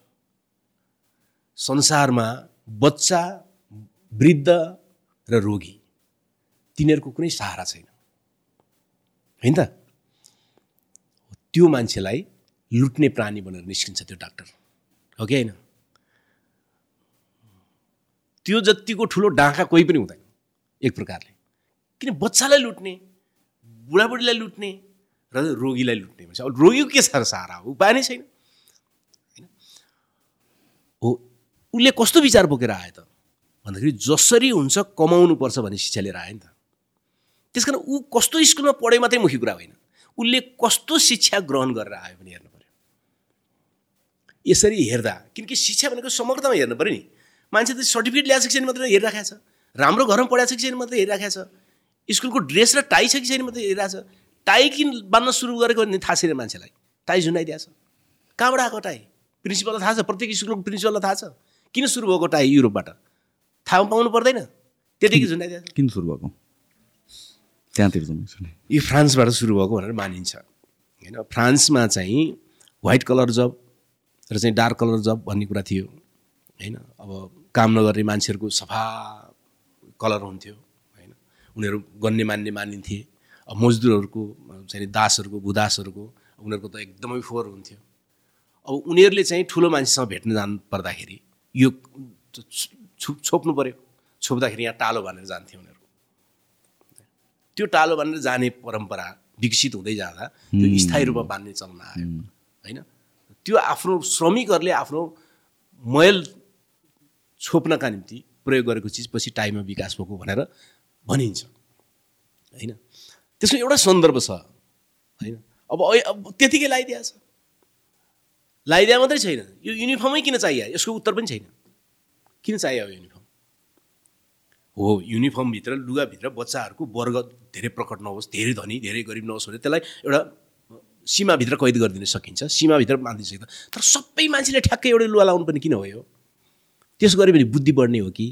संसारमा बच्चा वृद्ध र रोगी तिनीहरूको कुनै सहारा छैन। होइन त? त्यो मान्छेलाई लुट्ने प्राणी बनेर निस्किन्छ त्यो डाक्टर। हो कि होइन? त्यो जतिको ठुलो डाँखा कोही पनि हुँदैन एक प्रकारले। किन बच्चालाई लुट्ने बुढाबुढीलाई लुट्ने र रोगीलाई लुट्ने भन्छ रोगीको के छ सहारा? उपाय नै छैन। होइन? हो उसले कस्तो विचार बोकेर आयो त? भन्दाखेरि जसरी हुन्छ कमाउनुपर्छ भन्ने शिक्षा लिएर आयो नि त। त्यस कारण ऊ कस्तो स्कुलमा पढे मात्रै मुख्य कुरा होइन। उसले कस्तो शिक्षा ग्रहण गरेर आयो भने हेर्नु पऱ्यो यसरी हेर्दा किनकि शिक्षा भनेको समग्रतामा हेर्नु पऱ्यो नि। मान्छे त सर्टिफिकेट ल्याएको छ छैन मात्रै हेरिराखेको छ। राम्रो घरमा पढाएको छ कि छैन मात्रै हेरिराखेको छ। स्कुलको ड्रेस र टाई छ कि छैन मात्रै हेरिरहेको छ। टाई किन बाँध्न सुरु गरेको भने थाहा छैन मान्छेलाई। टाई झुन्डाइदिएको छ। कहाँबाट आएको टाई? प्रिन्सिपललाई थाहा छ? प्रत्येक स्कुलको प्रिन्सिपललाई थाहा छ। किन सुरु भएको टाई युरोपबाट? थाहा पाउनु पर्दैन। त्यतिकै झुन्डाइदिएको छ किन सुरु भएको? त्यहाँतिर यो फ्रान्सबाट सुरु भएको भनेर मानिन्छ। होइन फ्रान्समा चाहिँ व्हाइट कलर जब र चाहिँ डार्क कलर जब भन्ने कुरा थियो। होइन अब काम नगर्ने मान्छेहरूको सफा कलर हुन्थ्यो। होइन उनीहरू गन्ने मान्ने मानिन्थे। अब मजदुरहरूको चाहिँ दासहरूको भूदासहरूको उनीहरूको त एकदमै फोहोर हुन्थ्यो। अब उनीहरूले चाहिँ ठुलो मान्छेसँग भेट्न जानु पर्दाखेरि यो छोप्नु पऱ्यो छोप्दाखेरि यहाँ टालो भनेर जान्थे उनीहरू। त्यो टालो भनेर जाने परम्परा विकसित हुँदै जाँदा त्यो स्थायी रूपमा बाँध्ने चलन आयो होइन? त्यो आफ्नो श्रमिकहरूले आफ्नो मैल छोप्नका निम्ति प्रयोग गरेको चिज पछि टाइममा विकास भएको भनेर भनिन्छ होइन? त्यसको एउटा सन्दर्भ छ होइन? अब अब त्यतिकै लगाइदिएको छ। लगाइदिए मात्रै छैन। यो युनिफर्मै किन चाहियो? यसको उत्तर पनि छैन। किन चाहियो युनिफर्म हो युनिफर्मभित्र लुगाभित्र बच्चाहरूको वर्ग धेरै प्रकट नहोस् धेरै धनी धेरै गरिब नहोस् भने त्यसलाई एउटा सीमाभित्र कैद गरिदिन सकिन्छ सीमाभित्र बाँधिन सकिन्छ तर सबै मान्छेले ठ्याक्कै एउटै लुगा लाउनु पनि किन हो यो? त्यसो गऱ्यो भने बुद्धि बढ्ने हो कि?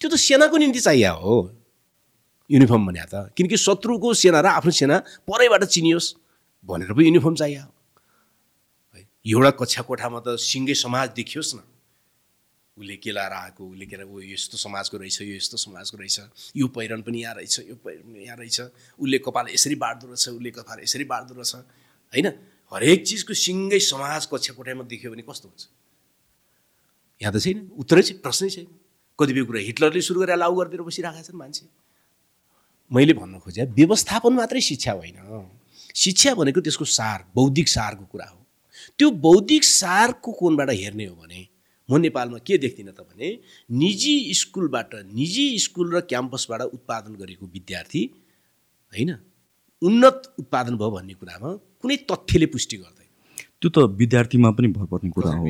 त्यो त सेनाको निम्ति चाहियो हो। युनिफर्म भने त। किनकि शत्रुको सेना र आफ्नो सेना परैबाट चिनियोस् भनेर पो युनिफर्म चाहियो एउटा कक्षा कोठामा त सिङ्गै समाज देखियोस् न। उसले के लाएर आएको उसले के ऊ यस्तो समाजको रहेछ यो यस्तो समाजको रहेछ यो पहिरन पनि यहाँ रहेछ यो पहिरन पनि यहाँ रहेछ। उसले कपाल यसरी बाँड्दो रहेछ उसले कपाल यसरी बाँड्दो रहेछ। होइन? हरेक चिजको सिङ्गै समाज कक्षा कोठामा देख्यो भने कस्तो हुन्छ? यहाँ त छैन। उत्तरै चाहिँ प्रश्नै छैन। कतिपय कुरा हिटलरले सुरु गरेर लागु गरिदिएर बसिरहेका छन् मान्छे। मैले भन्न खोजेँ व्यवस्थापन मात्रै शिक्षा होइन। शिक्षा भनेको त्यसको सार बौद्धिक सारको कुरा हो। त्यो बौद्धिक सारको कोणबाट हेर्ने हो भने म नेपालमा के देख्दिनँ त भने निजी स्कुलबाट निजी स्कुल र क्याम्पसबाट उत्पादन गरेको विद्यार्थी होइन उन्नत उत्पादन भयो भन्ने कुरामा कुनै तथ्यले पुष्टि गर्दैन। त्यो त विद्यार्थीमा पनि भर पर्ने कुरा हो।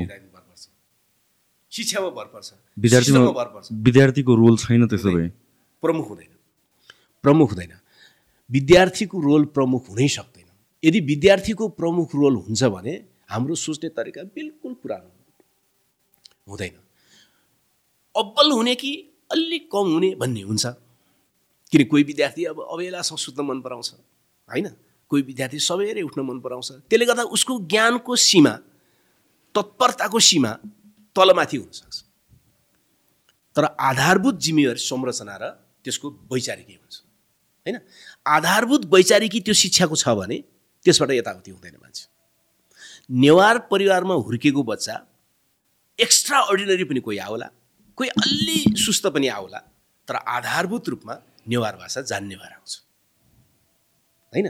शिक्षामा भर पर्छ। विद्यार्थीमा भर पर्छ। विद्यार्थीको रोल छैन त्यसो भए। प्रमुख हुँदैन। प्रमुख हुँदैन। विद्यार्थीको रोल प्रमुख हुनै सक्दैन। यदि विद्यार्थीको प्रमुख रोल हुन्छ भने हाम्रो सोच्ने तरिका बिल्कुल पुरानो हुँदैन। अब्बल हुने कि अलिक कम हुने भन्ने हुन्छ। किन कोही विद्यार्थी अब अबेलासँग सुत्न मन पराउँछ होइन? कोही विद्यार्थी सबेरै उठ्न मन पराउँछ। त्यसले गर्दा उसको ज्ञानको सीमा तत्परताको सीमा तलमाथि हुनसक्छ तर आधारभूत जिम्मेवारी संरचना र त्यसको वैचारिकी हुन्छ होइन? आधारभूत वैचारिकी त्यो शिक्षाको छ भने त्यसबाट यताउति हुँदैन मान्छे। नेवार परिवारमा हुर्केको बच्चा एक्स्ट्रा अर्डिनरी पनि कोही आउला कोही अलि सुस्त पनि आउला तर आधारभूत रूपमा नेवार भाषा जान्ने भएर आउँछ। होइन?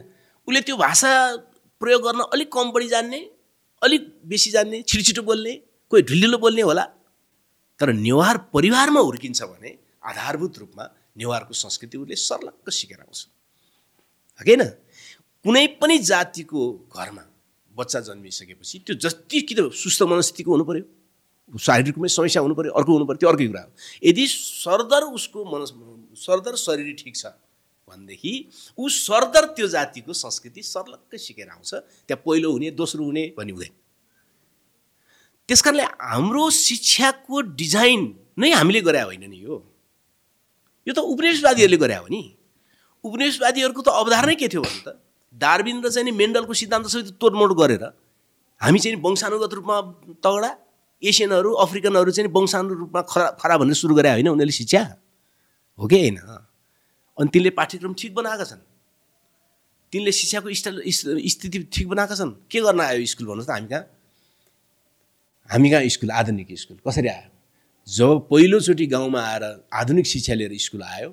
उसले त्यो भाषा प्रयोग गर्न अलिक कम बढी जान्ने अलिक बेसी जान्ने छिटो छिटो बोल्ने कोही ढिलिलो बोल्ने होला। तर नेवार परिवारमा हुर्किन्छ भने आधारभूत रूपमा नेवारको संस्कृति उसले सर्लक्क सिकेर आउँछ। होइन कुनै पनि जातिको घरमा बच्चा जन्मिसकेपछि त्यो जति कि त सुस्त मनस्थितिको हुनु पऱ्यो शारीरिक समस्या हुनु पऱ्यो अर्को हुनु पऱ्यो त्यो अर्कै कुरा हो। यदि सरदर उसको मन सरदर शरीर ठिक छ भनेदेखि ऊ सरदर त्यो जातिको संस्कृति सर्लक्कै सिकेर आउँछ त्यहाँ पहिलो हुने दोस्रो हुने भन्ने हुँदैन। त्यस कारणले हाम्रो शिक्षाको डिजाइन नै हामीले गरे होइन नि यो। यो त उपनिवेशवादीहरूले गरे हो नि। उपनिवेशवादीहरूको त अवधारणै के थियो भने त? डार्बिन र चाहिँ मेन्डलको सिद्धान्त सबै तोडमोड गरेर हामी चाहिँ वंशानुगत रूपमा तगडा एसियनहरू अफ्रिकनहरू चाहिँ वंशानु रूपमा खरा खरा भनेर सुरु गरे होइन उनीहरूले शिक्षा? हो कि होइन? अनि तिनले पाठ्यक्रम ठिक बनाएका छन्। तिनले शिक्षाको स्टाइल स्थिति ठिक बनाएका छन्। के गर्न आयो स्कुल भन्नुहोस् त हामी कहाँ? हामी कहाँ स्कुल? आधुनिक स्कुल। कसरी आयो? जब पहिलोचोटि गाउँमा आएर आधुनिक शिक्षा लिएर स्कुल आयो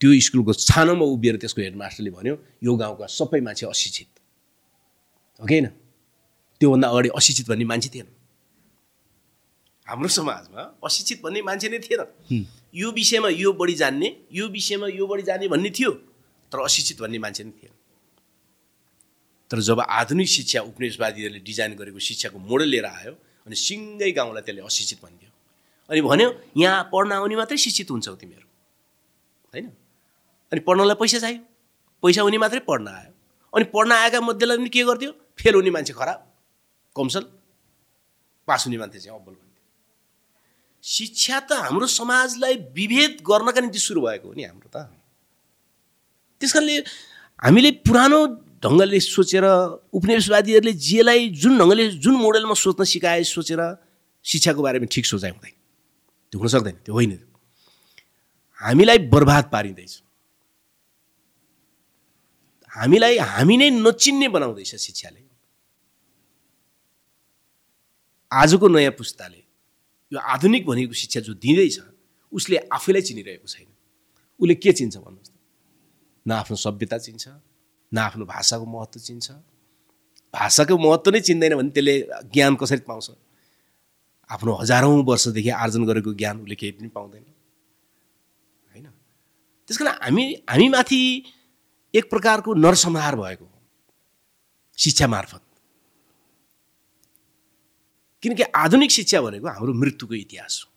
त्यो स्कुलको छानोमा उभिएर त्यसको हेडमास्टरले भन्यो यो गाउँका सबै मान्छे अशिक्षित। हो कि होइन त्योभन्दा अगाडि अशिक्षित भन्ने मान्छे थिएन। हाम्रो समाजमा अशिक्षित भन्ने मान्छे नै थिएन। यो विषयमा यो बढी जान्ने यो विषयमा यो बढी जान्ने भन्ने थियो तर अशिक्षित भन्ने मान्छे नै थिएन। तर जब आधुनिक शिक्षा उपनिवेशवादीहरूले डिजाइन गरेको शिक्षाको मोडल लिएर आयो अनि सिङ्गै गाउँलाई त्यसले अशिक्षित भनिदियो। अनि भन्यो यहाँ पढ्न आउने मात्रै शिक्षित हुन्छौ तिमीहरू। होइन? अनि पढ्नलाई पैसा चाहियो। पैसा हुने मात्रै पढ्न आयो। अनि पढ्न आएका मध्येलाई पनि के गर्थ्यो फेल हुने मान्छे खराब। कमसल पास हुने मान्छे चाहिँ अब्बल शिक्षा त हाम्रो समाजलाई विभेद गर्नका निम्ति सुरु भएको हो नि हाम्रो त। त्यस कारणले हामीले पुरानो ढङ्गले सोचेर उपनिवेशवादीहरूले जेलाई जुन ढङ्गले जुन मोडलमा सोच्न सिकाए सोचेर शिक्षाको बारेमा ठिक सोचाइ हुँदैन। त्यो हुन सक्दैन त्यो होइन। हामीलाई बर्बाद पारिँदैछ। हामीलाई हामी नै नचिन्ने बनाउँदैछ शिक्षाले। आजको नयाँ पुस्ताले यो आधुनिक भनेको शिक्षा जो दिँदैछ उसले आफैलाई चिनिरहेको छैन। उसले के चिन्छ भन्नुहोस् त? न आफ्नो सभ्यता चिन्छ न आफ्नो भाषाको महत्त्व चिन्छ। भाषाको महत्त्व नै चिन्दैन भने त्यसले ज्ञान कसरी पाउँछ? आफ्नो हजारौँ वर्षदेखि आर्जन गरेको ज्ञान उसले केही पनि पाउँदैन। होइन? त्यस कारण हामी हामीमाथि एक प्रकारको नरसंहार भएको शिक्षा मार्फत। किनकि आधुनिक शिक्षा भनेको हाम्रो मृत्युको इतिहास हो।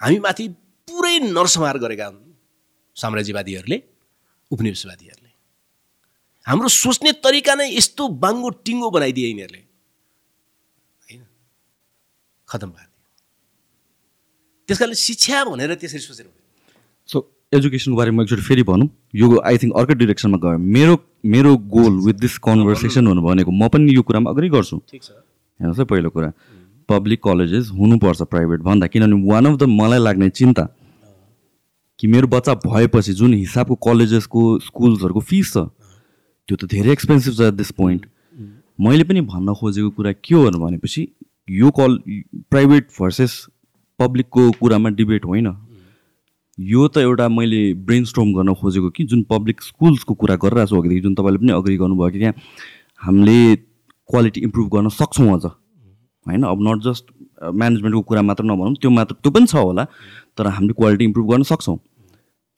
हामीमाथि पुरै नरसंहार गरेका हुन् साम्राज्यवादीहरूले उपनिवेशवादीहरूले। हाम्रो सोच्ने तरिका नै यस्तो बाङ्गो टिङ्गो बनाइदिए यिनीहरूले। होइन? खतम पारिदियो त्यस कारणले शिक्षा भनेर त्यसरी सोचेर सो एजुकेसनको बारेमा एकचोटि फेरि भनौँ। यो आई थिङ्क अर्कै डिरेक्सनमा गयो। मेरो मेरो गोल विथ दिस कन्भर्सेसन भनेको म पनि यो कुरामा अग्री गर्छु। ठिक छ। हेर्नुहोस् है पहिलो कुरा। पब्लिक कलेजेस हुनुपर्छ प्राइभेट भन्दा किनभने वान अफ द मलाई लाग्ने चिन्ता कि मेरो बच्चा भएपछि जुन हिसाबको कलेजेसको स्कुल्सहरूको फिस छ त्यो त धेरै एक्सपेन्सिभ छ एट दिस पोइन्ट मैले पनि भन्न खोजेको कुरा के हो भनेपछि यो कल प्राइभेट भर्सेस पब्लिकको कुरामा डिबेट होइन। यो त एउटा मैले ब्रेन स्ट्रोम गर्न खोजेको कि जुन पब्लिक स्कुल्सको कुरा गरिरहेको छु अघिदेखि जुन तपाईँले पनि अग्री गर्नुभयो कि त्यहाँ हामीले क्वालिटी इम्प्रुभ गर्न सक्छौँ अझ। होइन? अब नट जस्ट म्यानेजमेन्टको कुरा मात्र नभनौँ त्यो मात्र त्यो पनि छ होला तर हामीले क्वालिटी इम्प्रुभ गर्न सक्छौँ।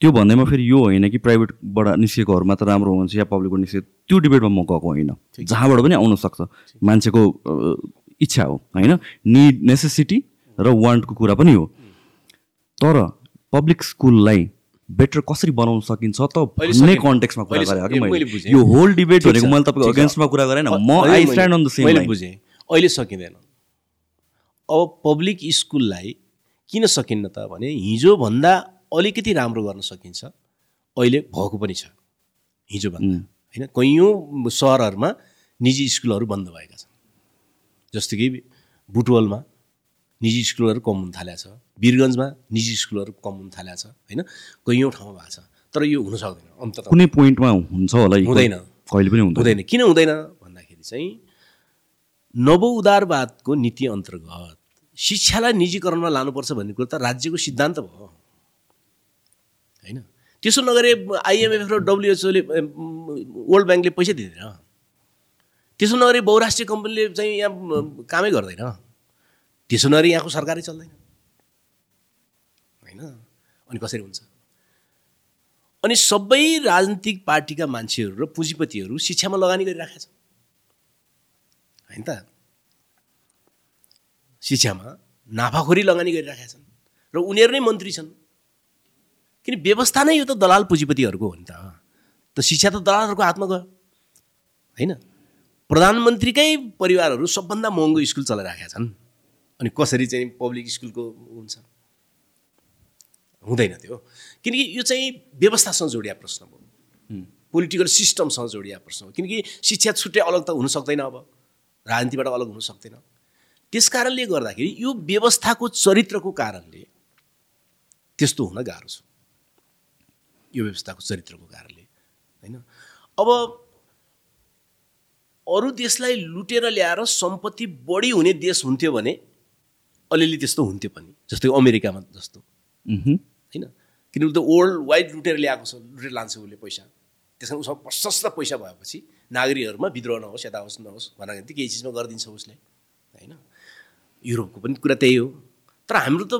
त्यो भन्दैमा फेरि यो होइन कि प्राइभेटबाट निस्केकोहरू मात्र राम्रो हुन्छ या पब्लिकबाट निस्केको त्यो डिबेटमा म गएको होइन। जहाँबाट पनि आउन सक्छ। मान्छेको इच्छा हो होइन? निड नेसेसिटी र वान्टको कुरा पनि हो। तर पब्लिक स्कुललाई बेटर कसरी बनाउन सकिन्छ त भन्ने। कन्टेक्समा कुरा गरेँ। मैले। यो होल डिबेट भनेको मैले तपाईँको। अगेन्स्टमा कुरा गरेन। म I stand on the same मैले बुझेँ। अहिले सकिँदैन। अब पब्लिक स्कुललाई किन सकिन्न त भने हिजोभन्दा अलिकति राम्रो गर्न सकिन्छ। अहिले भएको पनि छ। हिजोभन्दा। होइन कैयौँ सहरहरूमा निजी स्कुलहरू बन्द भएका छन्। जस्तो कि बुटवलमा। निजी स्कुलहरू कम हुन थालेको छ। वीरगन्जमा निजी स्कुलहरू कम हुन थालेको छ होइन? कैयौँ ठाउँमा भएको छ तर यो हुन सक्दैन अन्तत कुनै पोइन्टमा हुन्छ होला हुँदैन। कहिले पनि हुँदैन। किन हुँदैन? भन्दाखेरि चाहिँ नव उदारवादको नीति अन्तर्गत शिक्षालाई निजीकरणमा लानुपर्छ भन्ने कुरो त राज्यको सिद्धान्त भयो। होइन? त्यसो नगरे आइएमएफ र डब्लुएचओले वर्ल्ड ब्याङ्कले पैसा दिँदैन। त्यसो नगरी बहुराष्ट्रिय कम्पनीले चाहिँ यहाँ कामै गर्दैन। त्यसो नगरी यहाँको सरकारै चल्दैन। होइन? अनि कसरी हुन्छ? अनि सबै राजनीतिक पार्टीका मान्छेहरू र पुँजीपतिहरू शिक्षामा लगानी गरिराखेका छन्। होइन त? शिक्षामा नाफाखोरी लगानी गरिराखेका छन् र उनीहरू नै मन्त्री छन्। किन व्यवस्था नै यो त दलाल पुँजीपतिहरूको हो नि त। त शिक्षा त दलालहरूको हातमा गयो। होइन? प्रधानमन्त्रीकै परिवारहरू सबभन्दा महँगो स्कुल चलाइराखेका छन्। अनि कसरी चाहिँ पब्लिक स्कुलको हुन्छ? हुँदैन त्यो किनकि यो चाहिँ व्यवस्थासँग जोडिया प्रश्न हो। पोलिटिकल सिस्टमसँग जोडिया प्रश्न हो। किनकि शिक्षा छुट्टै अलग त हुन सक्दैन अब। राजनीतिबाट अलग हुन सक्दैन। त्यस कारणले गर्दाखेरि यो व्यवस्थाको चरित्रको कारणले त्यस्तो हुन गाह्रो छ। यो व्यवस्थाको चरित्रको कारणले होइन? अब अरू देशलाई लुटेर ल्याएर सम्पत्ति बढी हुने देश हुन्थ्यो भने अलिअलि त्यस्तो हुन्थ्यो पनि जस्तै अमेरिकामा जस्तो। होइन? किनभने त वर्ल्ड वाइड लुटेर ल्याएको छ लुटेर लान्छ उसले पैसा। त्यस कारण उसँग प्रशस्त पैसा भएपछि नागरिकहरूमा विद्रोह नहोस् यता होस् नहोस् भनेर केही चिजमा गरिदिन्छ उसले। होइन? युरोपको पनि कुरा त्यही हो। तर हाम्रो त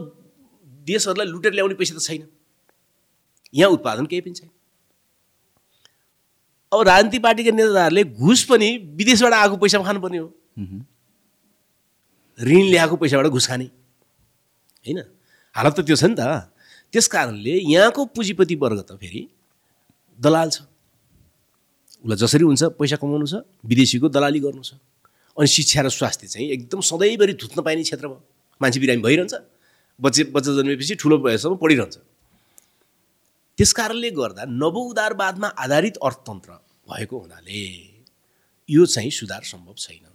देशहरूलाई लुटेर ल्याउने पैसा त छैन। यहाँ उत्पादन केही पनि छैन। अब राजनीतिक पार्टीका नेताहरूले घुस पनि विदेशबाट आएको पैसामा खानुपर्ने हो। ऋण ल्याएको पैसाबाट घुस खाने होइन? हालत त त्यो छ नि त। त्यस कारणले यहाँको पुँजीपति वर्ग त फेरि दलाल छ। उसलाई जसरी हुन्छ पैसा कमाउनु छ विदेशीको दलाली गर्नु छ। अनि शिक्षा र स्वास्थ्य चाहिँ एकदम सधैँभरि धुत्न पाइने क्षेत्र भयो मान्छे बिरामी भइरहन्छ। बच्चे बच्चा जन्मेपछि ठुलो भएसम्म पढिरहन्छ। त्यस कारणले गर्दा नव उदारवादमा आधारित अर्थतन्त्र भएको हुनाले यो चाहिँ सुधार सम्भव छैन।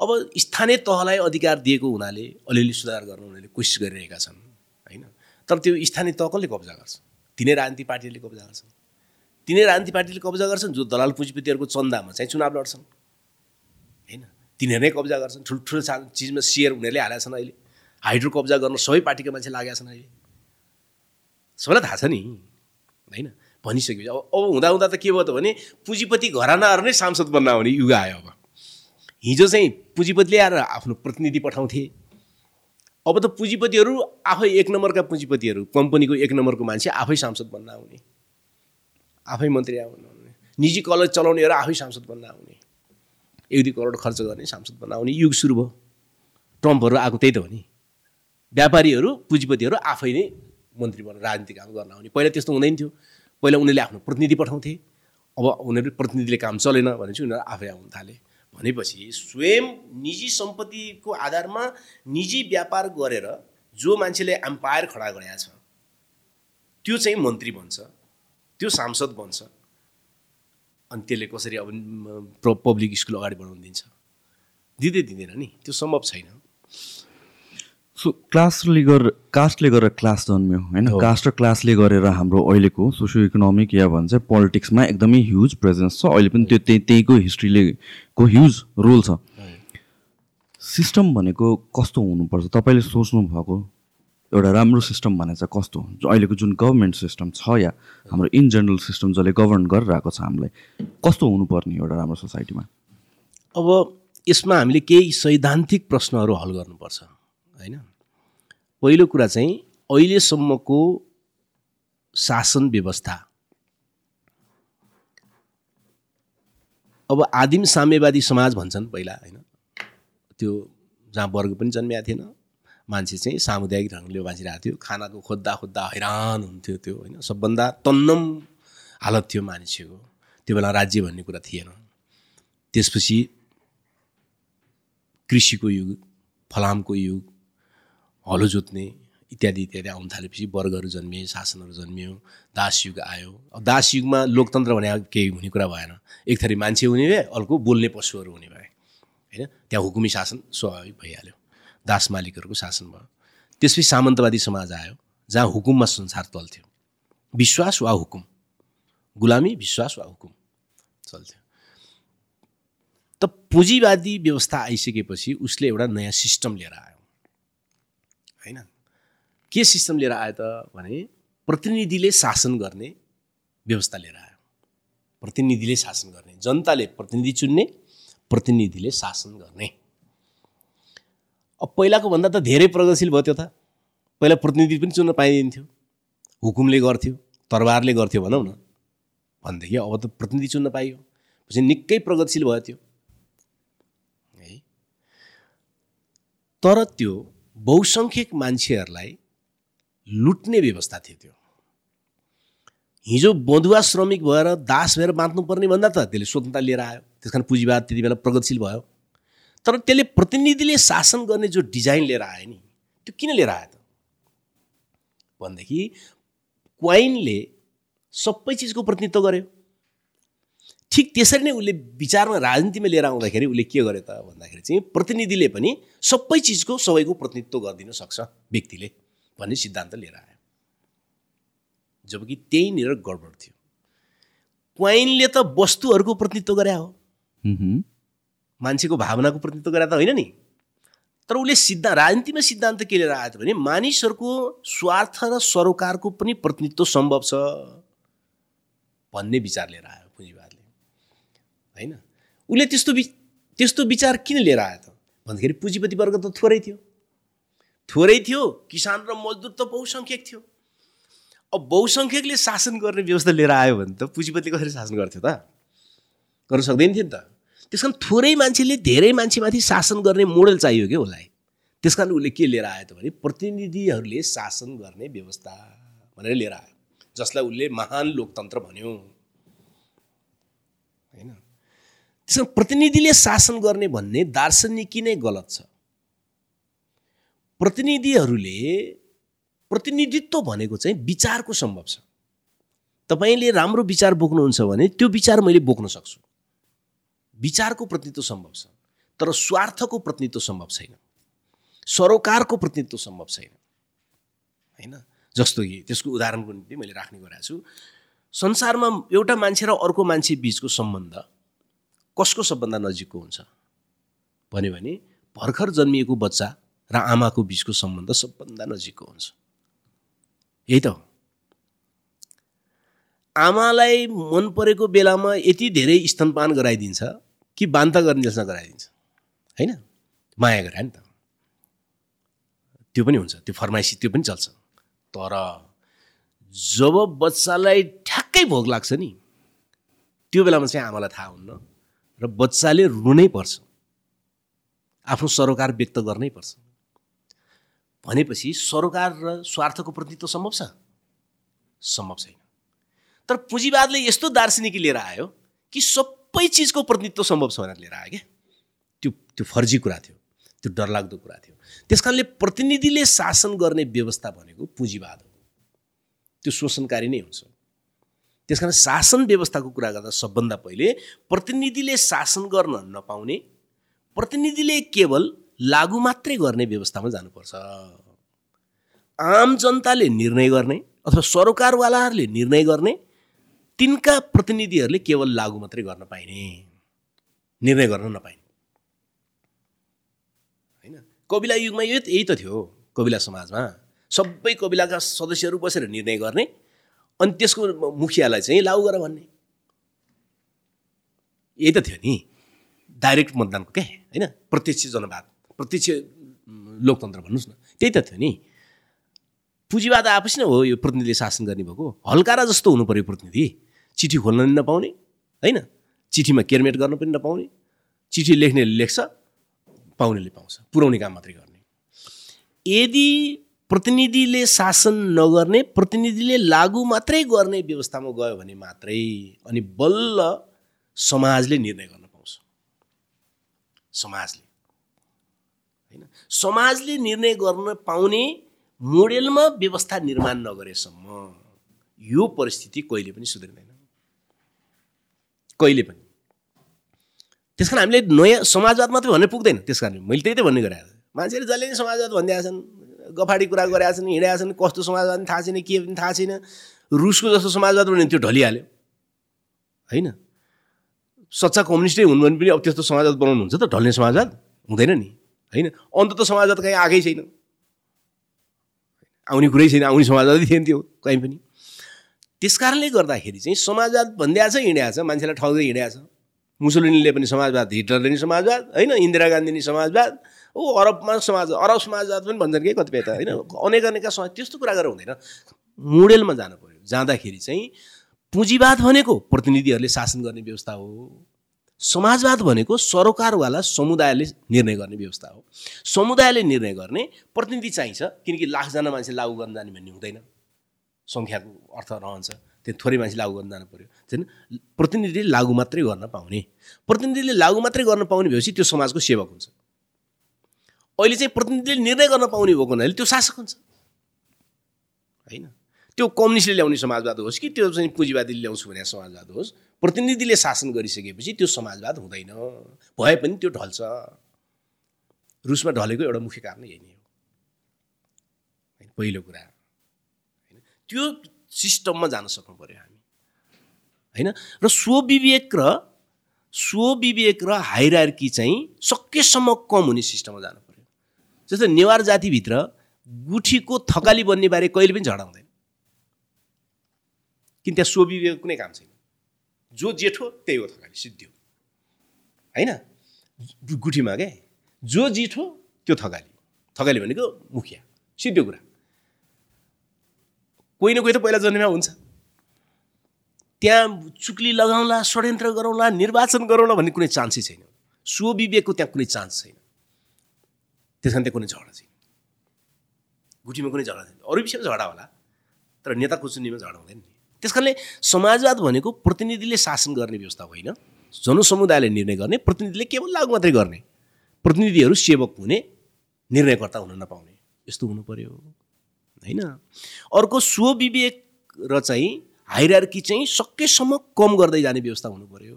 अब स्थानीय तहलाई अधिकार दिएको हुनाले अलिअलि सुधार गर्न उनीहरूले कोसिस गरिरहेका छन् होइन? तर त्यो स्थानीय तह कसले कब्जा गर्छ? तिनै राजनीतिक पार्टीले कब्जा गर्छन् तिनै राजनीतिक पार्टीले कब्जा गर्छन् जो दलाल पुँजीपतिहरूको चन्दामा चाहिँ चुनाव लड्छन् होइन? तिनीहरू नै कब्जा गर्छन् ठुल्ठुलो सा चिजमा सेयर उनीहरूले हालेका छन् अहिले। हाइड्रो कब्जा गर्न सबै पार्टीका मान्छे लागेका छन् अहिले। सबैलाई थाहा छ नि होइन? भनिसकेपछि अब अब हुँदा हुँदा त के भयो त भने पुँजीपति घरानाहरू नै सांसद बन्न आउने युग आयो अब। हिजो चाहिँ पुँजीपतिले आएर आफ्नो प्रतिनिधि पठाउँथे। अब त पुँजीपतिहरू आफै एक नम्बरका पुँजीपतिहरू कम्पनीको एक नम्बरको मान्छे आफै सांसद बन्न आउने। आफै मन्त्री आउने। निजी कलेज चलाउनेहरू आफै सांसद बन्न आउने। एक दुई करोड खर्च गर्ने सांसद बन्न आउने। युग सुरु भयो। ट्रम्पहरू आएको त्यही त हो नि। व्यापारीहरू पुँजीपतिहरू आफै नै मन्त्री बनेर राजनीतिक काम गर्न आउने। पहिला त्यस्तो हुँदैन थियो। पहिला उनीहरूले आफ्नो प्रतिनिधि पठाउँथे। अब उनीहरू प्रतिनिधिले काम चलेन भनेपछि उनीहरू आफै आउनु थाले। भनेपछि स्वयं निजी सम्पत्तिको आधारमा निजी व्यापार गरेर जो मान्छेले एम्पायर खडा गरेका छ त्यो चाहिँ मन्त्री बन्छ त्यो सांसद बन्छ अनि त्यसले कसरी अब पब्लिक स्कुल अगाडि बढाउनु दिन्छ। दिँदै दिँदैन नि त्यो सम्भव छैन। सो क्लासले गरेर कास्टले गरेर क्लास जन्मियो होइन? कास्ट र क्लासले गरेर हाम्रो अहिलेको सोसियो इकोनोमिक या भन्छ पोलिटिक्समा एकदमै ह्युज प्रेजेन्स छ। अहिले पनि त्यो त्यही त्यहीको हिस्ट्रीले को ह्युज रोल छ। सिस्टम भनेको कस्तो हुनुपर्छ? तपाईँले सोच्नु भएको एउटा राम्रो सिस्टम भने चाहिँ कस्तो? अहिलेको जुन गभर्मेन्ट सिस्टम छ या हाम्रो इन जेनरल सिस्टम जसले गभर्न गरिरहेको छ हामीलाई कस्तो हुनुपर्ने एउटा राम्रो सोसाइटीमा अब यसमा हामीले केही सैद्धान्तिक प्रश्नहरू हल गर्नुपर्छ। होइन? पहिलो कुरा चाहिँ अहिलेसम्मको शासन व्यवस्था। अब आदिम साम्यवादी समाज भन्छन् पहिला होइन? त्यो जहाँ वर्ग पनि जन्मिएको थिएन मान्छे चाहिँ सामुदायिक ढङ्गले बाँचिरहेको थियो खानाको खोज्दा खोज्दा हैरान हुन्थ्यो त्यो होइन? सबभन्दा तन्नम हालत थियो मान्छेको त्यो बेला राज्य भन्ने कुरा थिएन। त्यसपछि कृषिको युग फलामको युग हलो जोत्ने इत्यादि इत्यादि आउनु थालेपछि वर्गहरू जन्मिए शासनहरू जन्मियो दासयुग आयो। अब दासयुगमा लोकतन्त्र भने केही हुने कुरा भएन। एक थरी मान्छे हुने भए अर्को बोल्ने पशुहरू हुने भए। होइन? त्यहाँ हुकुमी शासन स्वाभाविक भइहाल्यो। दास मालिकहरूको शासन भयो। त्यसपछि सामन्तवादी समाज आयो जहाँ हुकुममा संसार चल्थ्यो। विश्वास वा हुकुम? गुलामी विश्वास वा हुकुम? चल्थ्यो। त पुँजीवादी व्यवस्था आइसकेपछि उसले एउटा नयाँ सिस्टम लिएर आयो। के सिस्टम लिएर आयो त भने प्रतिनिधिले शासन गर्ने व्यवस्था लिएर आयो। प्रतिनिधिले शासन गर्ने जनताले प्रतिनिधि चुन्ने प्रतिनिधिले शासन गर्ने। अब पहिलाको भन्दा त धेरै प्रगतिशील भयो त्यो त। पहिला प्रतिनिधि पनि चुन्न पाइदिन्थ्यो हुकुमले गर्थ्यो तरबारले गर्थ्यो भनौँ न। भनेदेखि अब त प्रतिनिधि चुन्न पाइयो पछि निकै प्रगतिशील भयो त्यो। है? तर त्यो बहुसङ्ख्यक मान्छेहरूलाई लुट्ने व्यवस्था थियो त्यो। हिजो बधुवा श्रमिक भएर दास भएर बाँच्नुपर्ने भन्दा त त्यसले स्वतन्त्रता लिएर आयो। त्यस कारण पुँजीवाद त्यति बेला प्रगतिशील भयो। तर त्यसले प्रतिनिधिले शासन गर्ने जो डिजाइन लिएर आयो नि त्यो किन लिएर आयो त? भनेदेखि क्वाइनले सबै चिजको प्रतिनिधित्व गर्यो। ठिक त्यसरी नै उसले विचारमा राजनीतिमा लिएर आउँदाखेरि उसले के गर्यो त भन्दाखेरि चाहिँ प्रतिनिधिले पनि सबै चिजको सबैको प्रतिनिधित्व गरिदिन सक्छ व्यक्तिले। भन्ने सिद्धान्त लिएर आयो। जबकि त्यहीँनिर गडबड थियो। क्वाइनले त वस्तुहरूको प्रतिनिधित्व गरे हो। मान्छेको भावनाको प्रतिनिधित्व गरे त होइन नि। तर उसले सिद्धान्त राजनीतिमा सिद्धान्त के लिएर आयो त भने मानिसहरूको स्वार्थ र सरोकारको पनि प्रतिनिधित्व सम्भव छ भन्ने विचार लिएर आयो पुँजीवादले। होइन? उसले त्यस्तो त्यस्तो विचार किन लिएर आयो त? भन्दाखेरि पुँजीपति वर्ग त थोरै थियो। थोरै थियो किसान र मजदुर त बहुसङ्ख्यक थियो। अब बहुसङ्ख्यकले शासन गर्ने व्यवस्था लिएर आयो भने त पुँजीपतिले कसरी शासन गर्थ्यो त? गर्न सक्दैन थियो नि त। त्यस कारण थोरै मान्छेले धेरै मान्छेमाथि शासन गर्ने मोडल चाहियो क्या उसलाई। त्यस कारण उसले के लिएर आयो त भने प्रतिनिधिहरूले शासन गर्ने व्यवस्था भनेर लिएर आयो। जसलाई उसले महान लोकतन्त्र भन्यो। होइन? त्यसमा प्रतिनिधिले शासन गर्ने भन्ने दार्शनिकी नै गलत छ। प्रतिनिधिहरूले प्रतिनिधित्व भनेको चाहिँ विचारको सम्भव छ। तपाईँले राम्रो विचार बोक्नुहुन्छ भने त्यो विचार मैले बोक्न सक्छु। विचारको प्रतिनिधित्व सम्भव छ तर स्वार्थको प्रतिनिधित्व सम्भव छैन। सरोकारको प्रतिनिधित्व सम्भव छैन। होइन? जस्तो कि त्यसको उदाहरणको निम्ति मैले राख्ने गरेको छु। संसारमा एउटा मान्छे र अर्को मान्छे बिचको सम्बन्ध कसको सबभन्दा नजिकको हुन्छ? भन्यो भने भर्खर जन्मिएको बच्चा र आमाको बिचको सम्बन्ध सबभन्दा नजिकको हुन्छ। यही त हो। आमालाई मन परेको बेलामा यति धेरै स्तनपान गराइदिन्छ कि बान्ता गर्ने जस्तो गराइदिन्छ। होइन? माया गरे नि त। त्यो पनि हुन्छ। त्यो फर्माइसी त्यो पनि चल्छ। तर जब बच्चालाई ठ्याक्कै भोग लाग्छ नि त्यो बेलामा चाहिँ आमालाई थाहा हुन्न र बच्चाले रुनै पर्छ। आफ्नो सरोकार व्यक्त गर्नै पर्छ। भनेपछि सरोकार र स्वार्थको प्रतिनिधित्व सम्भव छ? सम्भव छैन। तर पुँजीवादले यस्तो दार्शनिकी लिएर आयो कि सबै चिजको प्रतिनिधित्व सम्भव छ भनेर लिएर आयो क्या। त्यो त्यो फर्जी कुरा थियो त्यो डरलाग्दो कुरा थियो। त्यस कारणले प्रतिनिधिले शासन गर्ने व्यवस्था भनेको पुँजीवाद हो। त्यो शोषणकारी नै हुन्छ। त्यस कारण शासन व्यवस्थाको कुरा गर्दा सबभन्दा पहिले प्रतिनिधिले शासन गर्न नपाउने प्रतिनिधिले केवल लागु मात्रै गर्ने व्यवस्थामा जानुपर्छ। आम जनताले निर्णय गर्ने अथवा सरोकारवालाहरूले निर्णय गर्ने तिनका प्रतिनिधिहरूले केवल लागु मात्रै गर्न पाइने निर्णय गर्न नपाइने। होइन? कविला युगमा यो यही त थियो कविला समाजमा। सबै कविलाका सदस्यहरू बसेर निर्णय गर्ने अनि त्यसको मुखियालाई चाहिँ लागु गर भन्ने। यही त थियो नि। डाइरेक्ट मतदानको क्या होइन? प्रत्यक्ष जनवाद। प्रत्यक्ष लोकतन्त्र भन्नुहोस् न त्यही त थियो नि। पुँजीवाद आएपछि नै हो यो प्रतिनिधिले शासन गर्ने भएको। हल्कारा जस्तो हुनु पऱ्यो प्रतिनिधि। चिठी खोल्न पनि नपाउने होइन? चिठीमा केरमेट गर्न पनि नपाउने चिठी लेख्नेले लेख्छ पाउनेले पाउँछ पुर्याउने काम मात्रै गर्ने। यदि प्रतिनिधिले शासन नगर्ने प्रतिनिधिले लागु मात्रै गर्ने व्यवस्थामा गयो भने मात्रै अनि बल्ल समाजले निर्णय गर्न पाउँछ। समाजले। समाजले निर्णय गर्न पाउने मोडेलमा व्यवस्था निर्माण नगरेसम्म यो परिस्थिति कहिले पनि सुध्रिँदैन। कहिले पनि। त्यस कारण हामीले नयाँ समाजवाद मात्रै भन्ने पुग्दैन। त्यस कारण मैले त्यही त भन्ने गरेको मान्छेले जसले नै समाजवाद भनिदिएका छन् गफाडी कुरा गरेका छन् हिँडेका छन् कस्तो समाजवाद थाहा छैन के पनि थाहा छैन रुसको जस्तो समाजवाद भने त्यो ढलिहाल्यो। होइन? सच्चा कम्युनिस्टै हुनु भने पनि अब त्यस्तो समाजवाद बनाउनु हुन्छ त ढल्ने समाजवाद? हुँदैन नि। होइन? अन्त त समाजवाद कहीँ आएकै छैन। आउने कुरै छैन आउने समाजवादै थिएन त्यो कहीँ पनि। त्यस कारणले गर्दाखेरि चाहिँ समाजवाद भनिदिएको छ हिँडेको छ मान्छेलाई ठग्दै हिँडेको छ। मुसोलिनीले पनि समाजवाद हिटलरले पनि समाजवाद होइन? इन्दिरा गान्धी नि समाजवाद ओ अरबमा समाज अरब समाजवाद पनि भन्छन् कि कतिपय त होइन? अनेक अनेकका समाज त्यस्तो कुरा गरेर हुँदैन। मोडेलमा जानु पऱ्यो जाँदाखेरि चाहिँ पुँजीवाद भनेको प्रतिनिधिहरूले शासन गर्ने व्यवस्था हो। समाजवाद भनेको सरोकारवाला समुदायले निर्णय गर्ने व्यवस्था हो। समुदायले निर्णय गर्ने प्रतिनिधि चाहिन्छ किनकि लाखजना मान्छे लागु गर्न जाने भन्ने हुँदैन। सङ्ख्याको अर्थ रहन्छ। त्यो थोरै मान्छे लागु गर्न जानु पऱ्यो होइन प्रतिनिधिले लागु मात्रै गर्न पाउने। प्रतिनिधिले लागु मात्रै गर्न पाउने भएपछि त्यो समाजको सेवक हुन्छ। अहिले चाहिँ प्रतिनिधिले निर्णय गर्न पाउने भएको हुनाले त्यो शासक हुन्छ। होइन? त्यो कम्युनिस्टले ल्याउने समाजवाद होस् कि त्यो चाहिँ पुँजीवादीले ल्याउँछु भने समाजवाद होस् प्रतिनिधिले शासन गरिसकेपछि त्यो समाजवाद हुँदैन। भए पनि त्यो ढल्छ। रुसमा ढलेको एउटा मुख्य कारण यही नै हो। पहिलो कुरा। होइन त्यो सिस्टममा जान सक्नु पऱ्यो हामी। होइन र स्वविवेक र स्वविवेक र हाइरार्की चाहिँ सकेसम्म कम हुने सिस्टममा जानु पऱ्यो जस्तो नेवार जातिभित्र गुठीको थकाली बन्ने बारे कहिले पनि झगडा हुँदैन। किन त्यहाँ स्वविवेक कुनै काम छैन। जो जेठो त्यही हो थकाली सिद्धि होइन? गुठीमा क्या जो जेठो त्यो थकाली। थकाली भनेको मुखिया। सिद्धो कुरा। कोही न कोही त पहिला जन्मेमा हुन्छ। त्यहाँ चुक्ली लगाउँला षड्यन्त्र गरौँला निर्वाचन गरौँला भन्ने कुनै चान्सै छैन। स्वविवेकको त्यहाँ कुनै चान्स छैन। त्यस कारण त्यहाँ कुनै झगडा छैन। गुठीमा कुनै झगडा छैन। अरू विषयमा झगडा होला। तर नेता कुचुन्नीमा झगडा हुँदैन नि। त्यस कारणले समाजवाद भनेको प्रतिनिधिले शासन गर्ने व्यवस्था होइन? जनसमुदायले निर्णय गर्ने प्रतिनिधिले केवल लागु मात्रै गर्ने। प्रतिनिधिहरू सेवक हुने निर्णयकर्ता हुन नपाउने। यस्तो हुनु पर्यो होइन? अर्को स्वविवेक र चाहिँ हाइरार्की चाहिँ सकेसम्म कम गर्दै जाने व्यवस्था हुनु पर्यो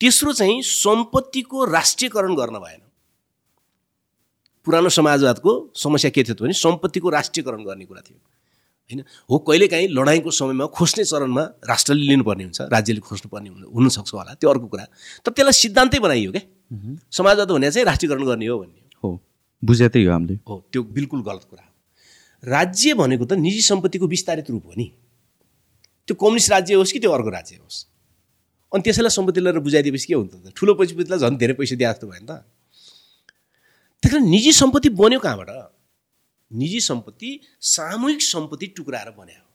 तेस्रो चाहिँ सम्पत्तिको राष्ट्रियकरण गर्न भएन। पुरानो समाजवादको समस्या के थियो भने सम्पत्तिको राष्ट्रियकरण गर्ने कुरा थियो। होइन? हो कहिलेकाहीँ लडाइँको समयमा खोज्ने चरणमा राष्ट्रले लिनुपर्ने हुन्छ राज्यले खोज्नुपर्ने हुनसक्छ होला त्यो अर्को कुरा। तर त्यसलाई सिद्धान्तै बनाइयो क्या। समाजवाद भने चाहिँ राष्ट्रियकरण गर्ने हो भन्ने हो। बुझे त्यही हो हामीले। हो त्यो बिल्कुल गलत कुरा। हो राज्य भनेको त निजी सम्पत्तिको विस्तारित रूप हो नि। त्यो कम्युनिस्ट राज्य होस् कि त्यो अर्को राज्य होस्। अनि त्यसैलाई सम्पत्ति लिएर बुझाइदिएपछि के हुन्छ त? ठुलो पैसापतिलाई झन् धेरै पैसा दिए जस्तो भयो नि त। कारण निजी सम्पत्ति बन्यो कहाँबाट? निजी सम्पत्ति सामूहिक सम्पत्ति टुक्राएर बन्यो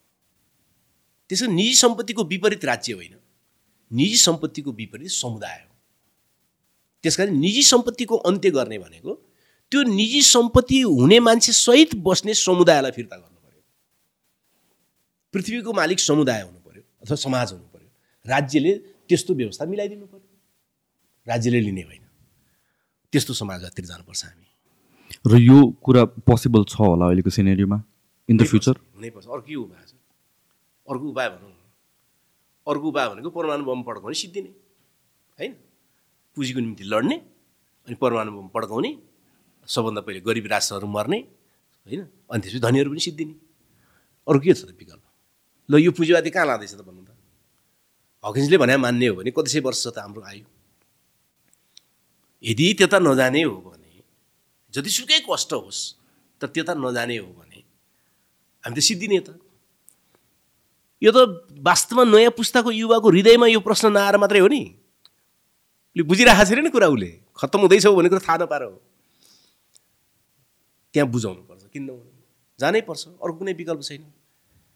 त्यसो निजी सम्पत्तिको विपरीत राज्य होइन। निजी सम्पत्तिको विपरीत समुदाय हो। त्यस कारण निजी सम्पत्तिको अन्त्य गर्ने भनेको त्यो निजी सम्पत्ति हुने मान्छे सहित बस्ने समुदायलाई फिर्ता गर्नु पर्यो। पृथ्वीको मालिक समुदाय हुनु पर्यो अथवा समाज हुनु पर्यो। राज्यले त्यस्तो व्यवस्था मिलाइदिनु पर्यो। राज्यले लिने होइन। त्यस्तो समाजवादतिर जानुपर्छ हामी। र यो कुरा पोसिबल छ होला अहिलेको सिनेरीमा इन द फ्युचर हुनैपर्छ अर्को के उपाय छ। अर्को उपाय भनौँ न। अर्को उपाय भनेको परमाणु बम पड्काउने सिद्धिने होइन? पुँजीको निम्ति लड्ने अनि परमाणु बम पड्काउने सबभन्दा पहिले गरिब राष्ट्रहरू मर्ने होइन? अनि त्यसपछि धनीहरू पनि सिद्धिने अरू के छ त विकल्प? ल यो पुँजीवादी कहाँ लाँदैछ त भन्नु त? हकिन्सले भने मान्ने हो भने कति सय वर्ष त हाम्रो आयु। यदि त्यता नजाने हो भने जतिसुकै कष्ट होस् तर त्यता नजाने हो भने हामी त सिद्धिने त। यो त वास्तवमा नयाँ पुस्ताको युवाको हृदयमा यो प्रश्न नआएर मात्रै हो नि। उसले बुझिरहेको छैन नि कुरा उसले। खत्तम हुँदैछ भन्ने कुरा थाहा नपाएर हो। त्यहाँ बुझाउनु पर्छ किन नहुनु जानै पर्छ अर्को कुनै विकल्प छैन।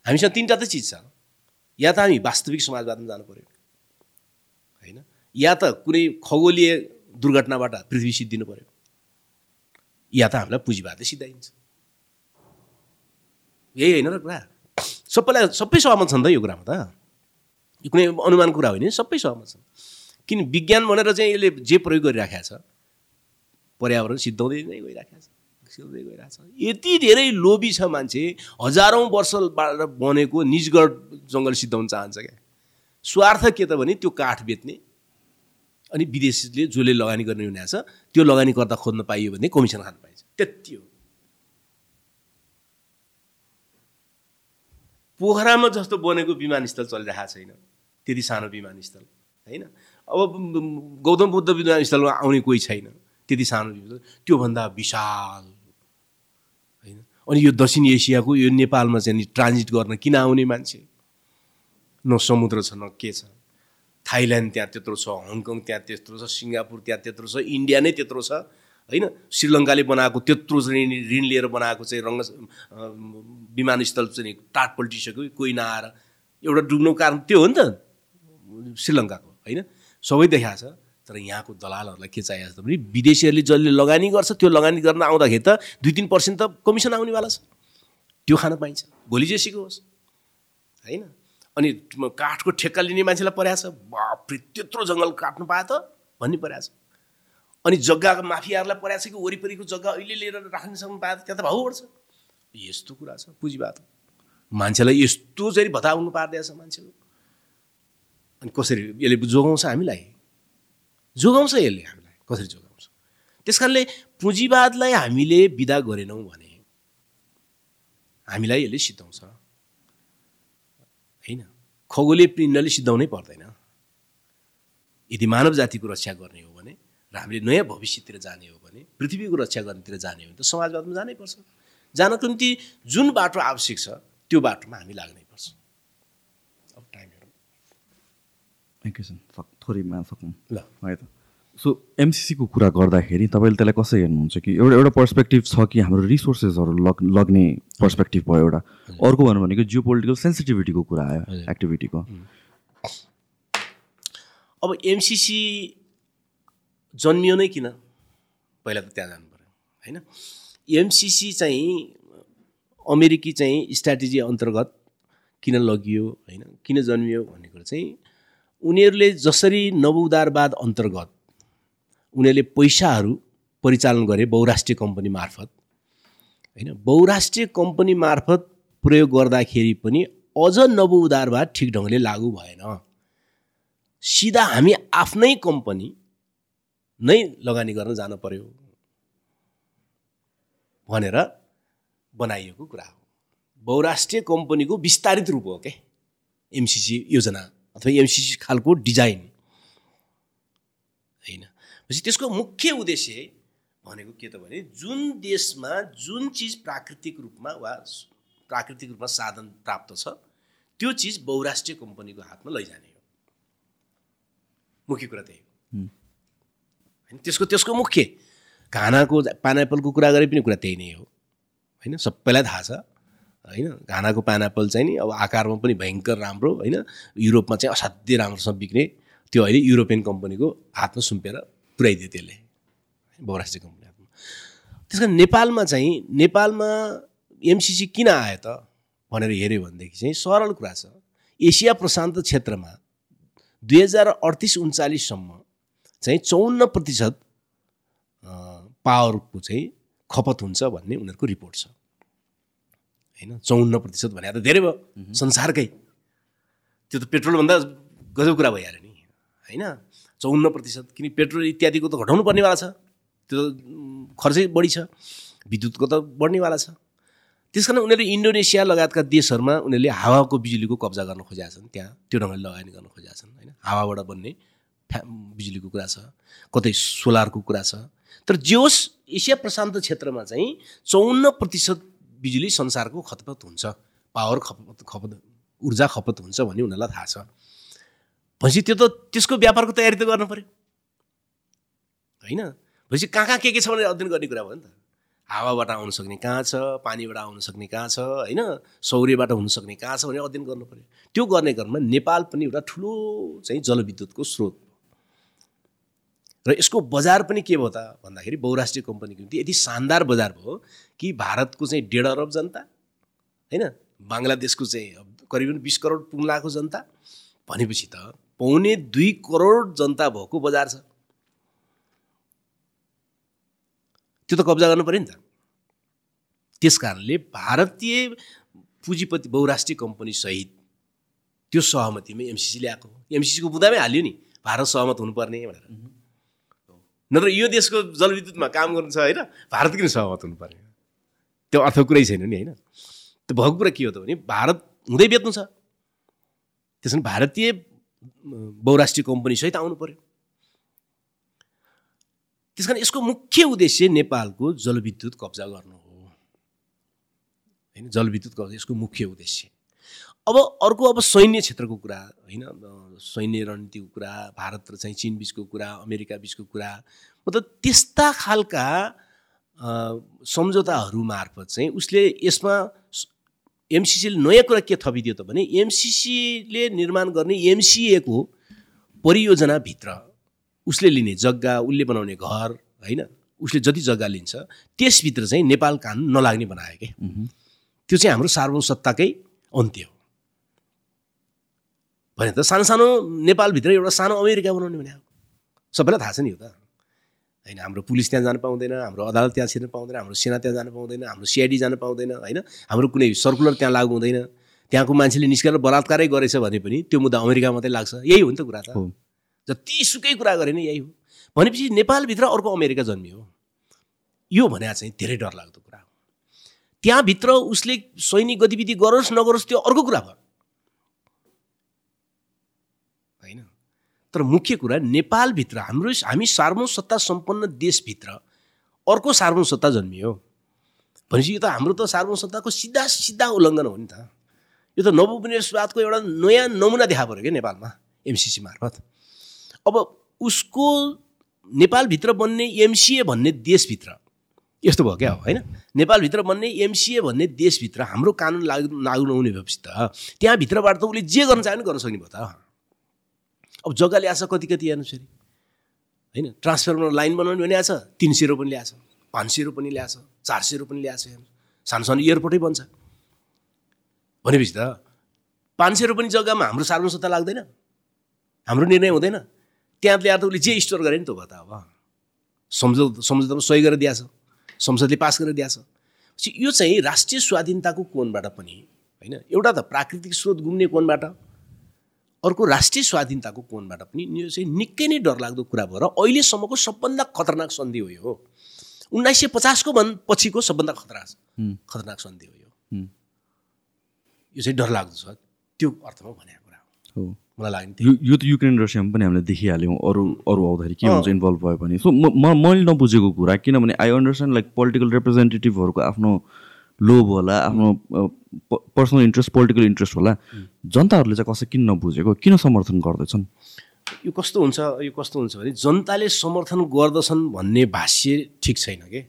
हामीसँग तिनवटा त चिज छ। या त हामी वास्तविक समाजवादमा जानु पऱ्यो होइन? या त कुनै खगोलीय दुर्घटनाबाट पृथ्वी सिद्धिनु पऱ्यो या त हामीलाई पुँजीवादले सिद्धाइन्छ। यही होइन र कुरा। सबैलाई सबै सहमत छन् त यो कुरामा त? यो कुनै अनुमान कुरा होइन सबै सहमत छन्। किन विज्ञान भनेर चाहिँ यसले जे प्रयोग गरिराखेको छ पर्यावरण सिद्धाउँदै नै गइराखेको छ सिद्धाउँदै गइरहेको छ। यति धेरै लोभी छ मान्छे हजारौँ वर्षबाट बनेको निजगढ जङ्गल सिद्धाउन चाहन्छ क्या? स्वार्थ के त भने त्यो काठ बेच्ने अनि विदेशीले जसले लगानी गर्ने हुने छ त्यो लगानी गर्दा खोज्न पाइयो भने कमिसन खान पाइन्छ। त्यति हो। पोखरामा जस्तो बनेको विमानस्थल चलिरहेको छैन। त्यति सानो विमानस्थल होइन? अब गौतम बुद्ध विमानस्थलमा आउने कोही छैन। त्यति सानो विमानस्थल त्योभन्दा विशाल होइन? अनि यो दक्षिण एसियाको यो नेपालमा चाहिँ ट्रान्जिट गर्न किन आउने मान्छे? न समुद्र छ न के छ? थाइल्यान्ड त्यहाँ त्यत्रो छ हङकङ त्यहाँ त्यत्रो छ सिङ्गापुर त्यहाँ त्यत्रो छ इन्डिया नै त्यत्रो छ होइन? श्रीलङ्काले बनाएको त्यत्रो चाहिँ ऋण लिएर बनाएको चाहिँ रङ्ग विमानस्थल चाहिँ टाट पल्टिसक्यो कोही नआएर एउटा डुब्नुको कारण त्यो हो नि त श्रीलङ्काको होइन? सबै देखाएको छ तर यहाँको दलालहरूलाई के चाहिएको छ भने विदेशीहरूले जसले लगानी गर्छ त्यो लगानी गर्न आउँदाखेरि त दुई तिन पर्सेन्ट त कमिसन आउनेवाला छ। त्यो खान पाइन्छ। भोलि जेसीको होस् होइन? अनि काठको ठेक्का लिने मान्छेलाई परेको छ। बाफ्रे त्यत्रो जङ्गल काट्नु पायो त भन्ने परेको छ। अनि जग्गाको माफियाहरूलाई परेको छ कि वरिपरिको जग्गा अहिले लिएर राख्न सक्नु पायो त्यहाँ त भाउ बढ्छ यस्तो कुरा छ पुँजीवाद मान्छेलाई यस्तो चाहिँ भताउनु पारिदिएको छ मान्छेको अनि कसरी यसले जोगाउँछ हामीलाई? जोगाउँछ यसले हामीलाई। कसरी जोगाउँछ? त्यस कारणले पुँजीवादलाई हामीले विदा गरेनौँ भने हामीलाई यसले सिद्धाउँछ। होइन? खगोलीय पिण्डले सिद्धाउनै पर्दैन। यदि मानव जातिको रक्षा गर्ने हो भने र हामीले नयाँ भविष्यतिर जाने हो भने पृथ्वीको रक्षा गर्नेतिर जाने हो भने त समाजवादमा जानै पर्छ। जानको निम्ति जुन बाटो आवश्यक छ त्यो बाटोमा हामी लाग्नै पर्छ। अब टाइम हेरौँ थोरैमा सकौँ ल। सो एमसिसीको कुरा गर्दाखेरि तपाईँले त्यसलाई कसरी हेर्नुहुन्छ कि? एउटा एउटा पर्सपेक्टिभ छ कि हाम्रो रिसोर्सेसहरू लग लग्ने पर्सपेक्टिभ भयो एउटा? अर्को भन्नु भनेको जियो पोलिटिकल सेन्सिटिभिटीको कुरा आयो एक्टिभिटीको अब एमसिसी जन्मियो नै किन? पहिला त त्यहाँ जानु पऱ्यो होइन? एमसिसी चाहिँ अमेरिकी चाहिँ स्ट्राटेजी अन्तर्गत किन लगियो होइन? किन जन्मियो भन्ने कुरो चाहिँ उनीहरूले जसरी नवउदारवाद अन्तर्गत उनीहरूले पैसाहरू परिचालन गरे बहुराष्ट्रिय कम्पनी मार्फत। होइन बहुराष्ट्रिय कम्पनी मार्फत प्रयोग गर्दाखेरि पनि अझ नवउदारवाद ठिक ढङ्गले लागु भएन। सिधा हामी आफ्नै कम्पनी नै लगानी गर्न जान पर्यो भनेर बनाइएको कुरा हो। बहुराष्ट्रिय कम्पनीको विस्तारित रूप हो क्या एमसिसी योजना अथवा एमसिसी खालको डिजाइन भनेपछि त्यसको मुख्य उद्देश्य भनेको के त भने जुन देशमा जुन चिज प्राकृतिक रूपमा वा प्राकृतिक रूपमा साधन प्राप्त छ त्यो चिज बहुराष्ट्रिय कम्पनीको हातमा लैजाने हो। मुख्य कुरा त्यही हो। होइन त्यसको त्यसको मुख्य घानाको पाइनएप्पलको कुरा गरे पनि कुरा त्यही नै हो। होइन सबैलाई थाहा छ। होइन घानाको पाइनएप्पल चाहिँ नि अब आकारमा पनि भयङ्कर राम्रो होइन युरोपमा चाहिँ असाध्यै राम्रोसँग बिक्ने त्यो अहिले युरोपियन कम्पनीको हातमा सुम्पेर पुऱ्याइदियो त्यसले। बहुराष्ट्रिय कम्पनी हातमा त्यस कारण नेपालमा चाहिँ नेपालमा एमसिसी किन आयो त भनेर हेऱ्यो भनेदेखि चाहिँ सरल कुरा छ। एसिया प्रशान्त क्षेत्रमा दुई हजार अडतिस उन्चालिससम्म चाहिँ चौन्न प्रतिशत पावरको चाहिँ खपत हुन्छ भन्ने उनीहरूको रिपोर्ट छ। होइन? चौन्न प्रतिशत भने त धेरै भयो। संसारकै। त्यो त पेट्रोलभन्दा गजब कुरा भइहाल्यो नि। होइन? चौन्न प्रतिशत किन पेट्रोल इत्यादिको त घटाउनु पर्नेवाला छ। त्यो खर्चै बढी छ। विद्युतको त बढ्नेवाला छ। त्यस कारण उनीहरूले इन्डोनेसिया लगायतका देशहरूमा उनीहरूले हावाको बिजुलीको कब्जा गर्न खोजेका छन्। त्यहाँ त्यो ढङ्गले लगानी गर्न खोजेका छन् होइन? हावाबाट बन्ने फ्या बिजुलीको कुरा छ कतै सोलरको कुरा छ। तर जे होस् एसिया प्रशान्त क्षेत्रमा चाहिँ चौन्न प्रतिशत बिजुली संसारको खपत हुन्छ। पावर खपत खपत ऊर्जा खपत हुन्छ भन्ने उनीहरूलाई थाहा छ। भनेपछि त्यो त त्यसको व्यापारको तयारी त गर्नु पऱ्यो होइन? भनेपछि कहाँ कहाँ के के छ भनेर अध्ययन गर्ने कुरा भयो नि त। हावाबाट आउन सक्ने कहाँ छ पानीबाट आउन सक्ने कहाँ छ होइन? सौर्यबाट हुन सक्ने कहाँ छ भनेर अध्ययन गर्नु पऱ्यो त्यो गर्ने क्रममा नेपाल पनि एउटा ठुलो चाहिँ जलविद्युतको स्रोत र यसको बजार पनि के भयो त भन्दाखेरि बहुराष्ट्रिय कम्पनीको निम्ति यति शानदार बजार भयो कि भारतको चाहिँ डेढ अरब जनता होइन? बङ्गलादेशको चाहिँ करिबन बिस करोड पुग्लाको जनता भनेपछि त पौने दुई करोड जनता भएको बजार छ। त्यो त कब्जा गर्नु पऱ्यो नि त। त्यस कारणले भारतीय पुँजीपति बहुराष्ट्रिय कम्पनी सहित त्यो सहमतिमा एमसिसी ल्याएको एमसिसीको बुदामै हाल्यो नि। भारत सहमत हुनुपर्ने भनेर। नत्र यो देशको जलविद्युतमा काम गर्नु छ होइन भारत किन सहमत हुनुपर्ने? त्यो अर्थ कुरै छैन नि होइन? त्यो भएको कुरा के हो त भने भारत हुँदै बेच्नु छ। त्यसो भने भारतीय बहुराष्ट्रिय कम्पनी सहित आउनु पर्यो। त्यस कारण यसको मुख्य उद्देश्य नेपालको जलविद्युत कब्जा गर्नु हो। होइन जलविद्युत कब्जा यसको मुख्य उद्देश्य। अब अर्को अब सैन्य क्षेत्रको कुरा होइन सैन्य रणनीतिको कुरा भारत र चाहिँ चिन बिचको कुरा अमेरिका बिचको कुरा मतलब त्यस्ता खालका सम्झौताहरू मार्फत चाहिँ उसले यसमा एमसिसीले नयाँ कुरा के थपिदियो त भने एमसिसीले निर्माण गर्ने एमसिएको परियोजनाभित्र उसले लिने जग्गा उसले बनाउने घर होइन उसले जति जग्गा लिन्छ त्यसभित्र चाहिँ नेपाल कानुन नलाग्ने बनायो क्या। त्यो चाहिँ हाम्रो सार्वभौमसत्ताकै अन्त्य हो भने त सानो सानो नेपालभित्र एउटा सानो अमेरिका बनाउने भने। सबैलाई थाहा छ नि यो त होइन हाम्रो पुलिस त्यहाँ जान पाउँदैन हाम्रो अदालत त्यहाँ छिर्न पाउँदैन हाम्रो सेना त्यहाँ जान पाउँदैन हाम्रो सिआइडी जान पाउँदैन होइन? हाम्रो कुनै सर्कुलर त्यहाँ लागु हुँदैन। त्यहाँको मान्छेले निस्केर बलात्कारै गरेछ भने पनि त्यो मुद्दा अमेरिका मात्रै लाग्छ। यही हो नि त कुरा त। जतिसुकै कुरा गरे नि यही हो। भनेपछि नेपालभित्र अर्को अमेरिका जन्मियो। यो भने चाहिँ धेरै डरलाग्दो कुरा हो। त्यहाँभित्र उसले सैनिक गतिविधि गरोस् नगरोस् त्यो अर्को कुरा भयो होइन तर मुख्य कुरा नेपालभित्र हाम्रो हामी सार्वभौम सत्ता सम्पन्न देशभित्र अर्को सार्वभौम सत्ता जन्मियो। भनेपछि यो त हाम्रो त सार्वभौम सत्ताको सिधा सिधा उल्लङ्घन हो नि त। यो त नवोपनिवेशवादको एउटा नयाँ नमुना देखा पऱ्यो क्या नेपालमा एमसिसी मार्फत। अब उसको नेपालभित्र बन्ने एमसिए भन्ने देशभित्र यस्तो भयो क्या हो होइन? नेपालभित्र बन्ने एमसिए भन्ने देशभित्र हाम्रो कानुन लागु लागु नहुने भएपछि त त्यहाँभित्रबाट त उसले जे गर्न चाह्यो नि गर्न सक्ने भयो त। अब जग्गा ल्याएछ कति कति फेरि? होइन ट्रान्सफर्मर लाइन बनाउने भने आएछ तिन सय रुपियाँ ल्याएछ पाँच सय रुपियाँ ल्याएछ चार सय रुपियाँ ल्याएछ हेर्नु। सानो सानो एयरपोर्टै बन्छ। भनेपछि त पाँच सय रुपियाँ जग्गामा हाम्रो सार्वजनिक सत्ता लाग्दैन। हाम्रो निर्णय हुँदैन। त्यहाँ ल्याएर त उसले जे स्टोर गरे नि त भयो त अब। सम्झौता सम्झौतामा सही गरेर दिएछ। संसदले पास गरेर दिएछ। यो चाहिँ राष्ट्रिय स्वाधीनताको कोणबाट पनि होइन एउटा त प्राकृतिक स्रोत घुम्ने कोणबाट अर्को राष्ट्रिय स्वाधीनताको कोणबाट पनि यो चाहिँ निकै नै डरलाग्दो कुरा भयो र अहिलेसम्मको सबभन्दा खतरनाक सन्धि हो यो उन्नाइस सय पचासको भन् पछिको सबभन्दा खतरा। खतरनाक सन्धि हो यो। यो चाहिँ डरलाग्दो छ। त्यो अर्थमा भनेको कुरा हो। मलाई लाग्ने यो त युक्रेन रसियामा पनि हामीले देखिहाल्यौँ। अरू अरू आउँदाखेरि के हुन्छ इन्भल्भ भयो भने। सो म- मैले नबुझेको कुरा किनभने आई अन्डरस्ट्यान्ड लाइक पोलिटिकल रिप्रेजेन्टेटिभहरूको आफ्नो लोभ होला आफ्नो पर्सनल इन्ट्रेस्ट पोलिटिकल इन्ट्रेस्ट होला। जनताहरूले चाहिँ कसै किन नबुझेको किन समर्थन गर्दैछन्? यो कस्तो हुन्छ यो कस्तो हुन्छ भने जनताले समर्थन गर्दछन् भन्ने भाष्य ठिक छैन के?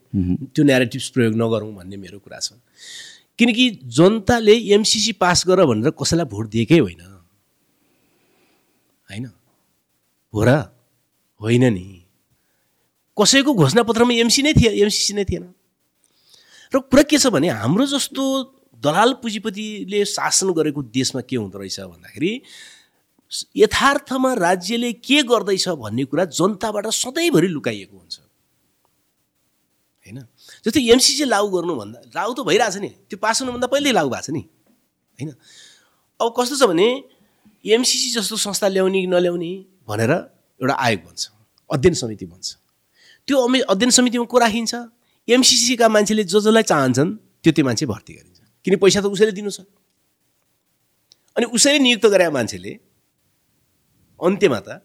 त्यो न्यारेटिभ्स प्रयोग नगरौँ भन्ने मेरो कुरा छ। किनकि जनताले एमसिसी पास गर भनेर कसैलाई भोट दिएकै होइन। होइन? हो र? होइन नि। कसैको घोषणापत्रमा एमसी नै थियो एमसिसी नै थिएन। र कुरा के छ भने हाम्रो जस्तो दलाल पुँजीपतिले शासन गरेको देशमा के हुँदो रहेछ भन्दाखेरि यथार्थमा राज्यले के गर्दैछ भन्ने कुरा जनताबाट सधैँभरि लुकाइएको हुन्छ। होइन? जस्तै एमसिसी लागू गर्नुभन्दा लागू त भइरहेछ नि। त्यो पास हुनुभन्दा पहिल्यै लागू भएको छ नि। होइन? अब कस्तो छ भने एमसिसी जस्तो संस्था ल्याउने कि नल्याउने भनेर एउटा आयोग बन्छ अध्ययन समिति बन्छ। त्यो अध्ययन समितिमा को राखिन्छ? एमसिसीका मान्छेले जो जसलाई चाहन्छन् त्यो त्यो मान्छे भर्ती गरिन्छ। किन पैसा त उसैले दिनु छ? अनि उसैले नियुक्त गरे मान्छेले अन्त्यमा त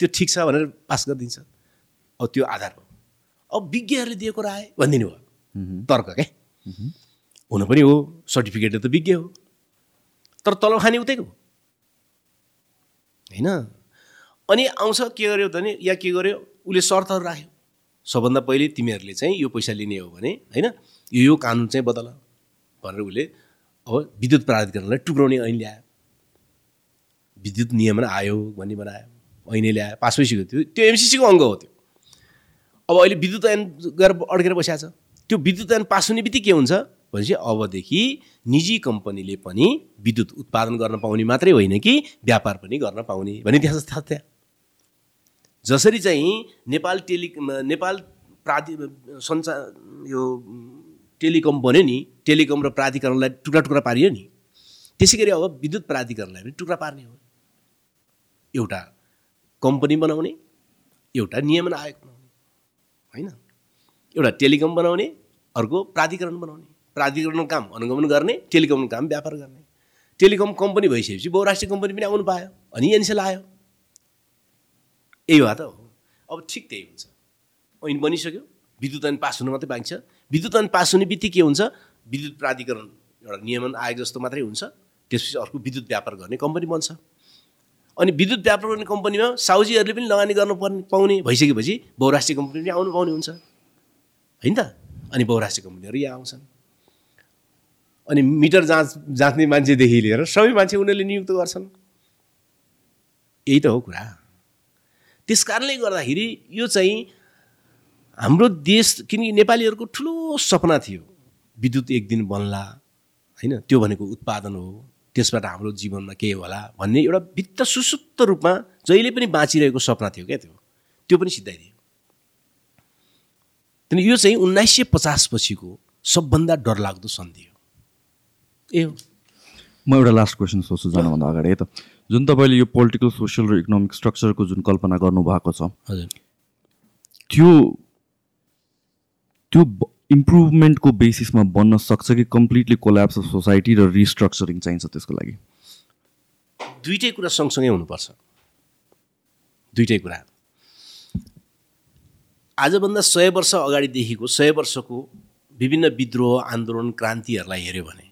त्यो ठिक छ भनेर पास गरिदिन्छ। अब त्यो आधार हो। अब विज्ञहरूले दिएको राय भनिदिनु भयो। तर्क क्या हुनु पनि हो सर्टिफिकेट त विज्ञ हो। तर तलब खाने उतैको होइन? अनि आउँछ के गर्यो भने या के गर्यो? उसले शर्तहरू राख्यो। सबभन्दा पहिले तिमीहरूले चाहिँ यो पैसा लिने हो भने होइन यो यो कानुन चाहिँ बदल भनेर उसले अब विद्युत प्राधिकरणलाई टुक्राउने ऐन ल्यायो विद्युत नियमन आयोग भन्ने बनायो ऐनै ल्यायो पास भइसक्यो त्यो। त्यो एमसिसीको अङ्ग हो त्यो। अब अहिले विद्युत ऐन गएर अड्केर बसिएको छ। त्यो विद्युत ऐन पास हुने बित्तिकै के हुन्छ? भनेपछि अबदेखि निजी कम्पनीले पनि विद्युत उत्पादन गर्न पाउने मात्रै होइन कि व्यापार पनि गर्न पाउने भन्ने त्यहाँ तथ्य जसरी चाहिँ नेपाल टेलि नेपाल प्राधि सञ्चार यो टेलिकम बन्यो नि टेलिकम र प्राधिकरणलाई टुक्रा टुक्रा पारियो नि। त्यसै गरी अब विद्युत प्राधिकरणलाई पनि टुक्रा पार्ने हो। एउटा कम्पनी बनाउने एउटा नियमन आयोग बनाउने होइन? एउटा टेलिकम बनाउने अर्को प्राधिकरण बनाउने। प्राधिकरणको काम अनुगमन गर्ने टेलिकमको काम व्यापार गर्ने। टेलिकम कम्पनी भइसकेपछि बहुराष्ट्रिय कम्पनी पनि आउनु पायो अनि एनसेल आयो। यही भए त हो। अब ठिक त्यही हुन्छ। ऐन बनिसक्यो। विद्युत ऐन पास हुनु मात्रै बाँकी छ। विद्युत ऐन पास हुने बित्तिकै के हुन्छ? विद्युत प्राधिकरण एउटा नियमन आयोग जस्तो मात्रै हुन्छ। त्यसपछि अर्को विद्युत व्यापार गर्ने कम्पनी बन्छ। अनि विद्युत व्यापार गर्ने कम्पनीमा साउजीहरूले पनि लगानी गर्नु पर्ने पाउने भइसकेपछि बहुराष्ट्रिय कम्पनी पनि आउनु पाउने हुन्छ। होइन त? अनि बहुराष्ट्रिय कम्पनीहरू यहाँ आउँछन्। अनि मिटर जाँच जाँच्ने मान्छेदेखि लिएर सबै मान्छे उनीहरूले नियुक्त गर्छन्। यही त हो कुरा। त्यस कारणले गर्दाखेरि यो चाहिँ हाम्रो देश किनकि नेपालीहरूको ठुलो सपना थियो विद्युत एक दिन बन्ला होइन? त्यो भनेको उत्पादन हो। त्यसबाट हाम्रो जीवनमा के होला भन्ने एउटा भित्त सुसुप्त रूपमा जहिले पनि बाँचिरहेको सपना थियो क्या त्यो। त्यो पनि सिद्धाइदियो किन यो चाहिँ उन्नाइस सय पचास पछिको सबभन्दा डरलाग्दो सन्धि हो। ए हो। म एउटा लास्ट क्वेसन सोध्छु जानुभन्दा अगाडि है त। जुन तपाईँले यो पोलिटिकल सोसियल र इकोनोमिक स्ट्रक्चरको जुन कल्पना गर्नुभएको छ हजुर। त्यो त्यो इम्प्रुभमेन्टको बेसिसमा बन्न सक्छ कि कम्प्लिटली कोल्याप्स अफ सोसाइटी र रिस्ट्रक्चरिङ चाहिन्छ त्यसको लागि? दुइटै कुरा सँगसँगै हुनुपर्छ। दुइटै कुरा। आजभन्दा सय वर्ष अगाडिदेखिको सय वर्षको विभिन्न विद्रोह आन्दोलन क्रान्तिहरूलाई हेऱ्यो भने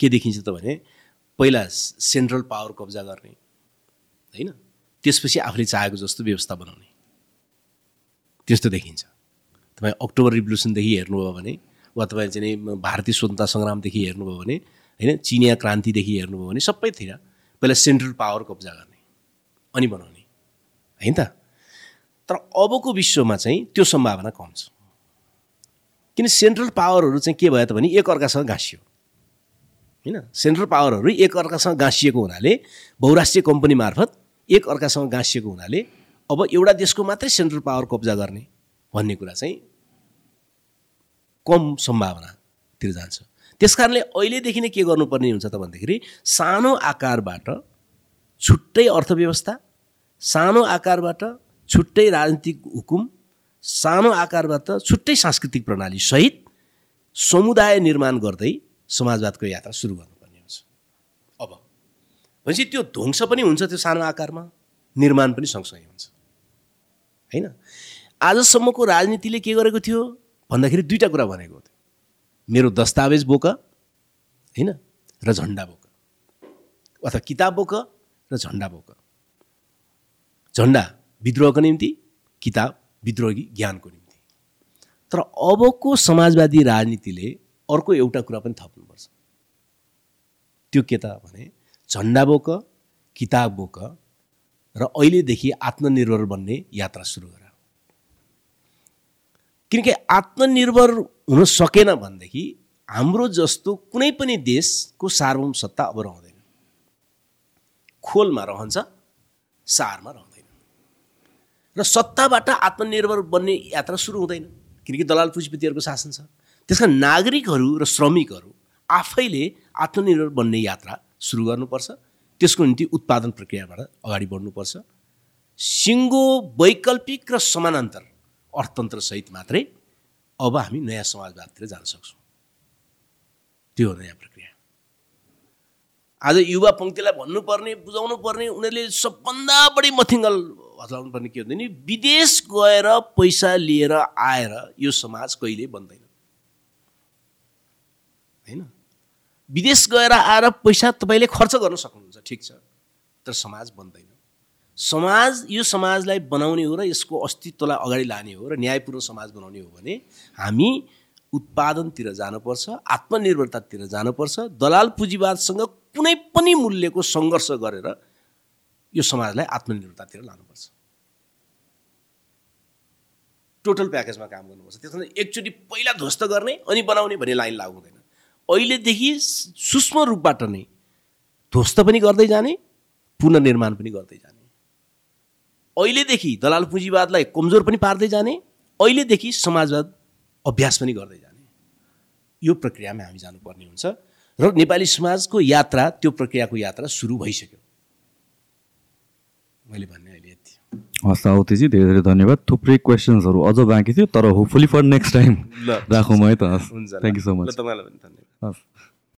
के देखिन्छ त भने पहिला सेन्ट्रल पावर कब्जा गर्ने होइन? त्यसपछि आफूले चाहेको जस्तो व्यवस्था बनाउने। त्यस्तो देखिन्छ। तपाईँ अक्टोबर रिभोल्युसनदेखि हेर्नुभयो भने वा तपाईँ चाहिँ भारतीय स्वतन्त्रता सङ्ग्रामदेखि हेर्नुभयो भने होइन चिनिया क्रान्तिदेखि हेर्नुभयो भने सबैतिर पहिला सेन्ट्रल पावर कब्जा गर्ने अनि बनाउने होइन त? तर अबको विश्वमा चाहिँ त्यो सम्भावना कम छ। किन? सेन्ट्रल पावरहरू चाहिँ के भयो त भने एकअर्कासँग गाँसियो होइन? सेन्ट्रल पावरहरू एकअर्कासँग गाँसिएको हुनाले बहुराष्ट्रिय कम्पनी मार्फत एकअर्कासँग गाँसिएको हुनाले अब एउटा देशको मात्रै सेन्ट्रल पावर कब्जा गर्ने भन्ने कुरा चाहिँ कम सम्भावनातिर जान्छ। त्यस कारणले अहिलेदेखि नै के गर्नुपर्ने हुन्छ त भन्दाखेरि सानो आकारबाट छुट्टै अर्थव्यवस्था सानो आकारबाट छुट्टै राजनीतिक हुकुम सानो आकारबाट छुट्टै सांस्कृतिक प्रणाली सहित समुदाय निर्माण गर्दै समाजवादको यात्रा सुरु गर्नुपर्ने हुन्छ। अब भनेपछि त्यो ध्वंस पनि हुन्छ त्यो सानो आकारमा निर्माण पनि सँगसँगै हुन्छ। होइन? आजसम्मको राजनीतिले के गरेको थियो? भन्दाखेरि दुईवटा कुरा भनेको थियो। मेरो दस्तावेज बोक होइन? र झन्डा बोक। अथवा किताब बोक र झन्डा बोक। झन्डा विद्रोहको निम्ति किताब विद्रोही ज्ञानको निम्ति। तर अबको समाजवादी राजनीतिले अर्को एउटा कुरा पनि थप्नुपर्छ। त्यो के त भने झन्डा बोक किताब बोक र अहिलेदेखि आत्मनिर्भर बन्ने यात्रा सुरु गर। किनकि आत्मनिर्भर हुन सकेन भनेदेखि हाम्रो जस्तो कुनै पनि देशको सार्वभौम सत्ता अब रहँदैन। खोलमा रहन्छ सारमा रहँदैन। र सत्ताबाट आत्मनिर्भर बन्ने यात्रा सुरु हुँदैन। किनकि दलाल पुँजीपतिहरूको शासन छ। त्यसका नागरिकहरू र श्रमिकहरू आफैले आत्मनिर्भर बन्ने यात्रा सुरु गर्नुपर्छ। त्यसको निम्ति उत्पादन प्रक्रियाबाट अगाडि बढ्नुपर्छ। सिङ्गो वैकल्पिक र समानान्तर अर्थतन्त्रसहित मात्रै अब हामी नयाँ समाजवादतिर जान सक्छौँ। त्यो हो नयाँ प्रक्रिया। आज युवा पङ्क्तिलाई भन्नुपर्ने बुझाउनु पर्ने उनीहरूले सबभन्दा बढी मथिङ्गल हचाउनु पर्ने के हुन्छ नि विदेश गएर पैसा लिएर आएर यो समाज कहिले बन्दैन। होइन? विदेश गएर आएर पैसा तपाईँले खर्च गर्न सक्नुहुन्छ ठिक छ। तर समाज बन्दैन। समाज यो समाजलाई बनाउने हो र यसको अस्तित्वलाई अगाडि लाने हो र न्यायपूर्ण समाज बनाउने हो भने हामी उत्पादनतिर जानुपर्छ आत्मनिर्भरतातिर जानुपर्छ दलाल पुँजीवादसँग कुनै पनि मूल्यको सङ्घर्ष गरेर यो समाजलाई आत्मनिर्भरतातिर लानुपर्छ। टोटल प्याकेजमा काम गर्नुपर्छ। त्यसमा एकचोटि पहिला ध्वस्त गर्ने अनि बनाउने भन्ने लाइन लागु अहिलेदेखि सूक्ष्म रूपबाट नै ध्वस्त पनि गर्दै जाने पुनर्निर्माण पनि गर्दै जाने। अहिलेदेखि दलाल पुँजीवादलाई कमजोर पनि पार्दै जाने अहिलेदेखि समाजवाद अभ्यास पनि गर्दै जाने। यो प्रक्रियामा हामी जानुपर्ने हुन्छ र नेपाली समाजको यात्रा त्यो प्रक्रियाको यात्रा सुरु भइसक्यो। मैले भन्ने अहिले यति हस् औतेजी धेरै धेरै धन्यवाद। थुप्रै क्वेसन्सहरू अझ बाँकी थियो तर होपफुली फर नेक्स्ट टाइम राखौँ है त। हस् हुन्छ थ्याङ्क यू सो मच तपाईँलाई पनि धन्यवाद। हस्